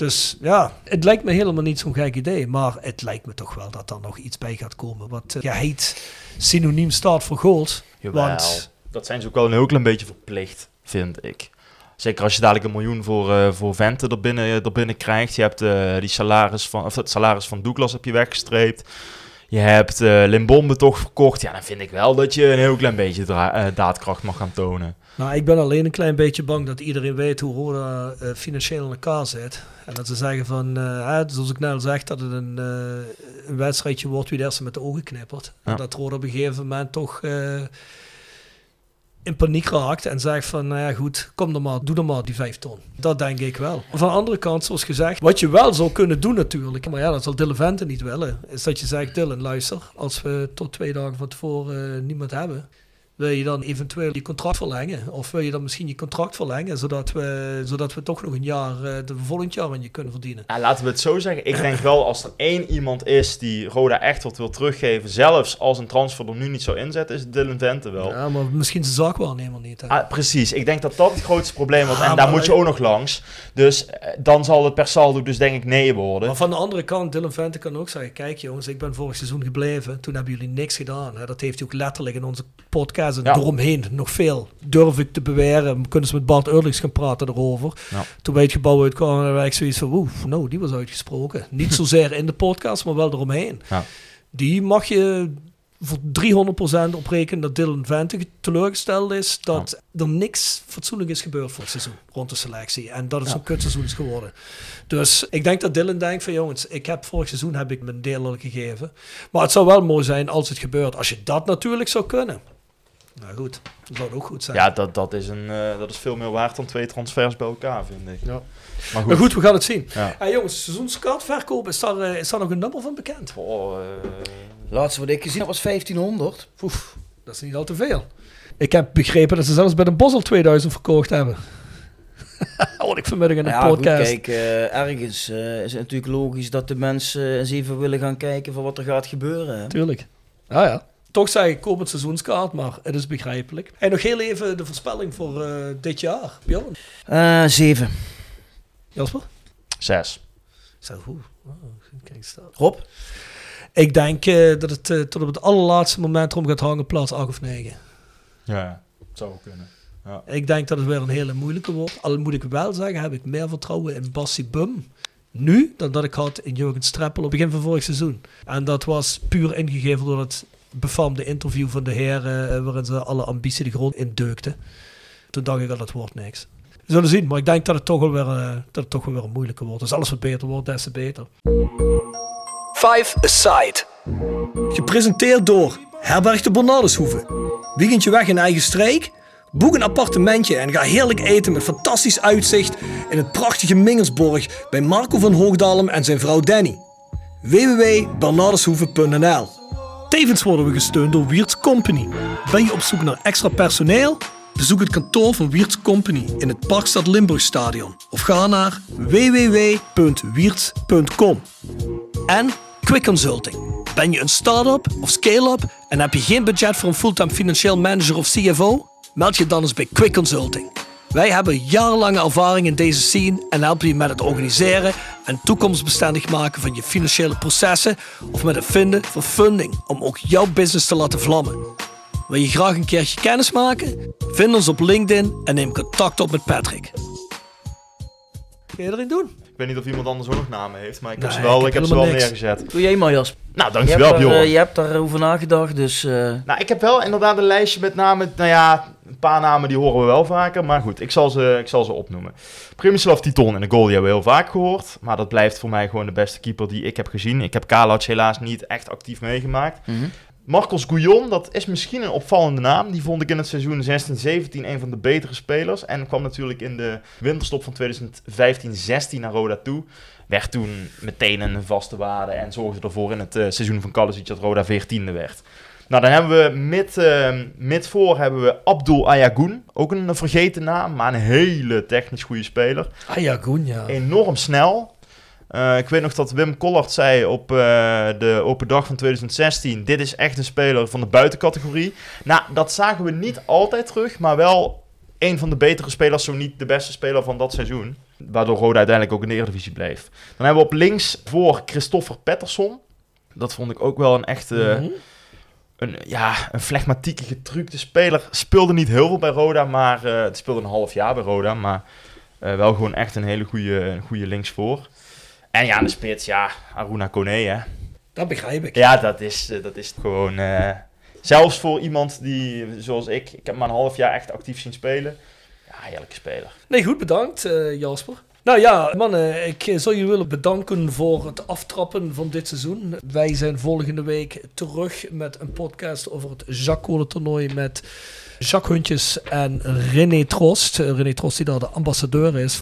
Speaker 1: Dus ja, het lijkt me helemaal niet zo'n gek idee. Maar het lijkt me toch wel dat er nog iets bij gaat komen. Wat uh, geheid synoniem staat voor gold.
Speaker 8: Jawel.
Speaker 1: Want
Speaker 8: Dat zijn ze ook wel een heel klein beetje verplicht, vind ik. Zeker als je dadelijk een miljoen voor, eh voor Vente er binnen, er binnen krijgt. Je hebt eh, die salaris van, of het salaris van Douglas heb je weggestreept. Je hebt eh Limbombe toch verkocht. Ja, dan vind ik wel dat je een heel klein beetje eh, daadkracht mag gaan tonen.
Speaker 1: Nou, ik ben alleen een klein beetje bang dat iedereen weet hoe Roda uh, financieel in elkaar zit. En dat ze zeggen van, uh, hè, zoals ik net al zeg, dat het een, uh, een wedstrijdje wordt wie de eerste met de ogen knippert. Ja. En dat Roda op een gegeven moment toch in paniek raakt en zegt van, nou ja goed, kom dan maar, doe dan maar die vijf ton. Dat denk ik wel. Van de andere kant, zoals gezegd, wat je wel zou kunnen doen natuurlijk, maar ja, dat zal Dylan Vente niet willen, is dat je zegt, Dylan, luister, als we tot twee dagen van tevoren niemand hebben, wil je dan eventueel je contract verlengen? Of wil je dan misschien je contract verlengen, zodat we, zodat we toch nog een jaar, uh, de volgend jaar aan je kunnen verdienen?
Speaker 8: Ja, laten we het zo zeggen. Ik denk wel, als er één iemand is die Roda echt wat wil teruggeven, zelfs als een transfer er nu niet zo inzet, is Dylan Vente wel.
Speaker 1: Ja, maar misschien zijn zaakwaarnemer niet.
Speaker 8: Ah, precies, ik denk dat dat het grootste probleem wordt. Ah, en daar moet je ook nog langs. Dus uh, dan zal het per saldo dus denk ik nee worden.
Speaker 1: Maar van de andere kant, Dylan Vente kan ook zeggen, kijk jongens, ik ben vorig seizoen gebleven. Toen hebben jullie niks gedaan. Hè? Dat heeft hij ook letterlijk in onze podcast ja. eromheen nog veel. Durf ik te beweren. Kunnen ze met Bart Eurlings gaan praten erover.
Speaker 8: Ja.
Speaker 1: Toen wij het gebouw uitkwamen, hebben ik zoiets van, oeh, nou, die was uitgesproken. Niet zozeer in de podcast, maar wel eromheen.
Speaker 8: Ja.
Speaker 1: Die mag je voor 300% oprekenen dat Dylan Vente teleurgesteld is. Dat er niks fatsoenlijk is gebeurd voor het seizoen rond de selectie. En dat het zo'n kutseizoen is geworden. Dus ik denk dat Dylan denkt van jongens, ik heb vorig seizoen heb ik mijn deel al gegeven. Maar het zou wel mooi zijn als het gebeurt. Als je dat natuurlijk zou kunnen. Nou goed, dat zou ook goed zijn.
Speaker 8: Ja, dat, dat, is een, uh, dat is veel meer waard dan twee transfers bij elkaar, vind ik.
Speaker 1: Ja. Maar, goed. maar goed, we gaan het zien.
Speaker 8: Ja.
Speaker 1: Hey, jongens, seizoenskaartverkoop, is daar, uh, is daar nog een nummer van bekend?
Speaker 8: Oh, uh...
Speaker 6: Laatste wat ik gezien heb was 1500.
Speaker 1: Oef, dat is niet al te veel. Ik heb begrepen dat ze zelfs bij de Bosel 2000 verkocht hebben. [LAUGHS] Hoor ik vanmiddag in een
Speaker 6: ja,
Speaker 1: podcast.
Speaker 6: Goed, kijk, uh, ergens uh, is het natuurlijk logisch dat de mensen eens even willen gaan kijken van wat er gaat gebeuren. Hè?
Speaker 1: Tuurlijk. Ah ja. Toch zeg ik, koop het seizoenskaart, maar het is begrijpelijk. En nog heel even de voorspelling voor uh, dit jaar, Bjorn.
Speaker 6: Uh, zeven.
Speaker 1: Jasper?
Speaker 8: Zes.
Speaker 1: Zo, goed. Oh, kijk, staat.
Speaker 6: Rob?
Speaker 1: Ik denk uh, dat het uh, tot op het allerlaatste moment erom gaat hangen, plaats 8 of 9.
Speaker 8: Ja, zou kunnen. Ja.
Speaker 1: Ik denk dat het weer een hele moeilijke wordt. Al moet ik wel zeggen, heb ik meer vertrouwen in Bassi Bum nu dan dat ik had in Jurgen Streppel op het begin van vorig seizoen. En dat was puur ingegeven door het befaamde interview van de heren, uh, waarin ze alle ambitie de grond indeukten. Toen dacht ik dat wordt niks. We zullen zien, maar ik denk dat het toch wel weer, uh, dat het toch wel weer een moeilijke wordt. Dus alles wat beter wordt, des te beter. Five Aside. Gepresenteerd door Herberg de Bernardeshoeve. Weekendje weg in eigen streek? Boek een appartementje en ga heerlijk eten met fantastisch uitzicht in het prachtige Mingersborg bij Marco van Hoogdalem en zijn vrouw Danny. www.bernardeshoeve.nl Tevens worden we gesteund door Wiert's Company. Ben je op zoek naar extra personeel? Bezoek het kantoor van Wiert's Company in het Parkstad Limburgstadion of ga naar www.wiert.com. En Quick Consulting. Ben je een start-up of scale-up en heb je geen budget voor een fulltime financieel manager of CFO? Meld je dan eens bij Quick Consulting. Wij hebben jarenlange ervaring in deze scene en helpen je met het organiseren en toekomstbestendig maken van je financiële processen of met het vinden van funding om ook jouw business te laten vlammen. Wil je graag een keertje kennis maken? Vind ons op LinkedIn en neem contact op met Patrick. Kun je erin doen?
Speaker 8: Ik weet niet of iemand anders ook nog namen heeft, maar ik heb
Speaker 1: Nee,
Speaker 8: ze wel,
Speaker 1: ik
Speaker 8: ik
Speaker 1: heb
Speaker 8: ze wel
Speaker 1: niks.
Speaker 8: neergezet.
Speaker 6: Doe jij maar, Jasper.
Speaker 8: Nou,
Speaker 6: Je
Speaker 8: dankjewel
Speaker 6: hebt, er,
Speaker 8: Bjorn.
Speaker 6: eh, je hebt daarover nagedacht, dus... eh,
Speaker 8: Nou, ik heb wel inderdaad een lijstje met namen. Nou ja, een paar namen die horen we wel vaker. Maar goed, ik zal ze, ik zal ze opnoemen. Primislav Titon in de goal, die hebben we heel vaak gehoord. Maar dat blijft voor mij gewoon de beste keeper die ik heb gezien. Ik heb Kalac helaas niet echt actief meegemaakt.
Speaker 6: mhm.
Speaker 8: Marcos Gouillon, dat is misschien een opvallende naam. Die vond ik in het seizoen 16-17 een van de betere spelers. En kwam natuurlijk in de winterstop van 2015-16 naar Roda toe. Werd toen meteen een vaste waarde en zorgde ervoor in het eh, seizoen van Kalisic dat Roda 14e werd. Nou, dan hebben we mid, eh, mid voor hebben we Abdul Ayagoun. Ook een vergeten naam, maar een hele technisch goede speler
Speaker 1: ja, Goen, ja.
Speaker 8: enorm snel. Eh, ik weet nog dat Wim Collard zei op eh, de open dag van 2016: Dit is echt een speler van de buitencategorie. Nou, dat zagen we niet altijd terug, maar wel een van de betere spelers, zo niet de beste speler van dat seizoen. Waardoor Roda uiteindelijk ook in de Eredivisie bleef. Dan hebben we op links voor Christopher Pettersson. Dat vond ik ook wel een echte.
Speaker 1: Mhm.
Speaker 8: Een, ja, een flegmatieke, getrukte speler. Speelde niet heel veel bij Roda, maar eh, het speelde een half jaar bij Roda. Maar wel gewoon echt een hele goede, een goede linksvoor. En ja, de spits, ja, Aruna Kone, hè.
Speaker 1: Dat begrijp ik.
Speaker 8: Ja, dat is, eh, dat is gewoon... eh, zelfs voor iemand die, zoals ik, ik heb maar een half jaar echt actief zien spelen. Ja, heerlijke speler.
Speaker 1: Nee, goed bedankt, eh, Jasper. Nou ja, mannen, ik zou jullie willen bedanken voor het aftrappen van dit seizoen. Wij zijn volgende week terug met een podcast over het Jacques toernooi met Jacques Huntjes en René Trost. Eh, René Trost die daar de ambassadeur is.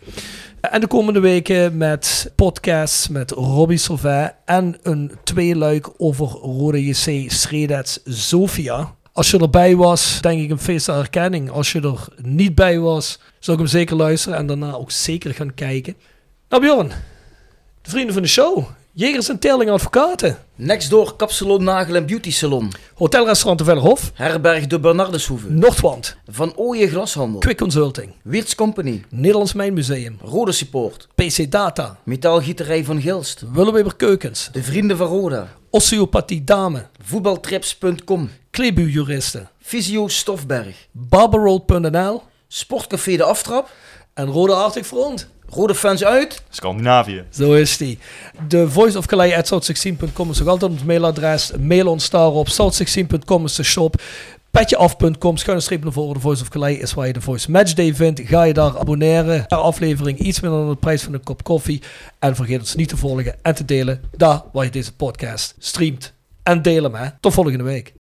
Speaker 1: En de komende weken met podcasts met Robbie Sauvet en een tweeluik over Rode JC Sredets Sofia. Als je erbij was, denk ik een feest der herkenning. Als je er niet bij was, zou ik hem zeker luisteren en daarna ook zeker gaan kijken. Nou Bjorn, de vrienden van de show. Jegers en Terling Advocaten.
Speaker 6: Next door Kapsalon Nagel en Beauty Salon.
Speaker 1: Hotelrestaurant de Vellerhof.
Speaker 6: Herberg de Bernardeshoeve.
Speaker 1: Noordwand.
Speaker 6: Van Ooyen Glashandel.
Speaker 1: Quick Consulting.
Speaker 6: Weerts Company.
Speaker 1: Nederlands Mijnmuseum.
Speaker 6: Rode Support.
Speaker 1: PC Data.
Speaker 6: Metaalgieterij van Gilst.
Speaker 1: Willeweber Keukens.
Speaker 6: De Vrienden van Roda.
Speaker 1: Osteopathie Dame.
Speaker 6: Voetbaltrips.com.
Speaker 1: Klebuurjuristen.
Speaker 6: Visio Stofberg.
Speaker 1: Barberroad.nl.
Speaker 6: Sportcafé De Aftrap.
Speaker 1: En Rode Arctic Front.
Speaker 6: Rode fans uit.
Speaker 8: Scandinavië.
Speaker 1: Zo is die. De voice of Calais at south16.com is ook altijd ons mailadres. Mail ons daarop. South16.com is de shop. Petjeaf.com, schuine streep naar voren. De Voice of Calais is waar je de Voice Matchday vindt. Ga je daar abonneren. Per aflevering iets minder dan de prijs van een kop koffie. En vergeet ons niet te volgen en te delen. Daar waar je deze podcast streamt. En deel hem, hè. Tot volgende week.